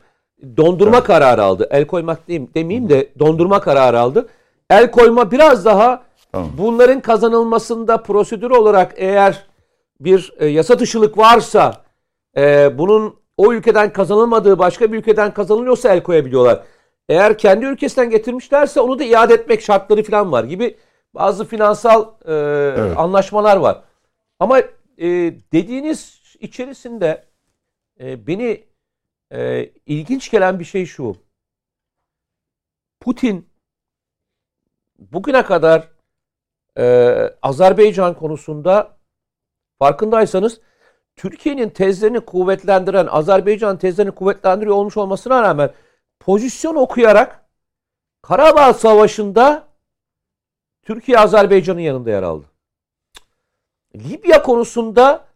Dondurma kararı aldı. El koymak diyeyim, demeyeyim de dondurma kararı aldı. El koyma biraz daha Tamam. bunların kazanılmasında prosedür olarak eğer bir e, yasa dışılık varsa e, bunun o ülkeden kazanılmadığı başka bir ülkeden kazanılıyorsa el koyabiliyorlar. Eğer kendi ülkesinden getirmişlerse onu da iade etmek şartları falan var gibi bazı finansal e, anlaşmalar var. Ama e, dediğiniz içerisinde e, beni e, ilginç gelen bir şey şu. Putin bugüne kadar e, Azerbaycan konusunda farkındaysanız Türkiye'nin tezlerini kuvvetlendiren, Azerbaycan tezlerini kuvvetlendiriyor olmuş olmasına rağmen pozisyon okuyarak Karabağ Savaşı'nda Türkiye Azerbaycan'ın yanında yer aldı. Libya konusunda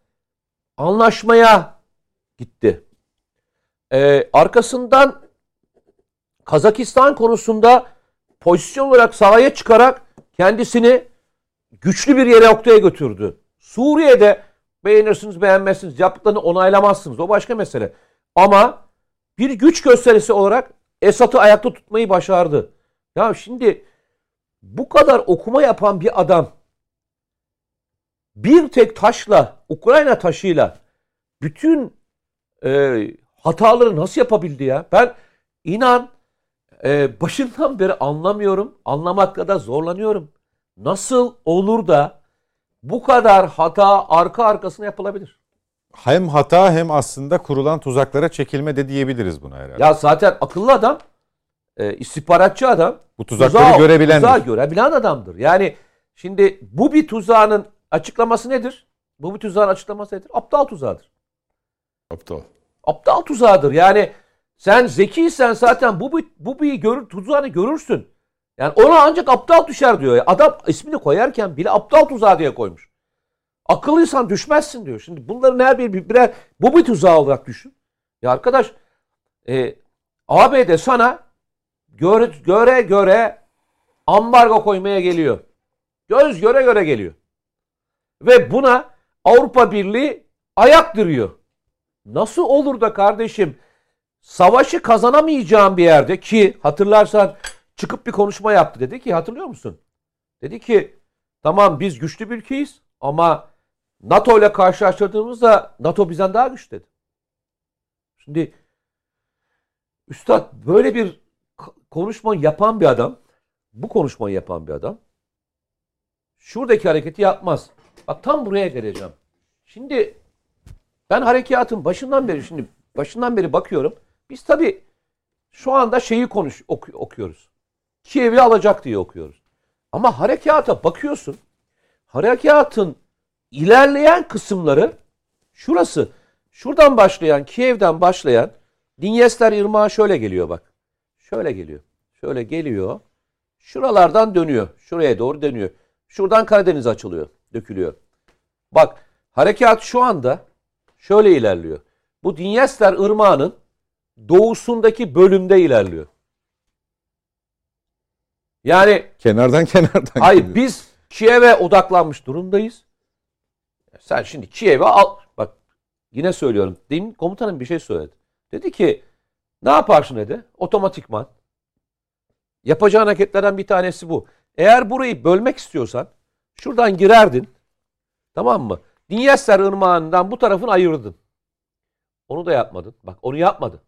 anlaşmaya gitti. Ee, arkasından Kazakistan konusunda pozisyon olarak sahaya çıkarak kendisini güçlü bir yere noktaya götürdü. Suriye'de beğenirsiniz beğenmezsiniz yaptıklarını onaylamazsınız o başka mesele. Ama bir güç gösterisi olarak Esad'ı ayakta tutmayı başardı. Ya şimdi bu kadar okuma yapan bir adam bir tek taşla Ukrayna taşıyla bütün e, hataları nasıl yapabildi ya? Ben inan e, başından beri anlamıyorum. Anlamakta da zorlanıyorum. Nasıl olur da bu kadar hata arka arkasına yapılabilir? Hem hata hem aslında kurulan tuzaklara çekilme de diyebiliriz buna herhalde. Ya zaten akıllı adam, e, istihbaratçı adam. Bu tuzakları tuzağı- görebilendir. Tuzağı görebilen adamdır. Yani şimdi bu bir tuzağının açıklaması nedir? Bu bir tuzağın açıklaması nedir? Aptal tuzağıdır. Aptal. Aptal tuzağıdır. Yani sen zekiysen zaten bu bir, bu bir görür, tuzağını görürsün. Yani ona ancak aptal düşer diyor. Adam ismini koyarken bile aptal tuzağı diye koymuş. Akıllıysan düşmezsin diyor. Şimdi bunların her biri birer bu bir tuzağı olarak düşün. Ya arkadaş e, ABD sana göre göre göre ambargo koymaya geliyor. Göz göre göre geliyor. Ve buna Avrupa Birliği ayak diriyor. Nasıl olur da kardeşim savaşı kazanamayacağım bir yerde ki hatırlarsan çıkıp bir konuşma yaptı dedi ki hatırlıyor musun? Dedi ki tamam biz güçlü bir ülkeyiz ama NATO ile karşılaştırdığımızda NATO bizden daha güçlü dedi. Şimdi Üstad böyle bir konuşma yapan bir adam, bu konuşmayı yapan bir adam şuradaki hareketi yapmaz. Bak tam buraya geleceğim. Şimdi ben harekatın başından beri şimdi başından beri bakıyorum. Biz tabii şu anda şeyi konuş oku- okuyoruz. Kiev'i alacak diye okuyoruz. Ama harekata bakıyorsun. Harekatın ilerleyen kısımları şurası. Şuradan başlayan, Kiev'den başlayan Dinyester Irmağı şöyle geliyor bak. Şöyle geliyor. Şöyle geliyor. Şuralardan dönüyor. Şuraya doğru dönüyor. Şuradan Karadeniz açılıyor, dökülüyor. Bak harekat şu anda şöyle ilerliyor. Bu Dinyester Irmağı'nın doğusundaki bölümde ilerliyor. Yani Kenardan kenardan. hayır geliyor. biz Kiev'e odaklanmış durumdayız. Sen şimdi Kiev'i al. Bak yine söylüyorum. Demin komutanım bir şey söyledi. Dedi ki ne yaparsın dedi. Otomatikman. Yapacağın hareketlerden bir tanesi bu. Eğer burayı bölmek istiyorsan şuradan girerdin. Tamam mı? Dinyester ırmağından bu tarafını ayırdın. Onu da yapmadın. Bak onu yapmadı.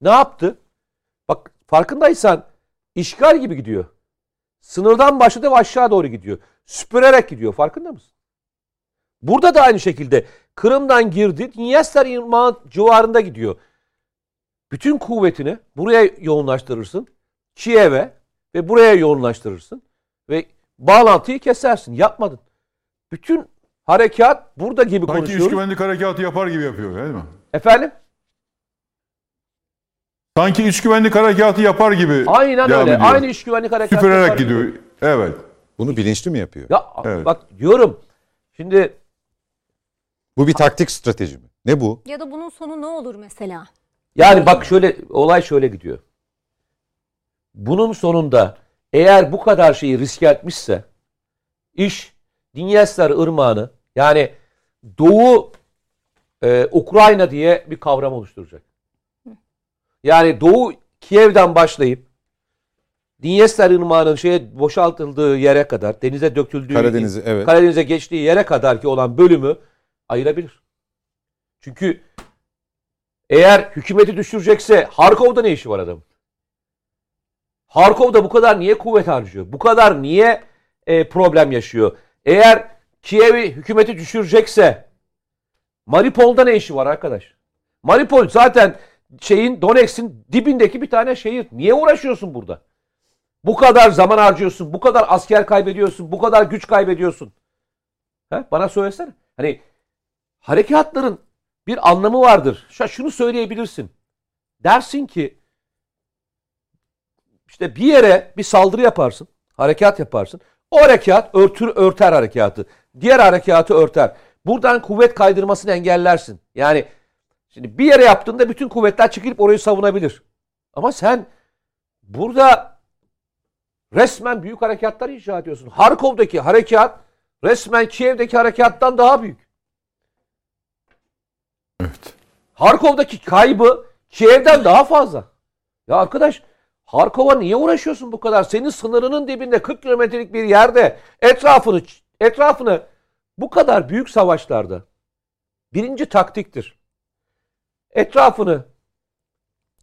Ne yaptı? Bak farkındaysan işgal gibi gidiyor. Sınırdan başladı ve aşağı doğru gidiyor. Süpürerek gidiyor. Farkında mısın? Burada da aynı şekilde Kırım'dan girdi. Dniester Irmağı civarında gidiyor. Bütün kuvvetini buraya yoğunlaştırırsın. Kiev'e ve buraya yoğunlaştırırsın. Ve bağlantıyı kesersin. Yapmadın. Bütün harekat burada gibi Sanki üç konuşuyoruz. güvenlik harekatı yapar gibi yapıyor değil mi? Efendim? Sanki üç güvenlik harekatı yapar gibi Aynen öyle. ediyor. Aynı iş güvenlik harekatı. Süpürerek yapar gibi. gidiyor. Evet. Bunu bilinçli mi yapıyor? Ya Evet. bak diyorum. Şimdi Bu bir taktik strateji mi? Ne bu? Ya da bunun sonu ne olur mesela? Yani bak şöyle olay şöyle gidiyor. Bunun sonunda eğer bu kadar şeyi riske etmişse iş Dinyester Irmağı'nı yani Doğu e, Ukrayna diye bir kavram oluşturacak. Yani Doğu Kiev'den başlayıp Dinyester Irmağı'nın şeye boşaltıldığı yere kadar, denize döküldüğü Karadeniz'i, evet. Karadeniz'e geçtiği yere kadar ki olan bölümü ayırabilir. Çünkü eğer hükümeti düşürecekse Harkov'da ne işi var adamın? Harkov'da bu kadar niye kuvvet harcıyor? Bu kadar niye e, problem yaşıyor? Eğer Kiev'i hükümeti düşürecekse Mariupol'da ne işi var arkadaş? Mariupol zaten şeyin Donetsk'in dibindeki bir tane şehir. Niye uğraşıyorsun burada? Bu kadar zaman harcıyorsun, bu kadar asker kaybediyorsun, bu kadar güç kaybediyorsun. He? Bana söylesene. Hani harekatların bir anlamı vardır. Şu şunu söyleyebilirsin. Dersin ki işte bir yere bir saldırı yaparsın, harekat yaparsın. O harekat örtür örter harekatı. Diğer harekatı örter. Buradan kuvvet kaydırmasını engellersin. Yani şimdi bir yere yaptığında bütün kuvvetler çıkıp orayı savunabilir. Ama sen burada resmen büyük harekatlar inşa ediyorsun. Harkov'daki harekat resmen Kiev'deki harekattan daha büyük. Evet. Harkov'daki kaybı Kiev'den daha fazla. Ya arkadaş Harkov'a niye uğraşıyorsun bu kadar? Senin sınırının dibinde 40 kilometrelik bir yerde etrafını etrafını bu kadar büyük savaşlarda birinci taktiktir. Etrafını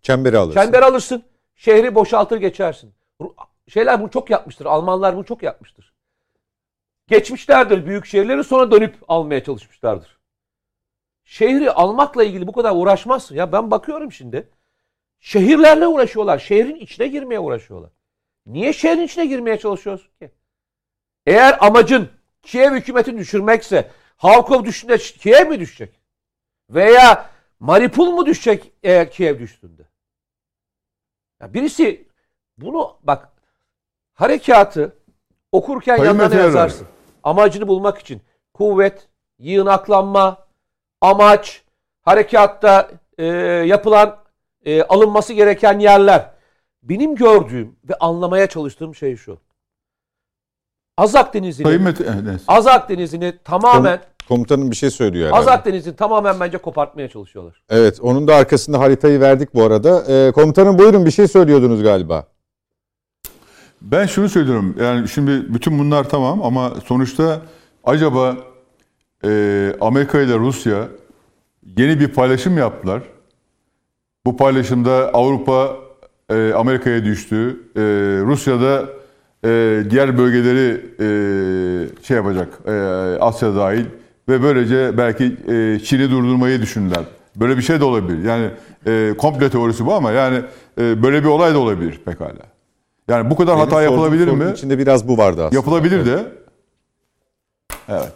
Çemberi alırsın. çember alırsın, şehri boşaltır geçersin. Şeyler bunu çok yapmıştır. Almanlar bunu çok yapmıştır. Geçmişlerdir büyük şehirleri sonra dönüp almaya çalışmışlardır. Şehri almakla ilgili bu kadar uğraşmazsın. Ya ben bakıyorum şimdi. Şehirlerle uğraşıyorlar. Şehrin içine girmeye uğraşıyorlar. Niye şehrin içine girmeye çalışıyorsun ki? Eğer amacın Kiev hükümetini düşürmekse Harkov düşünde Kiev mi düşecek? Veya Mariupol mu düşecek eğer Kiev düştüğünde? Ya birisi bunu bak harekatı okurken Sayın Erer. yazarsın? Amacını bulmak için kuvvet, yığınaklanma, amaç, harekatta e, yapılan e, alınması gereken yerler. Benim gördüğüm ve anlamaya çalıştığım şey şu. Azak Denizi'ni Sayın Mete... eh, neyse. Azak Denizi'ni tamamen Komutanım bir şey söylüyor herhalde. Azak Denizi'ni tamamen bence kopartmaya çalışıyorlar. Evet onun da arkasında haritayı verdik bu arada. Ee, komutanım buyurun bir şey söylüyordunuz galiba. Ben şunu söylüyorum. Yani şimdi bütün bunlar tamam ama sonuçta acaba e, Amerika ile Rusya yeni bir paylaşım yaptılar. Bu paylaşımda Avrupa e, Amerika'ya düştü. E, Rusya'da e, diğer bölgeleri e, şey yapacak. E, Asya dahil ve böylece belki e, Çin'i durdurmayı düşündüler. Böyle bir şey de olabilir. Yani e, komple teorisi bu ama yani e, böyle bir olay da olabilir pekala. Yani bu kadar Benim hata yapılabilir sorunun mi? İçinde biraz bu vardı aslında. Yapılabilir de. Evet.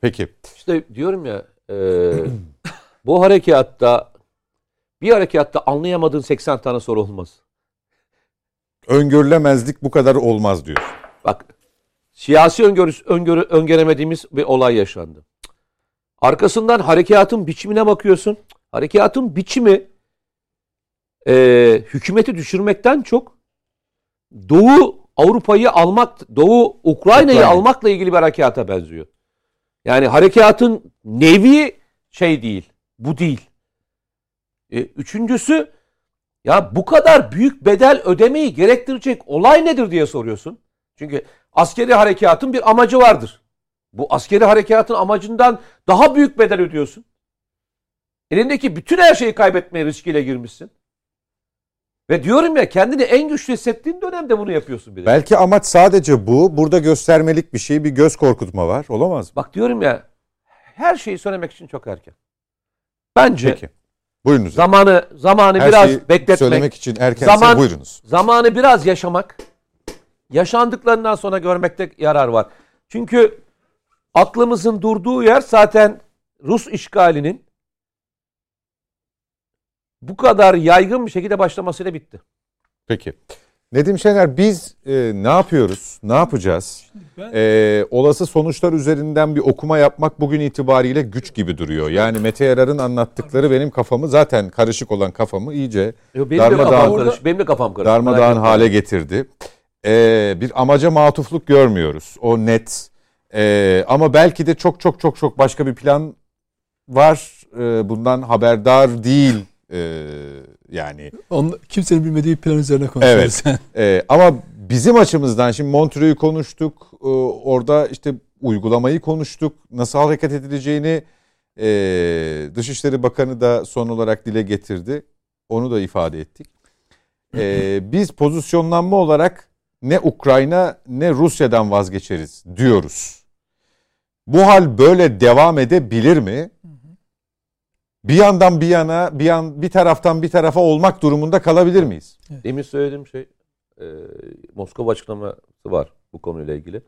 Peki. İşte diyorum ya e, bu harekatta bir harekatta anlayamadığın 80 tane soru olmaz. Öngörülemezlik bu kadar olmaz diyor. Bak siyasi öngörü, öngörü, öngöremediğimiz bir olay yaşandı. Arkasından harekatın biçimine bakıyorsun. Harekatın biçimi e, hükümeti düşürmekten çok Doğu Avrupa'yı almak, Doğu Ukrayna'yı Ukrayna. almakla ilgili bir harekata benziyor. Yani harekatın nevi şey değil. Bu değil. E, üçüncüsü ya bu kadar büyük bedel ödemeyi gerektirecek olay nedir diye soruyorsun. Çünkü askeri harekatın bir amacı vardır. Bu askeri harekatın amacından daha büyük bedel ödüyorsun. Elindeki bütün her şeyi kaybetmeye riskiyle girmişsin. Ve diyorum ya kendini en güçlü hissettiğin dönemde bunu yapıyorsun bir de. Belki amaç sadece bu. Burada göstermelik bir şey, bir göz korkutma var. Olamaz mı? Bak diyorum ya her şeyi söylemek için çok erken. Bence Peki. Buyurunuz. zamanı zamanı Her biraz şeyi bekletmek, söylemek için erken Zaman- buyurunuz. zamanı biraz yaşamak, yaşandıklarından sonra görmekte yarar var. Çünkü aklımızın durduğu yer zaten Rus işgalinin bu kadar yaygın bir şekilde başlamasıyla bitti. Peki. Nedim Şener biz e, ne yapıyoruz? Ne yapacağız? Ben- E, olası sonuçlar üzerinden bir okuma yapmak bugün itibariyle güç gibi duruyor. Yani Mete Yarar'ın anlattıkları benim kafamı zaten karışık olan kafamı iyice Yo, Benim de Darmadağın- kafam karışık. Benim de kafam karışık. darmadağın Merak etme. hale getirdi. E, bir amaca matufluk görmüyoruz. O net. E, ama belki de çok çok çok çok başka bir plan var. E, bundan haberdar değil. E, yani Onun, kimsenin bilmediği plan üzerine konuşuyoruz. Ee, ama bizim açımızdan şimdi Montreux'u konuştuk. Ee, orada işte uygulamayı konuştuk. Nasıl hareket edileceğini e, Dışişleri Bakanı da son olarak dile getirdi. Onu da ifade ettik. Ee, biz pozisyonlanma olarak ne Ukrayna ne Rusya'dan vazgeçeriz diyoruz. Bu hal böyle devam edebilir mi? Bir yandan bir yana, bir yan bir taraftan bir tarafa olmak durumunda kalabilir miyiz? Demin söylediğim şey e, Moskova açıklaması var bu konuyla ilgili.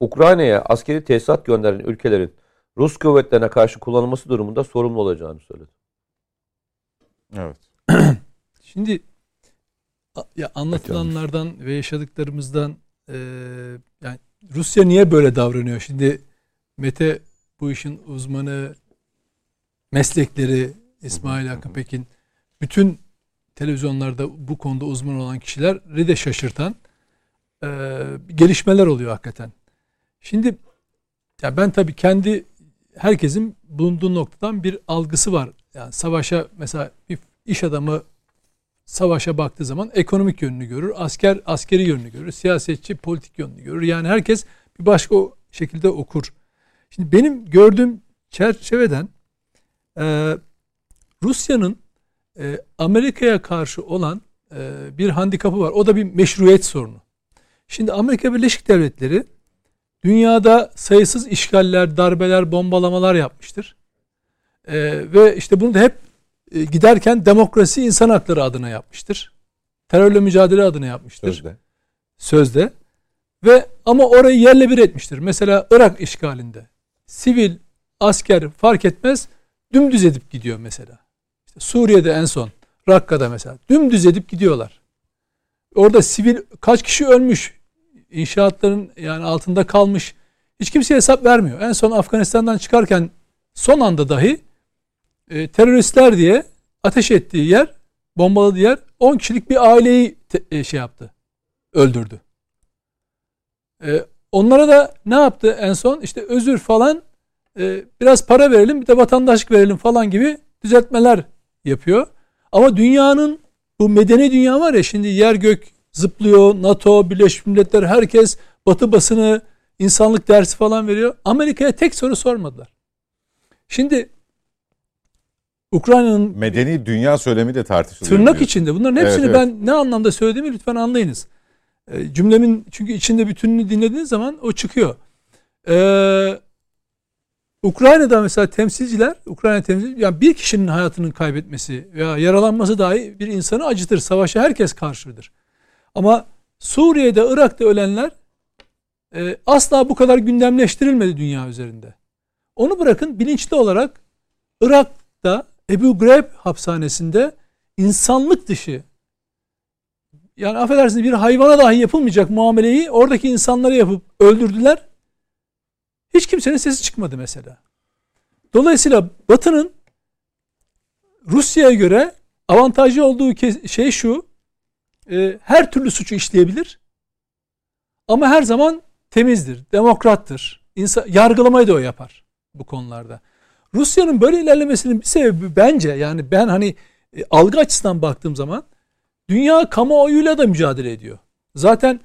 Ukrayna'ya askeri tesisat gönderen ülkelerin Rus kuvvetlerine karşı kullanılması durumunda sorumlu olacağını söyledi. Evet. Şimdi ya anlatılanlardan ve yaşadıklarımızdan e, yani Rusya niye böyle davranıyor? Şimdi Mete bu işin uzmanı, meslekleri İsmail Hakkı Pekin bütün televizyonlarda bu konuda uzman olan kişileri de şaşırtan e, gelişmeler oluyor hakikaten. Şimdi ya ben tabii kendi herkesin bulunduğu noktadan bir algısı var. Yani savaşa mesela bir iş adamı savaşa baktığı zaman ekonomik yönünü görür, asker askeri yönünü görür, siyasetçi politik yönünü görür. Yani herkes bir başka şekilde okur. Şimdi benim gördüğüm çerçeveden e, Rusya'nın e, Amerika'ya karşı olan e, bir handikapı var. O da bir meşruiyet sorunu. Şimdi Amerika Birleşik Devletleri dünyada sayısız işgaller, darbeler, bombalamalar yapmıştır. E, ve işte bunu da hep e, giderken demokrasi insan hakları adına yapmıştır. Terörle mücadele adına yapmıştır. Sözde. Sözde. Ve ama orayı yerle bir etmiştir. Mesela Irak işgalinde sivil, asker fark etmez dümdüz edip gidiyor mesela. İşte Suriye'de en son Rakka'da mesela dümdüz edip gidiyorlar. Orada sivil kaç kişi ölmüş? İnşaatların yani altında kalmış. Hiç kimseye hesap vermiyor. En son Afganistan'dan çıkarken son anda dahi e, teröristler diye ateş ettiği yer, bombaladığı yer 10 kişilik bir aileyi te- e, şey yaptı. Öldürdü. E, onlara da ne yaptı en son? İşte özür falan e, biraz para verelim bir de vatandaşlık verelim falan gibi düzeltmeler yapıyor. Ama dünyanın bu medeni dünya var ya şimdi yer gök zıplıyor. NATO, Birleşmiş Milletler herkes batı basını insanlık dersi falan veriyor. Amerika'ya tek soru sormadılar. Şimdi Ukrayna'nın Medeni dünya söylemi de tartışılıyor. tırnak diyor. içinde bunların hepsini Evet, evet. ben ne anlamda söylediğimi lütfen anlayınız. E, cümlemin çünkü içinde bütününü dinlediğiniz zaman o çıkıyor. Ee, Ukrayna'da mesela temsilciler, Ukrayna temsilciler, yani bir kişinin hayatının kaybetmesi veya yaralanması dahi bir insanı acıtır. Savaşa herkes karşıdır. Ama Suriye'de, Irak'ta ölenler e, asla bu kadar gündemleştirilmedi dünya üzerinde. Onu bırakın bilinçli olarak Irak'ta Ebu Greb hapishanesinde insanlık dışı yani affedersiniz bir hayvana dahi yapılmayacak muameleyi oradaki insanlara yapıp öldürdüler. Hiç kimsenin sesi çıkmadı mesela. Dolayısıyla Batı'nın Rusya'ya göre avantajlı olduğu şey şu. e, her türlü suçu işleyebilir. Ama her zaman temizdir, demokrattır. İnsan, yargılamayı da o yapar. bu konularda. Rusya'nın böyle ilerlemesinin bir sebebi bence yani ben hani e, algı açısından baktığım zaman dünya kamuoyuyla da mücadele ediyor. Zaten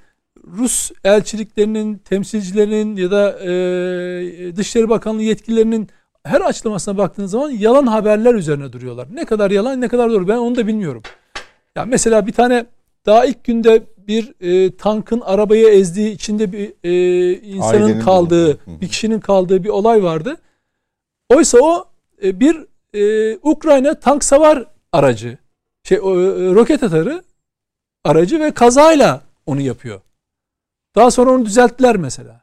Rus elçiliklerinin, temsilcilerinin ya da e, Dışişleri Bakanlığı yetkililerinin her açıklamasına baktığınız zaman yalan haberler üzerine duruyorlar. Ne kadar yalan ne kadar doğru ben onu da bilmiyorum. Ya mesela bir tane daha ilk günde bir e, tankın arabayı ezdiği içinde bir e, insanın Ailenin kaldığı, bulunduğu. bir kişinin kaldığı bir olay vardı. Oysa o e, bir e, Ukrayna tank savar aracı, şey e, roket atarı aracı ve kazayla onu yapıyor. Daha sonra onu düzelttiler mesela.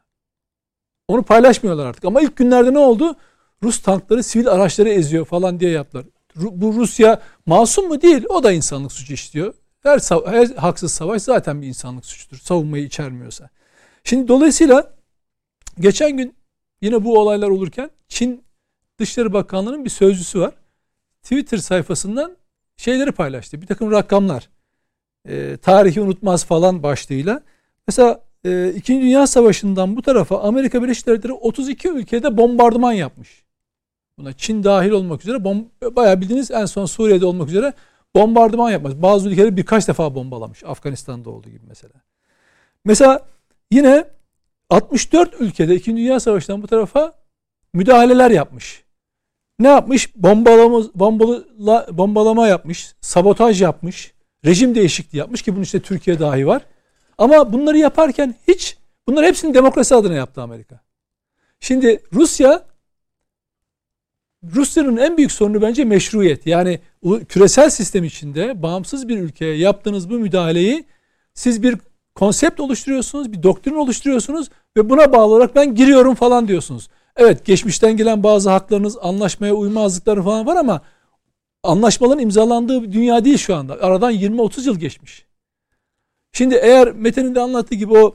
Onu paylaşmıyorlar artık. Ama ilk günlerde ne oldu? Rus tankları sivil araçları eziyor falan diye yaptılar. Bu Rusya masum mu? Değil. O da insanlık suçu işliyor. Her, her haksız savaş zaten bir insanlık suçudur. Savunmayı içermiyorsa. Şimdi dolayısıyla geçen gün yine bu olaylar olurken Çin Dışişleri Bakanlığı'nın bir sözcüsü var. Twitter sayfasından şeyleri paylaştı. Bir takım rakamlar. Ee, tarihi unutmaz falan başlığıyla. Mesela e, İkinci Dünya Savaşı'ndan bu tarafa Amerika Birleşik Devletleri 32 ülkede bombardıman yapmış. Buna Çin dahil olmak üzere bom- bayağı bildiğiniz en son Suriye'de olmak üzere bombardıman yapmış. Bazı ülkeleri birkaç defa bombalamış. Afganistan'da olduğu gibi mesela. Mesela yine 64 ülkede 2. Dünya Savaşı'ndan bu tarafa müdahaleler yapmış. Ne yapmış? Bombalama, bombala, bombalama yapmış, sabotaj yapmış, rejim değişikliği yapmış ki bunun işte Türkiye dahi var. Ama bunları yaparken hiç, bunları hepsini demokrasi adına yaptı Amerika. Şimdi Rusya, Rusya'nın en büyük sorunu bence meşruiyet. Yani küresel sistem içinde bağımsız bir ülkeye yaptığınız bu müdahaleyi siz bir konsept oluşturuyorsunuz, bir doktrin oluşturuyorsunuz ve buna bağlı olarak ben giriyorum falan diyorsunuz. Evet geçmişten gelen bazı haklarınız, anlaşmaya uymazlıkları falan var ama anlaşmaların imzalandığı bir dünya değil şu anda. Aradan 20-30 yıl geçmiş. Şimdi eğer Metin'in de anlattığı gibi o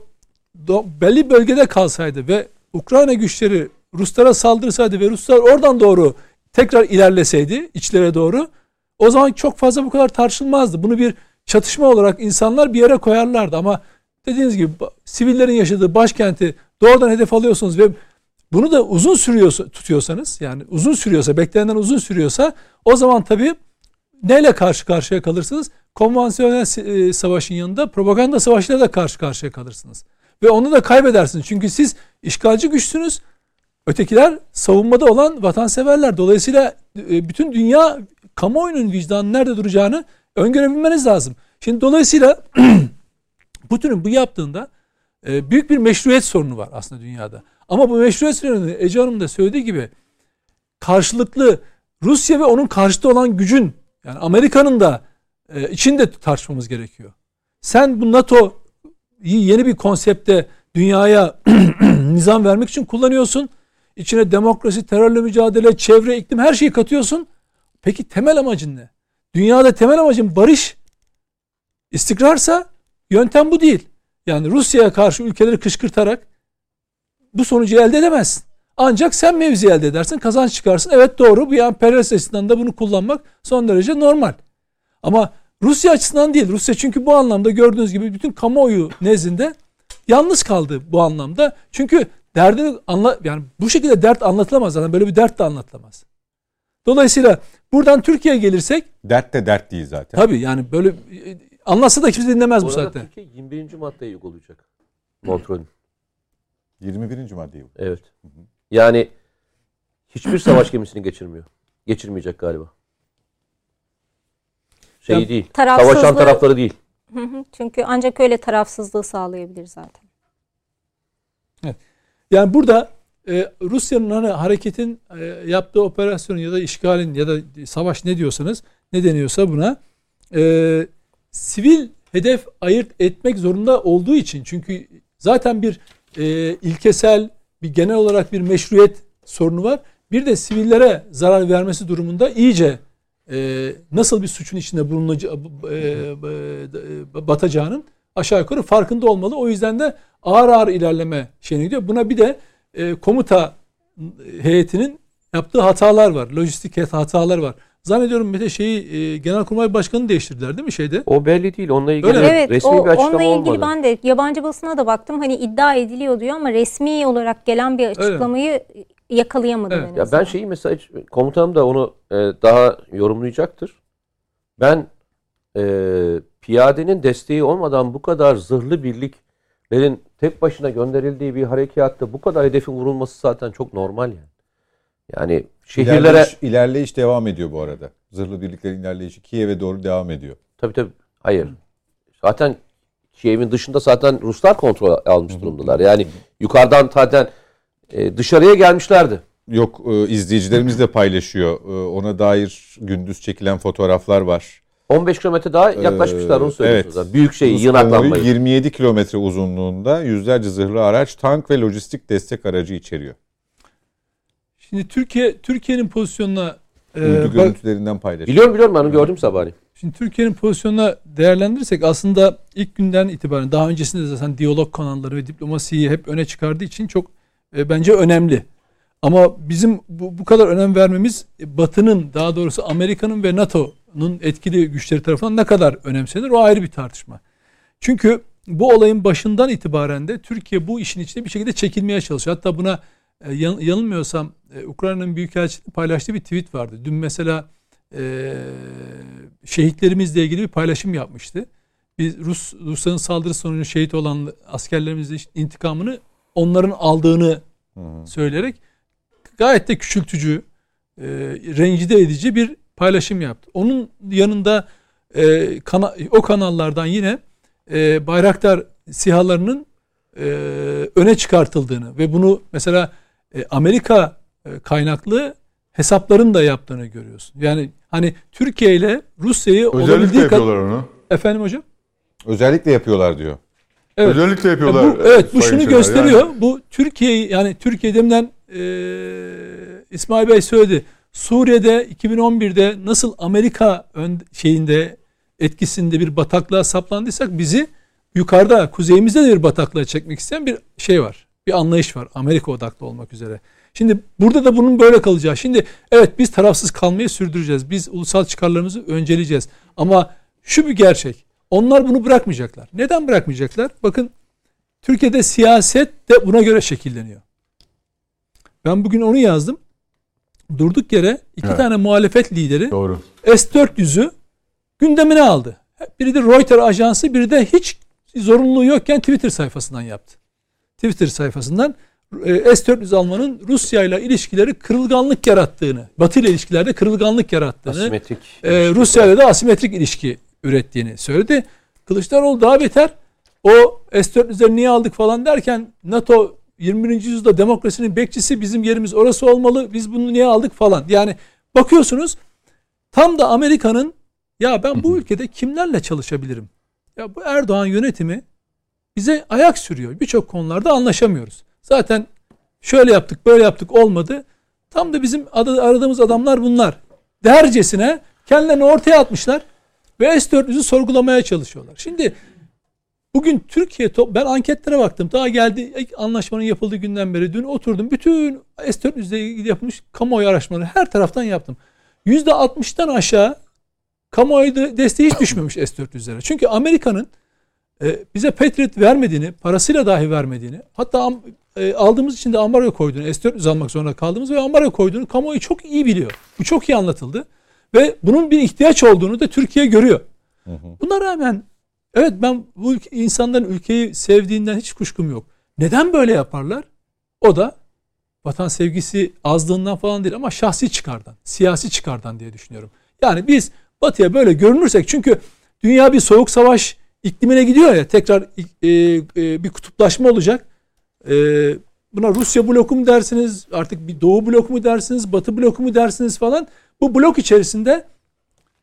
belli bölgede kalsaydı ve Ukrayna güçleri Ruslara saldırsaydı ve Ruslar oradan doğru tekrar ilerleseydi içlere doğru o zaman çok fazla bu kadar tartışılmazdı. Bunu bir çatışma olarak insanlar bir yere koyarlardı ama dediğiniz gibi sivillerin yaşadığı başkenti doğrudan hedef alıyorsunuz ve bunu da uzun sürüyorsa tutuyorsanız yani uzun sürüyorsa beklenenden uzun sürüyorsa o zaman tabii neyle karşı karşıya kalırsınız? Konvansiyonel e, savaşın yanında propaganda savaşıyla da karşı karşıya kalırsınız. Ve onu da kaybedersiniz. Çünkü siz işgalci güçsünüz. Ötekiler savunmada olan vatanseverler. Dolayısıyla e, bütün dünya kamuoyunun vicdanı nerede duracağını öngörebilmeniz lazım. Şimdi dolayısıyla Putin'in bu yaptığında e, büyük bir meşruiyet sorunu var aslında dünyada. Ama bu meşruiyet sorunu Ece Hanım da söylediği gibi karşılıklı Rusya ve onun karşıtı olan gücün yani Amerika'nın da e, içinde tartışmamız gerekiyor. Sen bu NATO yeni bir konsepte dünyaya nizam vermek için kullanıyorsun. İçine demokrasi, terörle mücadele, çevre, iklim her şeyi katıyorsun. Peki temel amacın ne? Dünyada temel amacın barış, istikrarsa yöntem bu değil. Yani Rusya'ya karşı ülkeleri kışkırtarak bu sonucu elde edemezsin. Ancak sen mevzi elde edersin, kazanç çıkarsın. Evet doğru bu emperyalist açısından da bunu kullanmak son derece normal. Ama Rusya açısından değil. Rusya çünkü bu anlamda gördüğünüz gibi bütün kamuoyu nezdinde yalnız kaldı bu anlamda. Çünkü derdini anla yani bu şekilde dert anlatılamaz zaten. Böyle bir dert de anlatılamaz. Dolayısıyla buradan Türkiye'ye gelirsek Dert de dert değil zaten. tabii yani böyle anlatsa da kimse dinlemez bu Bu saatte. Türkiye 21. maddeyi uygulayacak. Kontrolün. 21. maddeyi. Evet. Yani hiçbir savaş gemisini geçirmiyor. Geçirmeyecek galiba. Şey Ya, değil. tarafsızlığı- Savaşan tarafları değil. Hı hı. Çünkü ancak öyle tarafsızlığı sağlayabilir zaten. Yani burada e, Rusya'nın hani hareketin e, yaptığı operasyon ya da işgalin ya da savaş ne diyorsanız ne deniyorsa buna e, sivil hedef ayırt etmek zorunda olduğu için çünkü zaten bir e, ilkesel bir genel olarak bir meşruiyet sorunu var. Bir de sivillere zarar vermesi durumunda iyice e, nasıl bir suçun içinde bulunacağı e, e, batacağının aşağı yukarı farkında olmalı. O yüzden de ağır ağır ilerleme şeyine gidiyor. Buna bir de e, komuta heyetinin yaptığı hatalar var. Lojistik hatalar var. Zannediyorum Mete şeyi e, Genelkurmay Başkanı değiştirdiler değil mi şeyde? O belli değil. Onunla ilgili Öyle? Evet, resmi o, bir açıklama onunla ilgili olmadı. ben de yabancı basına da baktım. Hani iddia ediliyor diyor ama resmi olarak gelen bir açıklamayı yakalayamadı Evet. en Ya ben şeyi mesela hiç- komutanım da onu e, daha yorumlayacaktır. Ben e, piyadenin desteği olmadan bu kadar zırhlı birliklerin tek başına gönderildiği bir harekatta bu kadar hedefin vurulması zaten çok normal yani. Yani şehirlere İlerleyiş, ilerleyiş devam ediyor bu arada. Zırhlı birliklerin ilerleyişi Kiev'e doğru devam ediyor. tabii tabii hayır. Zaten Kiev'in dışında zaten Ruslar kontrol almış durumdalar. Yani yukarıdan zaten e, dışarıya gelmişlerdi. Yok e, izleyicilerimiz de paylaşıyor. E, ona dair gündüz çekilen fotoğraflar var. 15 kilometre daha yaklaşmışlar onu söylüyorsunuz. evet. Büyük şey yığınaklanmayı. konvoyu 27 kilometre uzunluğunda yüzlerce zırhlı araç, tank ve lojistik destek aracı içeriyor. Şimdi Türkiye Türkiye'nin pozisyonuna e, Uydu bak- görüntülerinden paylaşıyor. Biliyorum biliyorum ben onu gördüm sabahleyin. Şimdi Türkiye'nin pozisyonuna değerlendirirsek aslında ilk günden itibaren daha öncesinde de zaten diyalog kanalları ve diplomasiyi hep öne çıkardığı için çok e, bence önemli. Ama bizim bu, bu kadar önem vermemiz e, Batı'nın daha doğrusu Amerika'nın ve NATO'nun etkili güçleri tarafından ne kadar önemsenir o ayrı bir tartışma. Çünkü bu olayın başından itibaren de Türkiye bu işin içine bir şekilde çekilmeye çalışıyor. Hatta buna e, yan- yanılmıyorsam e, Ukrayna'nın büyükelçisi paylaştığı bir tweet vardı. Dün mesela e, şehitlerimizle ilgili bir paylaşım yapmıştı. Biz Rus Rusların saldırı sonucu şehit olan askerlerimizin intikamını onların aldığını söyleyerek gayet de küçültücü, e, rencide edici bir paylaşım yaptı. Onun yanında e, kana- o kanallardan yine e, Bayraktar sihalarının e, öne çıkartıldığını ve bunu mesela e, Amerika e, kaynaklı hesapların da yaptığını görüyorsun. Yani hani Türkiye ile Rusya'yı Özellikle olabildiği yapıyorlar onu. Efendim hocam? Özellikle yapıyorlar diyor. Evet. Özellikle Ya yapıyorlar. bu, evet bu şunu gösteriyor. Yani Bu Türkiye'yi yani Türkiye deminden e, İsmail Bey söyledi. Suriye'de 2011'de nasıl Amerika ön, şeyinde etkisinde bir bataklığa saplandıysak bizi yukarıda kuzeyimizde de bir bataklığa çekmek isteyen bir şey var. Bir anlayış var. Amerika odaklı olmak üzere. Şimdi burada da bunun böyle kalacağı. Şimdi evet biz tarafsız kalmayı sürdüreceğiz. Biz ulusal çıkarlarımızı önceleyeceğiz. Ama şu bir gerçek. Onlar bunu bırakmayacaklar. Neden bırakmayacaklar? Bakın Türkiye'de siyaset de buna göre şekilleniyor. Ben bugün onu yazdım. Durduk yere iki Evet. tane muhalefet lideri Doğru. S-400'ü gündemine aldı. Biri de Reuters ajansı, biri de hiç zorunluluğu yokken Twitter sayfasından yaptı. Twitter sayfasından e, S-400 almanın Rusya ile ilişkileri kırılganlık yarattığını, Batı ile ilişkilerde kırılganlık yarattığını, Asimetrik. e, Rusya ile de asimetrik ilişki ürettiğini söyledi. Kılıçdaroğlu daha beter. O S-400'leri niye aldık falan derken NATO 21. yüzyılda demokrasinin bekçisi bizim yerimiz orası olmalı. Biz bunu niye aldık falan. Yani bakıyorsunuz tam da Amerika'nın ya ben bu ülkede kimlerle çalışabilirim? Ya bu Erdoğan yönetimi bize ayak sürüyor. Birçok konularda anlaşamıyoruz. Zaten şöyle yaptık böyle yaptık olmadı. Tam da bizim adı- aradığımız adamlar bunlar. Dercesine kendilerini ortaya atmışlar ve S-400'ü sorgulamaya çalışıyorlar. Şimdi bugün Türkiye ben anketlere baktım. Daha geldi ilk anlaşmanın yapıldığı günden beri dün oturdum. Bütün S-400 ile ilgili yapılmış kamuoyu araştırmaları her taraftan yaptım. %60'tan aşağı kamuoyu de- desteği hiç düşmemiş S-400'lere. Çünkü Amerika'nın e, bize Patriot vermediğini, parasıyla dahi vermediğini, hatta e, aldığımız için de ambargo koyduğunu, S-400 almak zorunda kaldığımız ve ambargo koyduğunu kamuoyu çok iyi biliyor. Bu çok iyi anlatıldı. Ve bunun bir ihtiyaç olduğunu da Türkiye görüyor. Buna rağmen evet ben bu ülke, insanların ülkeyi sevdiğinden hiç kuşkum yok. Neden böyle yaparlar? O da vatan sevgisi azlığından falan değil ama şahsi çıkardan, siyasi çıkardan diye düşünüyorum. Yani biz batıya böyle görünürsek çünkü dünya bir soğuk savaş iklimine gidiyor ya tekrar e, e, bir kutuplaşma olacak. E, buna Rusya bloku mu dersiniz artık bir Doğu bloku mu dersiniz Batı bloku mu dersiniz falan. Bu blok içerisinde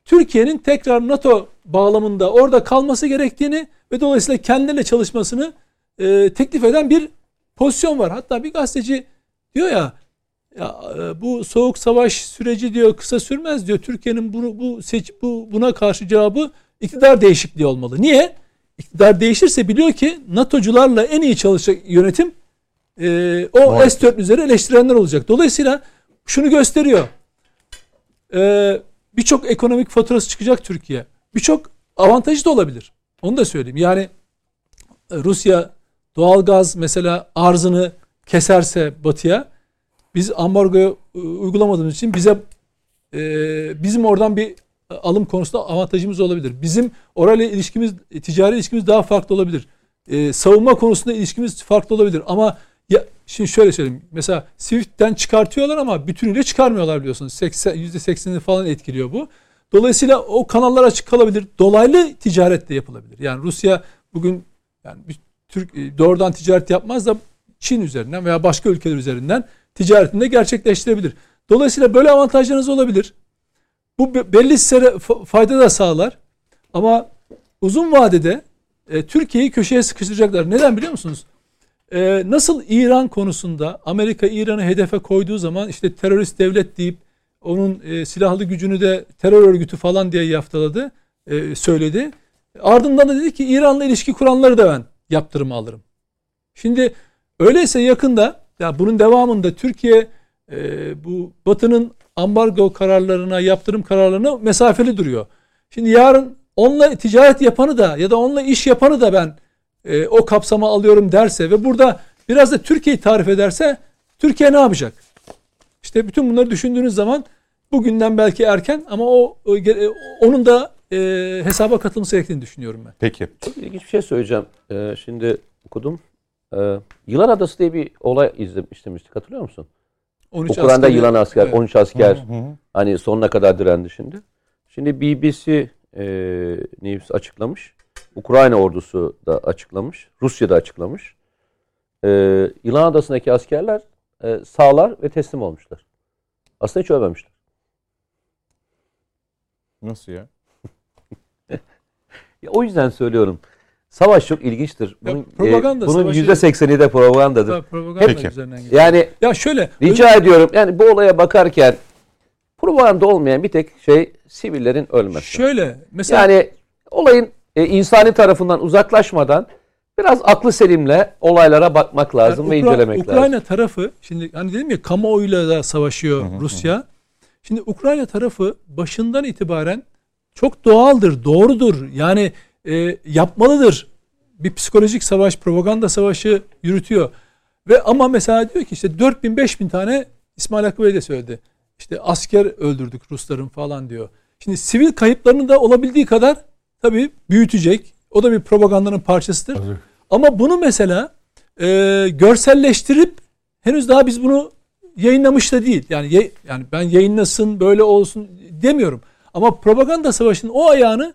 Türkiye'nin tekrar NATO bağlamında orada kalması gerektiğini ve dolayısıyla kendilerine çalışmasını e, teklif eden bir pozisyon var. Hatta bir gazeteci diyor ya, ya e, bu soğuk savaş süreci diyor kısa sürmez diyor. Türkiye'nin bunu bu seç bu buna karşı cevabı iktidar değişikliği olmalı. Niye? İktidar değişirse biliyor ki NATO'cularla en iyi çalışacak yönetim e, o Maalesef. S-400'leri eleştirenler olacak. Dolayısıyla şunu gösteriyor. E, Birçok ekonomik faturası çıkacak Türkiye. Birçok avantajı da olabilir. Onu da söyleyeyim. Yani e, Rusya doğalgaz mesela arzını keserse batıya biz ambargoyu e, uygulamadığımız için bize e, bizim oradan bir alım konusunda avantajımız olabilir. Bizim orayla ilişkimiz, ticari ilişkimiz daha farklı olabilir. E, savunma konusunda ilişkimiz farklı olabilir. Ama ya şimdi şöyle söyleyeyim. Mesela Swift'ten çıkartıyorlar ama bütünüyle çıkarmıyorlar biliyorsunuz. 80, %80'ini falan etkiliyor bu. Dolayısıyla o kanallar açık kalabilir. Dolaylı ticaret de yapılabilir. Yani Rusya bugün yani bir Türk e, doğrudan ticaret yapmaz da Çin üzerinden veya başka ülkeler üzerinden ticaretini de gerçekleştirebilir. Dolayısıyla böyle avantajlarınız olabilir. Bu belli size fayda da sağlar. Ama uzun vadede e, Türkiye'yi köşeye sıkıştıracaklar. Neden biliyor musunuz? E, nasıl İran konusunda Amerika İran'ı hedefe koyduğu zaman işte terörist devlet deyip onun e, silahlı gücünü de terör örgütü falan diye yaftaladı, e, söyledi. Ardından da dedi ki İran'la ilişki kuranları da ben yaptırım alırım. Şimdi öyleyse yakında ya bunun devamında Türkiye e, bu Batı'nın ambargo kararlarına, yaptırım kararlarına mesafeli duruyor. Şimdi yarın onunla ticaret yapanı da ya da onunla iş yapanı da ben e, o kapsama alıyorum derse ve burada biraz da Türkiye'yi tarif ederse Türkiye ne yapacak? İşte bütün bunları düşündüğünüz zaman bugünden belki erken ama o, o onun da e, hesaba katılması gerektiğini düşünüyorum ben. Peki. Çok ilginç bir şey söyleyeceğim. Ee, şimdi okudum. Ee, Yılan Adası diye bir olay izlemiştik hatırlıyor musun? 13 Ukrayna'da asker, yılan asker, evet. 13 asker hı hı. hani sonuna kadar direndi şimdi. Şimdi BBC e, News açıklamış. Ukrayna ordusu da açıklamış. Rusya da açıklamış. E, yılan Adası'ndaki askerler e, sağlar ve teslim olmuşlar. Aslında hiç ölmemişler. Nasıl ya? ya o yüzden söylüyorum. Savaş çok ilginçtir. Bunun, ya, propaganda e, bunun savaşı... %80'i de propagandadır. Tabii, propaganda Peki. üzerinden gidiyor. Yani ya şöyle rica öyle... ediyorum. Yani bu olaya bakarken propaganda olmayan bir tek şey sivillerin ölmesi. Şöyle mesela yani olayın e, insani tarafından uzaklaşmadan biraz aklı selimle olaylara bakmak lazım yani ve Ukra- incelemek Ukrayna lazım. Ukrayna tarafı şimdi hani dedim ya kamuoyuyla da savaşıyor hı hı. Rusya. Şimdi Ukrayna tarafı başından itibaren çok doğaldır, doğrudur. Yani e, yapmalıdır. Bir psikolojik savaş, propaganda savaşı yürütüyor. Ve ama mesela diyor ki işte 4000 5000 tane İsmail Hakkı Bey de söyledi. İşte asker öldürdük Rusların falan diyor. Şimdi sivil kayıplarını da olabildiği kadar tabii büyütecek. O da bir propagandanın parçasıdır. Hazır. Ama bunu mesela e, görselleştirip henüz daha biz bunu yayınlamış da değil. Yani ye, yani ben yayınlasın böyle olsun demiyorum. Ama propaganda savaşının o ayağını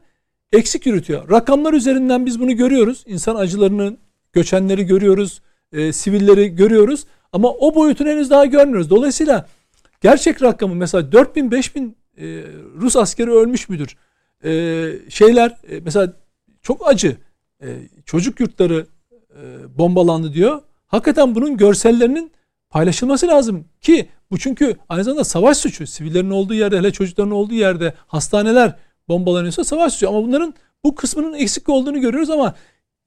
eksik yürütüyor. Rakamlar üzerinden biz bunu görüyoruz. İnsan acılarını, göçenleri görüyoruz, e, sivilleri görüyoruz. Ama o boyutunu henüz daha görmüyoruz. Dolayısıyla gerçek rakamı mesela 4000 5000 e, Rus askeri ölmüş müdür? E, şeyler e, mesela çok acı. E, çocuk yurtları e, bombalandı diyor. Hakikaten bunun görsellerinin paylaşılması lazım ki bu çünkü aynı zamanda savaş suçu. Sivillerin olduğu yerde hele çocukların olduğu yerde hastaneler bombalanıyorsa savaş suçu. Ama bunların bu kısmının eksik olduğunu görüyoruz ama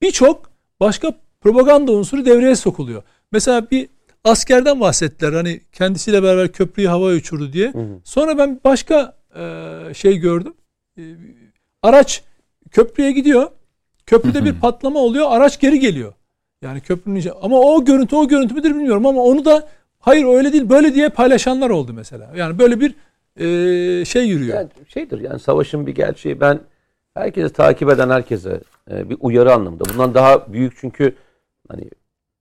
birçok başka propaganda unsuru devreye sokuluyor. Mesela bir askerden bahsettiler hani kendisiyle beraber köprüyü havaya uçurdu diye. Hı hı. Sonra ben başka e, şey gördüm. E, araç köprüye gidiyor. Köprüde hı hı. bir patlama oluyor. Araç geri geliyor. Yani köprünün. Ama o görüntü o görüntü müdür bilmiyorum ama onu da hayır öyle değil böyle diye paylaşanlar oldu mesela. Yani böyle bir e, şey yürüyor. Yani şeydir yani savaşın bir gerçeği ben herkese takip eden herkese e, bir uyarı anlamında. Bundan daha büyük çünkü hani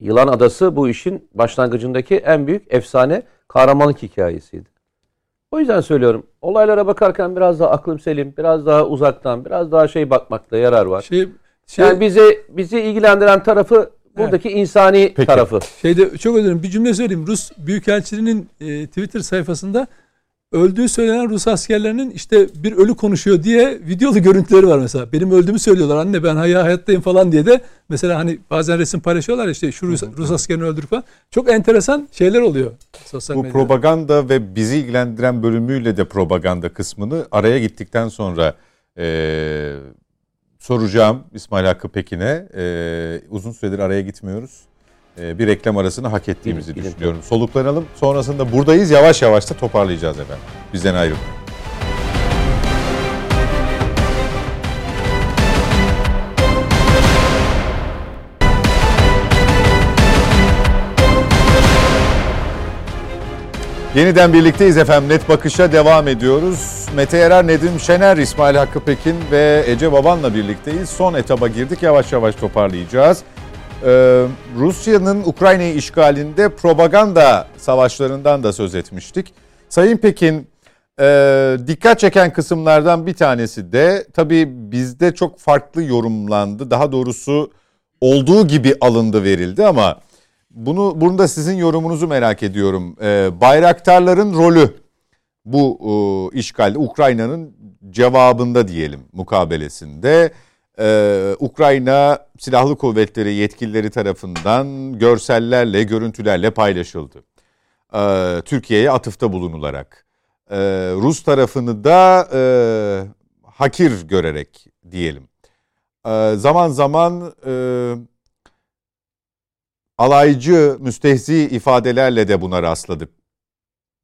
Yılan Adası bu işin başlangıcındaki en büyük efsane kahramanlık hikayesiydi. O yüzden söylüyorum. Olaylara bakarken biraz daha aklım selim, biraz daha uzaktan, biraz daha şey bakmakta yarar var. Şey, şey, yani bizi bizi ilgilendiren tarafı buradaki evet. insani Peki. tarafı. Şeyde çok özür dilerim. Bir cümle söyleyeyim. Rus Büyükelçiliğinin e, Twitter sayfasında öldüğü söylenen Rus askerlerinin işte bir ölü konuşuyor diye videolu görüntüleri var mesela. Benim öldüğümü söylüyorlar anne ben hayal hayattayım falan diye de mesela hani bazen resim paylaşıyorlar işte şu Rus, Rus askerini öldür falan. Çok enteresan şeyler oluyor sosyal Bu medyada. propaganda ve bizi ilgilendiren bölümüyle de propaganda kısmını araya gittikten sonra e, soracağım İsmail Hakkı Pekin'e. E, uzun süredir araya gitmiyoruz. E, bir reklam arasını hak ettiğimizi bilim, düşünüyorum. Bilim. Soluklanalım. Sonrasında buradayız. Yavaş yavaş da toparlayacağız efendim. Bizden ayrılmayın. Yeniden birlikteyiz efendim. Net Bakış'a devam ediyoruz. Mete Yarar, Nedim Şener, İsmail Hakkı Pekin ve Ece Baban'la birlikteyiz. Son etaba girdik. Yavaş yavaş toparlayacağız. Ee, Rusya'nın Ukrayna'yı işgalinde propaganda savaşlarından da söz etmiştik. Sayın Pekin, e, dikkat çeken kısımlardan bir tanesi de tabii bizde çok farklı yorumlandı. Daha doğrusu olduğu gibi alındı verildi ama bunu bunu da sizin yorumunuzu merak ediyorum. Ee, bayraktarların rolü bu e, işgalde Ukrayna'nın cevabında diyelim mukabelesinde Ee, Ukrayna Silahlı Kuvvetleri yetkilileri tarafından görsellerle, görüntülerle paylaşıldı. Ee, Türkiye'ye atıfta bulunularak. Ee, Rus tarafını da e, hakir görerek diyelim. Ee, zaman zaman e, alaycı, müstehzi ifadelerle de buna rastladık.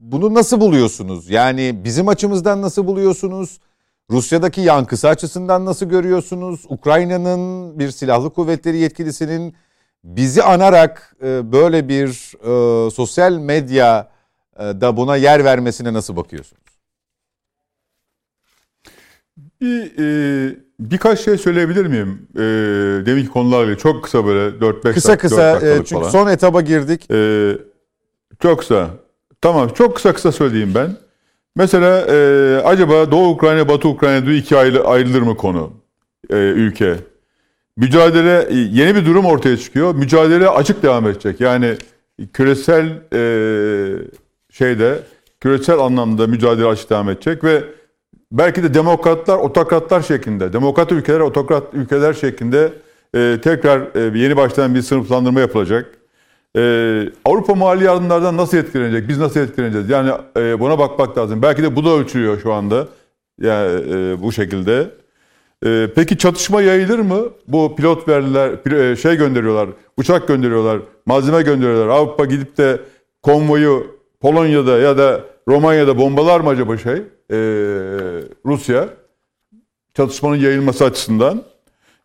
Bunu nasıl buluyorsunuz? Yani bizim açımızdan nasıl buluyorsunuz? Rusya'daki yankısı açısından nasıl görüyorsunuz? Ukrayna'nın bir silahlı kuvvetleri yetkilisinin bizi anarak e, böyle bir e, sosyal medya e, da buna yer vermesine nasıl bakıyorsunuz? Bir, e, birkaç şey söyleyebilir miyim? E, deminki konularla çok kısa böyle 4-5 Kısa kısa e, çünkü falan. son etaba girdik. E, çok kısa. Tamam çok kısa kısa söyleyeyim ben. Mesela e, acaba Doğu Ukrayna, Batı Ukrayna diye iki ayrı, ayrılır mı konu? E, ülke. Mücadele, e, yeni bir durum ortaya çıkıyor. Mücadele açık devam edecek. Yani küresel e, şeyde, küresel anlamda mücadele açık devam edecek ve belki de demokratlar, otokratlar şeklinde, demokrat ülkeler, otokrat ülkeler şeklinde e, tekrar e, yeni baştan bir sınıflandırma yapılacak. Ee, Avrupa mali yardımlardan nasıl etkilenecek? Biz nasıl etkileneceğiz? Yani e, buna bakmak lazım. Belki de bu da ölçülüyor şu anda. Yani e, bu şekilde. E, peki çatışma yayılır mı? Bu pilot verdiler, pil- e, şey gönderiyorlar, uçak gönderiyorlar, malzeme gönderiyorlar. Avrupa gidip de konvoyu Polonya'da ya da Romanya'da bombalar mı acaba şey? E, Rusya. Çatışmanın yayılması açısından.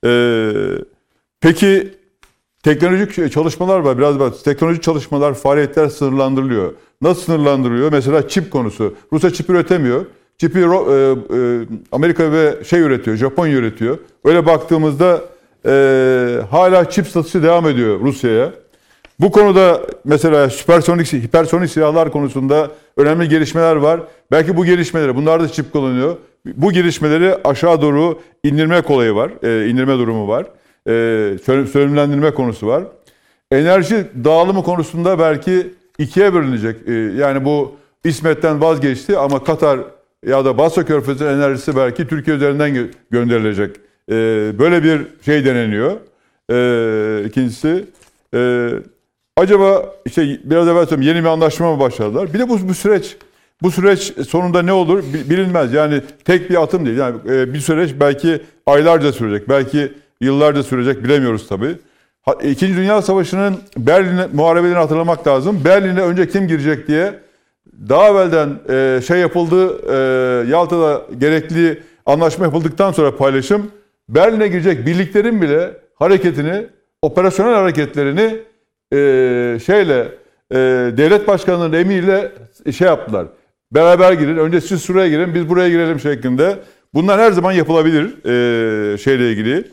E, peki Teknolojik çalışmalar var. Biraz var. Teknolojik çalışmalar, faaliyetler sınırlandırılıyor. Nasıl sınırlandırılıyor? Mesela çip konusu. Rusya çip üretemiyor. Çipi e, e, Amerika ve şey üretiyor, Japonya üretiyor. Öyle baktığımızda e, hala çip satışı devam ediyor Rusya'ya. Bu konuda mesela süpersonik, hipersonik silahlar konusunda önemli gelişmeler var. Belki bu gelişmeleri, bunlar da çip kullanıyor. Bu gelişmeleri aşağı doğru indirme kolayı var, indirme durumu var e, sönümlendirme konusu var. Enerji dağılımı konusunda belki ikiye bölünecek. E, yani bu İsmet'ten vazgeçti ama Katar ya da Basra Körfezi'nin enerjisi belki Türkiye üzerinden gö- gönderilecek. E, böyle bir şey deneniyor. E, ikincisi e, acaba işte biraz evvel söyledim yeni bir anlaşma mı başladılar? Bir de bu, bu süreç bu süreç sonunda ne olur bilinmez. Yani tek bir atım değil. Yani e, bir süreç belki aylarca sürecek. Belki Yıllarca sürecek bilemiyoruz tabii. İkinci Dünya Savaşı'nın Berlin muharebelerini hatırlamak lazım. Berlin'e önce kim girecek diye daha evvelden e, şey yapıldı, e, Yalta'da gerekli anlaşma yapıldıktan sonra paylaşım, Berlin'e girecek birliklerin bile hareketini, operasyonel hareketlerini e, şeyle, devlet başkanının emriyle şey yaptılar. Beraber girin, önce siz şuraya girin, biz buraya girelim şeklinde. Bunlar her zaman yapılabilir şeyle ilgili.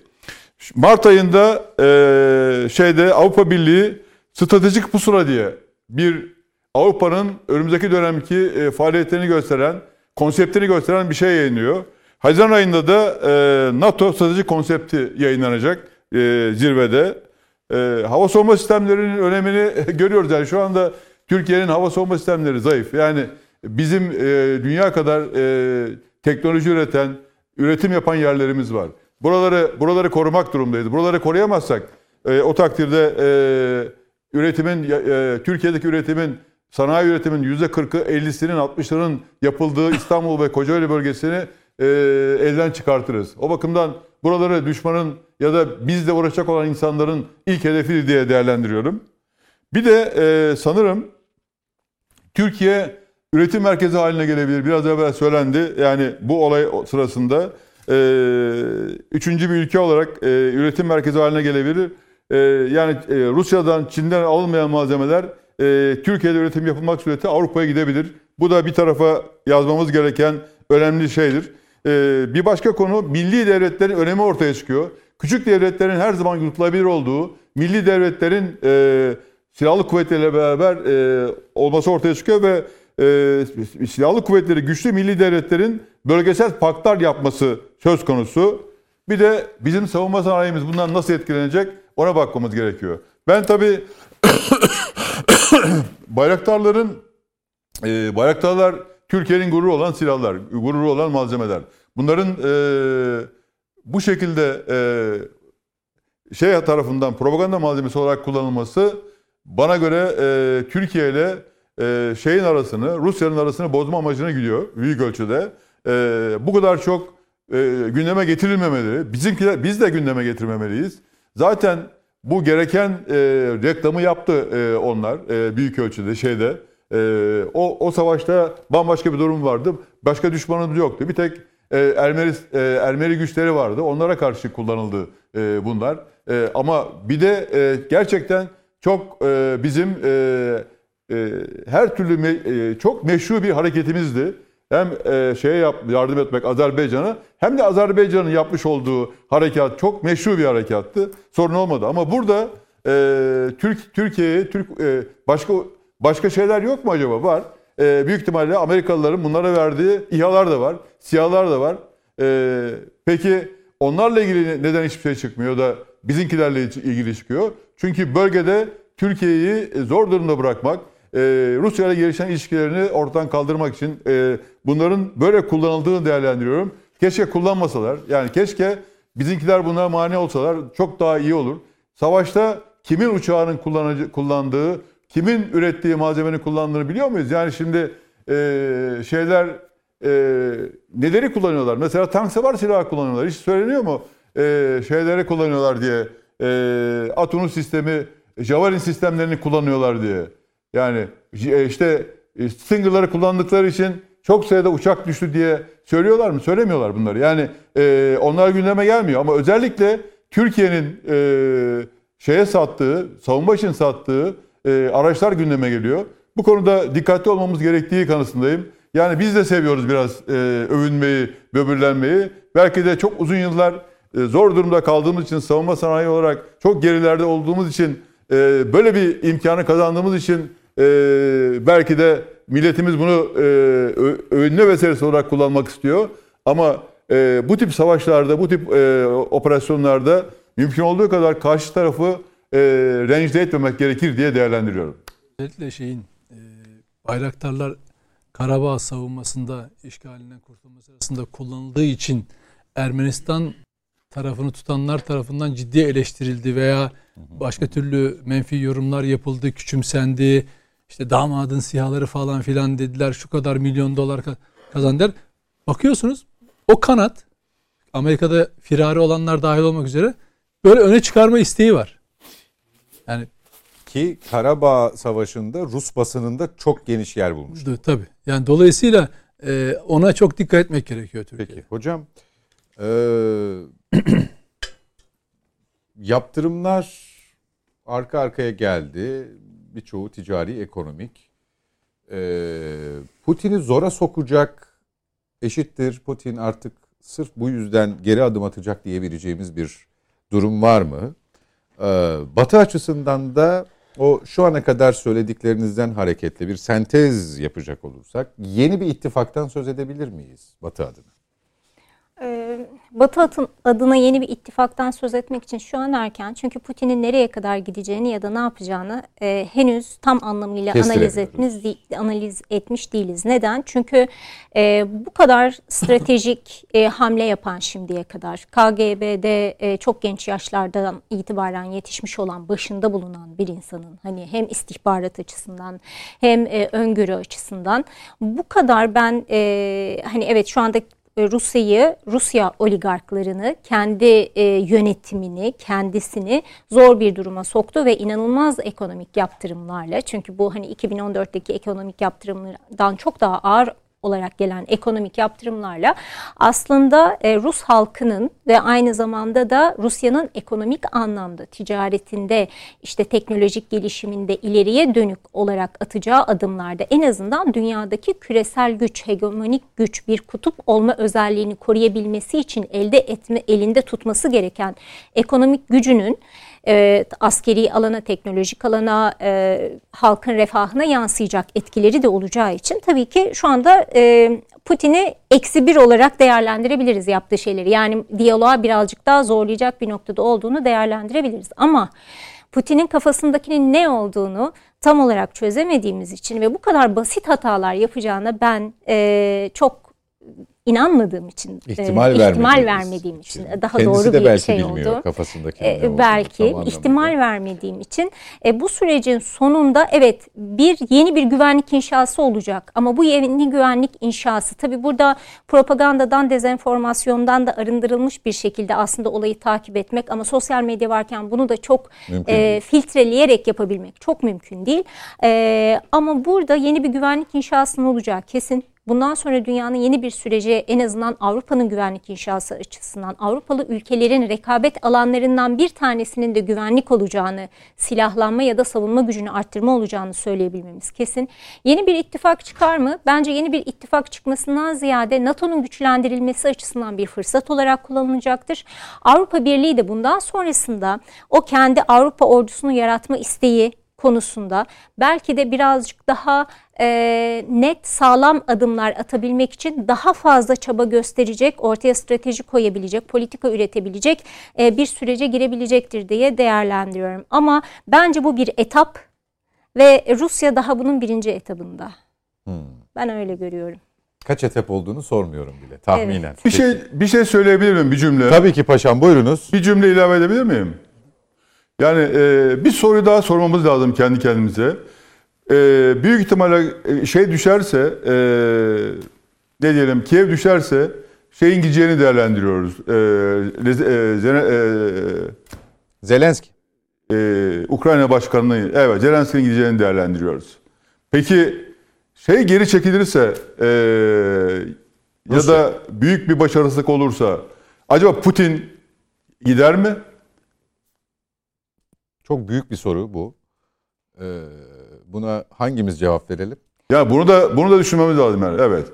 Mart ayında e, şeyde Avrupa Birliği stratejik pusula diye bir Avrupa'nın önümüzdeki dönemki e, faaliyetlerini gösteren, konseptini gösteren bir şey yayınlıyor. Haziran ayında da e, NATO stratejik konsepti yayınlanacak e, zirvede. E, hava savunma sistemlerinin önemini görüyoruz. Yani şu anda Türkiye'nin hava savunma sistemleri zayıf. Yani bizim e, dünya kadar e, teknoloji üreten, üretim yapan yerlerimiz var. Buraları buraları korumak durumdayız. Buraları koruyamazsak e, o takdirde e, üretimin e, Türkiye'deki üretimin sanayi üretimin yüzde 40'ı 50'sinin 60'ların yapıldığı İstanbul ve Kocaeli bölgesini e, elden çıkartırız. O bakımdan buraları düşmanın ya da bizle uğraşacak olan insanların ilk hedefi diye değerlendiriyorum. Bir de e, sanırım Türkiye üretim merkezi haline gelebilir. Biraz evvel söylendi. Yani bu olay sırasında e, üçüncü bir ülke olarak e, üretim merkezi haline gelebilir. E, yani e, Rusya'dan, Çin'den alınmayan malzemeler e, Türkiye'de üretim yapılmak sureti Avrupa'ya gidebilir. Bu da bir tarafa yazmamız gereken önemli şeydir. E, bir başka konu milli devletlerin önemi ortaya çıkıyor. Küçük devletlerin her zaman yutulabilir olduğu, milli devletlerin e, silahlı kuvvetleriyle beraber e, olması ortaya çıkıyor ve e, silahlı kuvvetleri güçlü milli devletlerin bölgesel paktlar yapması söz konusu. Bir de bizim savunma sanayimiz bundan nasıl etkilenecek ona bakmamız gerekiyor. Ben tabii bayraktarların e, bayraktarlar Türkiye'nin gururu olan silahlar, gururu olan malzemeler. Bunların e, bu şekilde e, şey tarafından propaganda malzemesi olarak kullanılması bana göre e, Türkiye ile e, şeyin arasını, Rusya'nın arasını bozma amacına gidiyor büyük ölçüde. E, bu kadar çok e, gündeme getirilmemeli. Bizimkiler biz de gündeme getirmemeliyiz. Zaten bu gereken e, reklamı yaptı e, onlar e, büyük ölçüde şeyde. E, o o savaşta bambaşka bir durum vardı. Başka düşmanımız yoktu. Bir tek e, Ermeni e, Ermeni güçleri vardı. Onlara karşı kullanıldı e, bunlar. E, ama bir de e, gerçekten çok e, bizim e, e, her türlü me, e, çok meşru bir hareketimizdi. Hem e, şeye yap, yardım etmek Azerbaycan'a hem de Azerbaycan'ın yapmış olduğu harekat çok meşru bir harekattı. Sorun olmadı ama burada e, Türk Türkiye'ye Türk e, başka başka şeyler yok mu acaba? Var. E, büyük ihtimalle Amerikalıların bunlara verdiği İHA'lar da var, SİHA'lar da var. E, peki onlarla ilgili neden hiçbir şey çıkmıyor da bizimkilerle ilgili çıkıyor? Çünkü bölgede Türkiye'yi zor durumda bırakmak, e, Rusya ile gelişen ilişkilerini ortadan kaldırmak için e, bunların böyle kullanıldığını değerlendiriyorum. Keşke kullanmasalar. Yani keşke bizimkiler buna mani olsalar çok daha iyi olur. Savaşta kimin uçağının kullandığı, kimin ürettiği malzemenin kullandığını biliyor muyuz? Yani şimdi e, şeyler e, neleri kullanıyorlar? Mesela tank savar silahı kullanıyorlar. Hiç söyleniyor mu? E, şeyleri kullanıyorlar diye. E, sistemi, Javelin sistemlerini kullanıyorlar diye. Yani e, işte e, Stinger'ları kullandıkları için çok sayıda uçak düştü diye söylüyorlar mı? Söylemiyorlar bunları. Yani e, onlar gündeme gelmiyor ama özellikle Türkiye'nin e, şeye sattığı, savunma için sattığı e, araçlar gündeme geliyor. Bu konuda dikkatli olmamız gerektiği kanısındayım. Yani biz de seviyoruz biraz e, övünmeyi, böbürlenmeyi. Belki de çok uzun yıllar e, zor durumda kaldığımız için, savunma sanayi olarak çok gerilerde olduğumuz için, e, böyle bir imkanı kazandığımız için e, belki de milletimiz bunu e, övünme vesilesi olarak kullanmak istiyor. Ama e, bu tip savaşlarda, bu tip e, operasyonlarda mümkün olduğu kadar karşı tarafı e, rencide etmemek gerekir diye değerlendiriyorum. Özellikle şeyin e, bayraktarlar Karabağ savunmasında işgalinden kurtulması arasında kullanıldığı için Ermenistan tarafını tutanlar tarafından ciddi eleştirildi veya başka türlü menfi yorumlar yapıldı, küçümsendi işte damadın sihaları falan filan dediler şu kadar milyon dolar kazandılar. Bakıyorsunuz o kanat Amerika'da firari olanlar dahil olmak üzere böyle öne çıkarma isteği var. Yani ki Karabağ Savaşı'nda Rus basınında çok geniş yer bulmuştu. Tabii. Yani dolayısıyla e, ona çok dikkat etmek gerekiyor Türkiye. Peki hocam e, yaptırımlar arka arkaya geldi birçoğu ticari, ekonomik. Ee, Putin'i zora sokacak eşittir. Putin artık sırf bu yüzden geri adım atacak diyebileceğimiz bir durum var mı? Ee, Batı açısından da o şu ana kadar söylediklerinizden hareketle bir sentez yapacak olursak yeni bir ittifaktan söz edebilir miyiz Batı adına? Ee, Batı adına yeni bir ittifaktan söz etmek için şu an erken. Çünkü Putin'in nereye kadar gideceğini ya da ne yapacağını e, henüz tam anlamıyla analiz etmiş, analiz etmiş değiliz. Neden? Çünkü e, bu kadar stratejik e, hamle yapan şimdiye kadar KGB'de e, çok genç yaşlardan itibaren yetişmiş olan, başında bulunan bir insanın hani hem istihbarat açısından hem e, öngörü açısından bu kadar ben e, hani evet şu anda Rusya'yı, Rusya oligarklarını, kendi e, yönetimini, kendisini zor bir duruma soktu ve inanılmaz ekonomik yaptırımlarla çünkü bu hani 2014'teki ekonomik yaptırımlardan çok daha ağır olarak gelen ekonomik yaptırımlarla aslında e, Rus halkının ve aynı zamanda da Rusya'nın ekonomik anlamda ticaretinde işte teknolojik gelişiminde ileriye dönük olarak atacağı adımlarda en azından dünyadaki küresel güç, hegemonik güç bir kutup olma özelliğini koruyabilmesi için elde etme elinde tutması gereken ekonomik gücünün e, askeri alana, teknolojik alana, e, halkın refahına yansıyacak etkileri de olacağı için tabii ki şu anda e, Putin'i eksi bir olarak değerlendirebiliriz yaptığı şeyleri. Yani diyaloğa birazcık daha zorlayacak bir noktada olduğunu değerlendirebiliriz. Ama Putin'in kafasındakinin ne olduğunu tam olarak çözemediğimiz için ve bu kadar basit hatalar yapacağına ben e, çok inanmadığım için ihtimal, e, ihtimal vermediğim için, için daha doğru de bir belki şey bilmiyor oldu. kafasındaki e, belki ihtimal vermediğim için. E, bu sürecin sonunda evet bir yeni bir güvenlik inşası olacak. Ama bu yeni güvenlik inşası tabi burada propagandadan dezenformasyondan da arındırılmış bir şekilde aslında olayı takip etmek. Ama sosyal medya varken bunu da çok e, filtreleyerek yapabilmek çok mümkün değil. E, ama burada yeni bir güvenlik inşasının olacağı kesin bundan sonra dünyanın yeni bir süreci en azından Avrupa'nın güvenlik inşası açısından Avrupalı ülkelerin rekabet alanlarından bir tanesinin de güvenlik olacağını, silahlanma ya da savunma gücünü arttırma olacağını söyleyebilmemiz kesin. Yeni bir ittifak çıkar mı? Bence yeni bir ittifak çıkmasından ziyade NATO'nun güçlendirilmesi açısından bir fırsat olarak kullanılacaktır. Avrupa Birliği de bundan sonrasında o kendi Avrupa ordusunu yaratma isteği konusunda belki de birazcık daha e, net sağlam adımlar atabilmek için daha fazla çaba gösterecek, ortaya strateji koyabilecek, politika üretebilecek e, bir sürece girebilecektir diye değerlendiriyorum. Ama bence bu bir etap ve Rusya daha bunun birinci etabında. Hmm. Ben öyle görüyorum. Kaç etap olduğunu sormuyorum bile tahminen. Evet. Bir şey bir şey söyleyebilir miyim bir cümle? Tabii ki paşam buyurunuz. Bir cümle ilave edebilir miyim? Yani e, bir soru daha sormamız lazım kendi kendimize. E, büyük ihtimalle e, şey düşerse, e, ne diyelim Kiev düşerse şeyin gideceğini değerlendiriyoruz. E, e, e, Zelenski. E, Ukrayna Başkanı'nın, evet Zelenski'nin gideceğini değerlendiriyoruz. Peki şey geri çekilirse e, ya da büyük bir başarısızlık olursa acaba Putin gider mi? Çok büyük bir soru bu. Ee, buna hangimiz cevap verelim? Ya bunu da bunu da düşünmemiz lazım yani. Evet.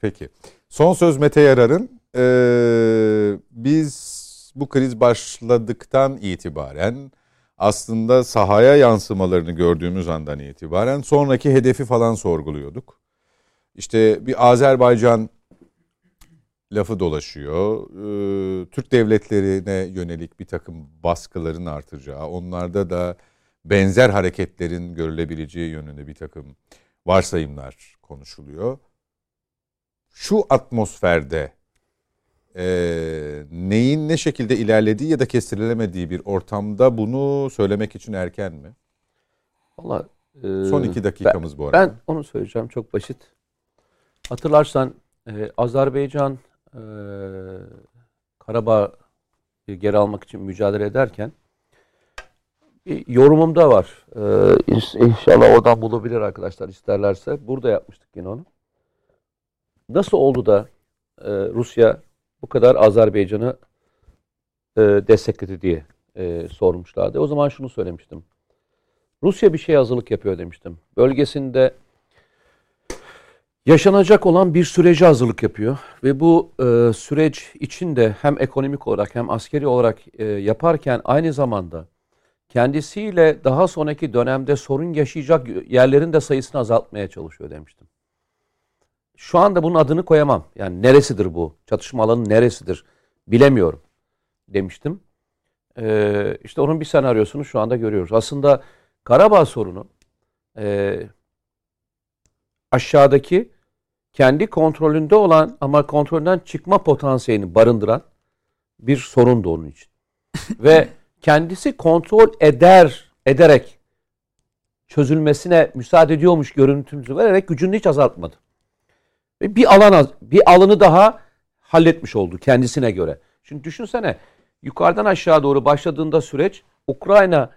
Peki. Son söz Mete Yarar'ın. Ee, biz bu kriz başladıktan itibaren aslında sahaya yansımalarını gördüğümüz andan itibaren sonraki hedefi falan sorguluyorduk. İşte bir Azerbaycan lafı dolaşıyor. Ee, Türk devletlerine yönelik bir takım baskıların artacağı, onlarda da benzer hareketlerin görülebileceği yönünde bir takım varsayımlar konuşuluyor. Şu atmosferde e, neyin ne şekilde ilerlediği ya da kestirilemediği bir ortamda bunu söylemek için erken mi? Vallahi, e, Son iki dakikamız ben, bu arada. Ben onu söyleyeceğim çok basit. Hatırlarsan e, Azerbaycan e, Karabağ geri almak için mücadele ederken bir yorumum da var. Ee, inşallah oradan bulabilir arkadaşlar isterlerse. Burada yapmıştık yine onu. Nasıl oldu da e, Rusya bu kadar Azerbaycan'ı e, destekledi diye e, sormuşlardı. O zaman şunu söylemiştim. Rusya bir şey hazırlık yapıyor demiştim. Bölgesinde yaşanacak olan bir süreci hazırlık yapıyor ve bu e, süreç içinde hem ekonomik olarak hem askeri olarak e, yaparken aynı zamanda kendisiyle daha sonraki dönemde sorun yaşayacak yerlerin de sayısını azaltmaya çalışıyor demiştim. Şu anda bunun adını koyamam. Yani neresidir bu? Çatışma alanı neresidir? Bilemiyorum demiştim. Ee, işte onun bir senaryosunu şu anda görüyoruz. Aslında Karabağ sorunu e, aşağıdaki kendi kontrolünde olan ama kontrolden çıkma potansiyelini barındıran bir sorun da onun için. Ve kendisi kontrol eder ederek çözülmesine müsaade ediyormuş görüntümüzü vererek gücünü hiç azaltmadı. Ve bir alan bir alanı daha halletmiş oldu kendisine göre. Şimdi düşünsene yukarıdan aşağı doğru başladığında süreç Ukrayna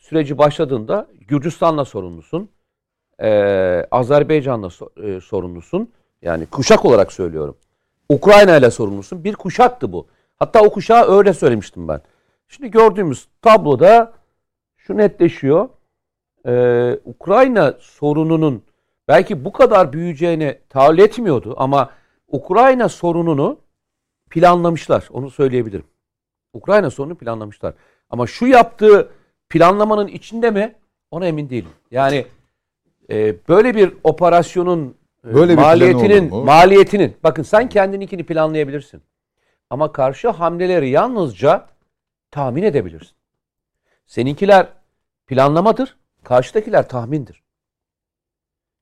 süreci başladığında Gürcistan'la sorumlusun. Ee, Azerbaycan'la so, e, sorumlusun. Yani kuşak olarak söylüyorum. Ukrayna ile sorumlusun. Bir kuşaktı bu. Hatta o kuşağı öyle söylemiştim ben. Şimdi gördüğümüz tabloda şu netleşiyor. Ee, Ukrayna sorununun belki bu kadar büyüyeceğini tahayyül etmiyordu ama Ukrayna sorununu planlamışlar. Onu söyleyebilirim. Ukrayna sorununu planlamışlar. Ama şu yaptığı planlamanın içinde mi? Ona emin değilim. Yani e, böyle bir operasyonun Böyle bir maliyetinin mu? maliyetinin bakın sen kendininkini planlayabilirsin. Ama karşı hamleleri yalnızca tahmin edebilirsin. Seninkiler planlamadır, karşıdakiler tahmindir.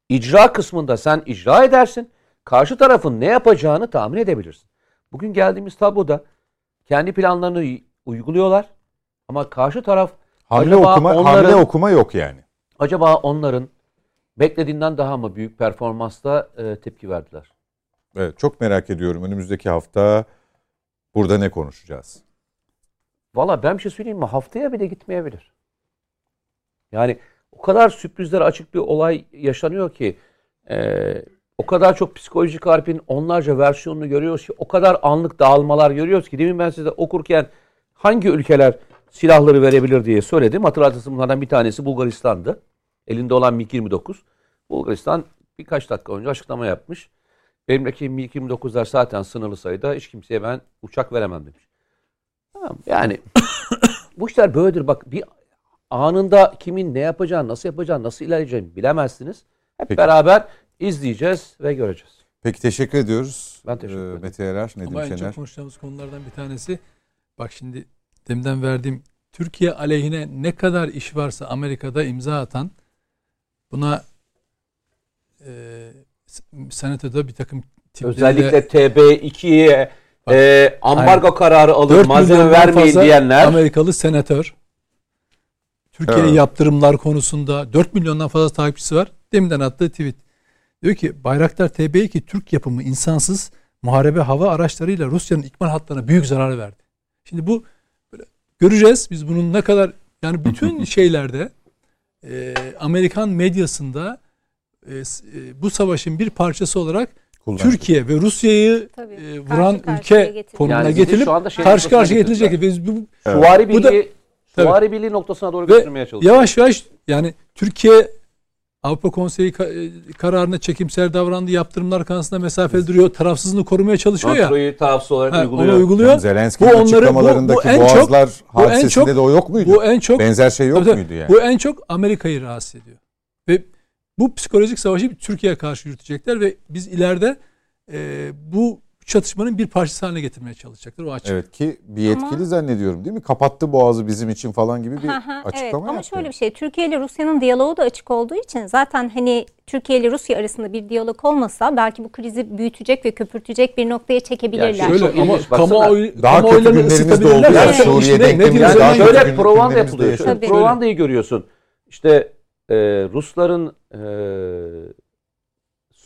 İcra kısmında sen icra edersin, karşı tarafın ne yapacağını tahmin edebilirsin. Bugün geldiğimiz tabloda kendi planlarını uyguluyorlar ama karşı taraf Hamle acaba okuma, onların hamle okuma yok yani. acaba onların beklediğinden daha mı büyük performansla e, tepki verdiler? Evet, çok merak ediyorum. Önümüzdeki hafta burada ne konuşacağız? Valla ben bir şey söyleyeyim mi? Haftaya bile gitmeyebilir. Yani o kadar sürprizlere açık bir olay yaşanıyor ki e, o kadar çok psikolojik harpin onlarca versiyonunu görüyoruz ki o kadar anlık dağılmalar görüyoruz ki demin ben size okurken hangi ülkeler silahları verebilir diye söyledim. Hatırlarsınız bunlardan bir tanesi Bulgaristan'dı. Elinde olan MiG-29. Bulgaristan birkaç dakika önce açıklama yapmış. Benimdeki MiG-29'lar zaten sınırlı sayıda. Hiç kimseye ben uçak veremem demiş. Tamam, yani bu işler böyledir. Bak bir anında kimin ne yapacağını, nasıl yapacağını, nasıl ilerleyeceğini bilemezsiniz. Hep Peki. beraber izleyeceğiz ve göreceğiz. Peki teşekkür ediyoruz. Ben teşekkür Ee, ederim. Mete Erer, Nedim Ama en Şener. çok konuşacağımız konulardan bir tanesi bak şimdi demden verdiğim Türkiye aleyhine ne kadar iş varsa Amerika'da imza atan buna e, senatoda bir takım tiplerle Özellikle TB2'ye e, ambargo kararı alın, 4 malzeme vermeyin diyenler. Amerikalı senatör Türkiye'ye Evet. yaptırımlar konusunda 4 milyondan fazla takipçisi var. Deminden attığı tweet. Diyor ki Bayraktar TB2 Türk yapımı insansız muharebe hava araçlarıyla Rusya'nın ikmal hatlarına büyük zarar verdi. Şimdi bu böyle göreceğiz biz bunun ne kadar yani bütün şeylerde e, Amerikan medyasında e, e, bu savaşın bir parçası olarak Kullanacak. Türkiye ve Rusya'yı e, Karşı vuran karşıya ülke konumuna Yani şey karşı karşıya getirilecek. Biz bu, Suvari Bu da-. Suvari Birliği noktasına doğru Ve götürmeye çalışıyor. yavaş yavaş yani Türkiye Avrupa Konseyi e, kararına çekimsel davrandığı yaptırımlar karşısında mesafeli duruyor. Tarafsızlığını korumaya çalışıyor ya. Kontrolü tarafsız olarak Ha, uyguluyor. onu uyguluyor. Zelenski'nin Bu onları- bu- açıklamalarındaki bu en çok- boğazlar bu en çok- de o yok muydu? Bu en çok Benzer şey yok tabii. muydu yani? Bu en çok Amerika'yı rahatsız ediyor. Ve bu psikolojik savaşı Türkiye'ye karşı yürütecekler ve biz ileride e, bu çatışmanın bir parçası haline getirmeye çalışacaklar. O açık. Evet ki bir yetkili Ama- zannediyorum değil mi? Kapattı boğazı bizim için falan gibi bir Hı hı, evet açıklama ama yaptı. şöyle bir şey Türkiye ile Rusya'nın diyaloğu da açık olduğu için zaten hani Türkiye ile Rusya arasında bir diyalog olmasa belki bu krizi büyütecek ve köpürtecek bir noktaya çekebilirler. Yani Şöyle ama kamuoyu, Daha kötü kamuoylarını günlerimiz de ısıtabilirler. Yani Suriye işte ne- ne daha Yani kötü şöyle provanda yapılıyor. Provandayı görüyorsun. İşte e, Rusların e,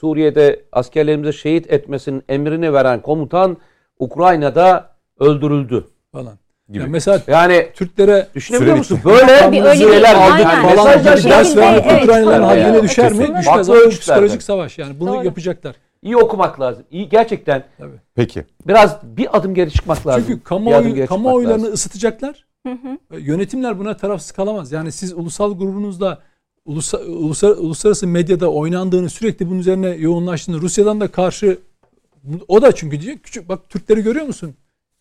Suriye'de askerlerimize şehit etmesinin emrini veren komutan Ukrayna'da öldürüldü. falan. Gibi. Yani mesela Yani Türklere düşünebiliyor musun? Böyle Tabii şeyler aldık. falan şey ders vermek evet, Ukraynalıların tabii. haline düşer mi? Kesinlikle. Düşmez. Ölçütlerden. psikolojik savaş yani. Bunu Doğru. yapacaklar. iyi okumak lazım. İyi gerçekten Peki. biraz bir adım geri çıkmak lazım. Çünkü kamuoyu, kamuoylarını lazım. ısıtacaklar. Hı hı. Yönetimler buna tarafsız kalamaz. Yani siz ulusal grubunuzda ulusa, uluslararası medyada oynandığını sürekli bunun üzerine yoğunlaştığını Rusya'dan da karşı o da çünkü diyor küçük bak Türkleri görüyor musun?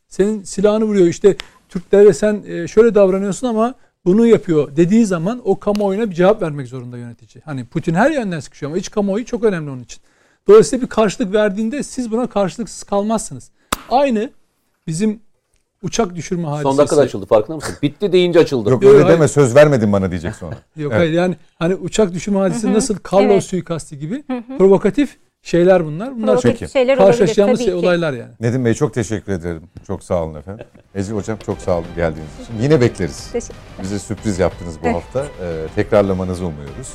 Senin silahını vuruyor işte Türklere sen e, şöyle davranıyorsun ama bunu yapıyor dediği zaman o kamuoyuna bir cevap vermek zorunda yönetici. Hani Putin her yönden sıkışıyor ama iç kamuoyu çok önemli onun için. Dolayısıyla bir karşılık verdiğinde siz buna karşılıksız kalmazsınız. Aynı bizim uçak düşürme hadisesi. Son dakikada açıldı farkında mısın? Bitti deyince açıldı. Yok öyle deme söz vermedin bana diyecek sonra. Yok Evet. hayır yani hani uçak düşürme hadisesi nasıl Carlo Evet. suikasti gibi provokatif şeyler bunlar. Bunlar Provokatif Peki. şeyler olabilir karşılaşacağımız tabii şey, olaylar yani. Nedim Bey çok teşekkür ederim. Çok sağ olun efendim. Ece Hocam çok sağ olun geldiğiniz için. Yine bekleriz. Teşekkür- Bize sürpriz yaptınız bu hafta. Ee, tekrarlamanızı umuyoruz.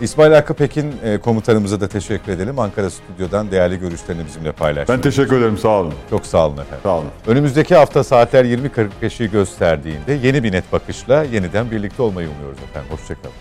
İsmail Hakkı Pekin e, komutanımıza da teşekkür edelim. Ankara Stüdyo'dan değerli görüşlerini bizimle paylaştı. Ben teşekkür ederim sağ olun. Çok sağ olun efendim. Sağ olun. Önümüzdeki hafta saatler 20.45'i gösterdiğinde yeni bir net bakışla yeniden birlikte olmayı umuyoruz efendim. Hoşçakalın.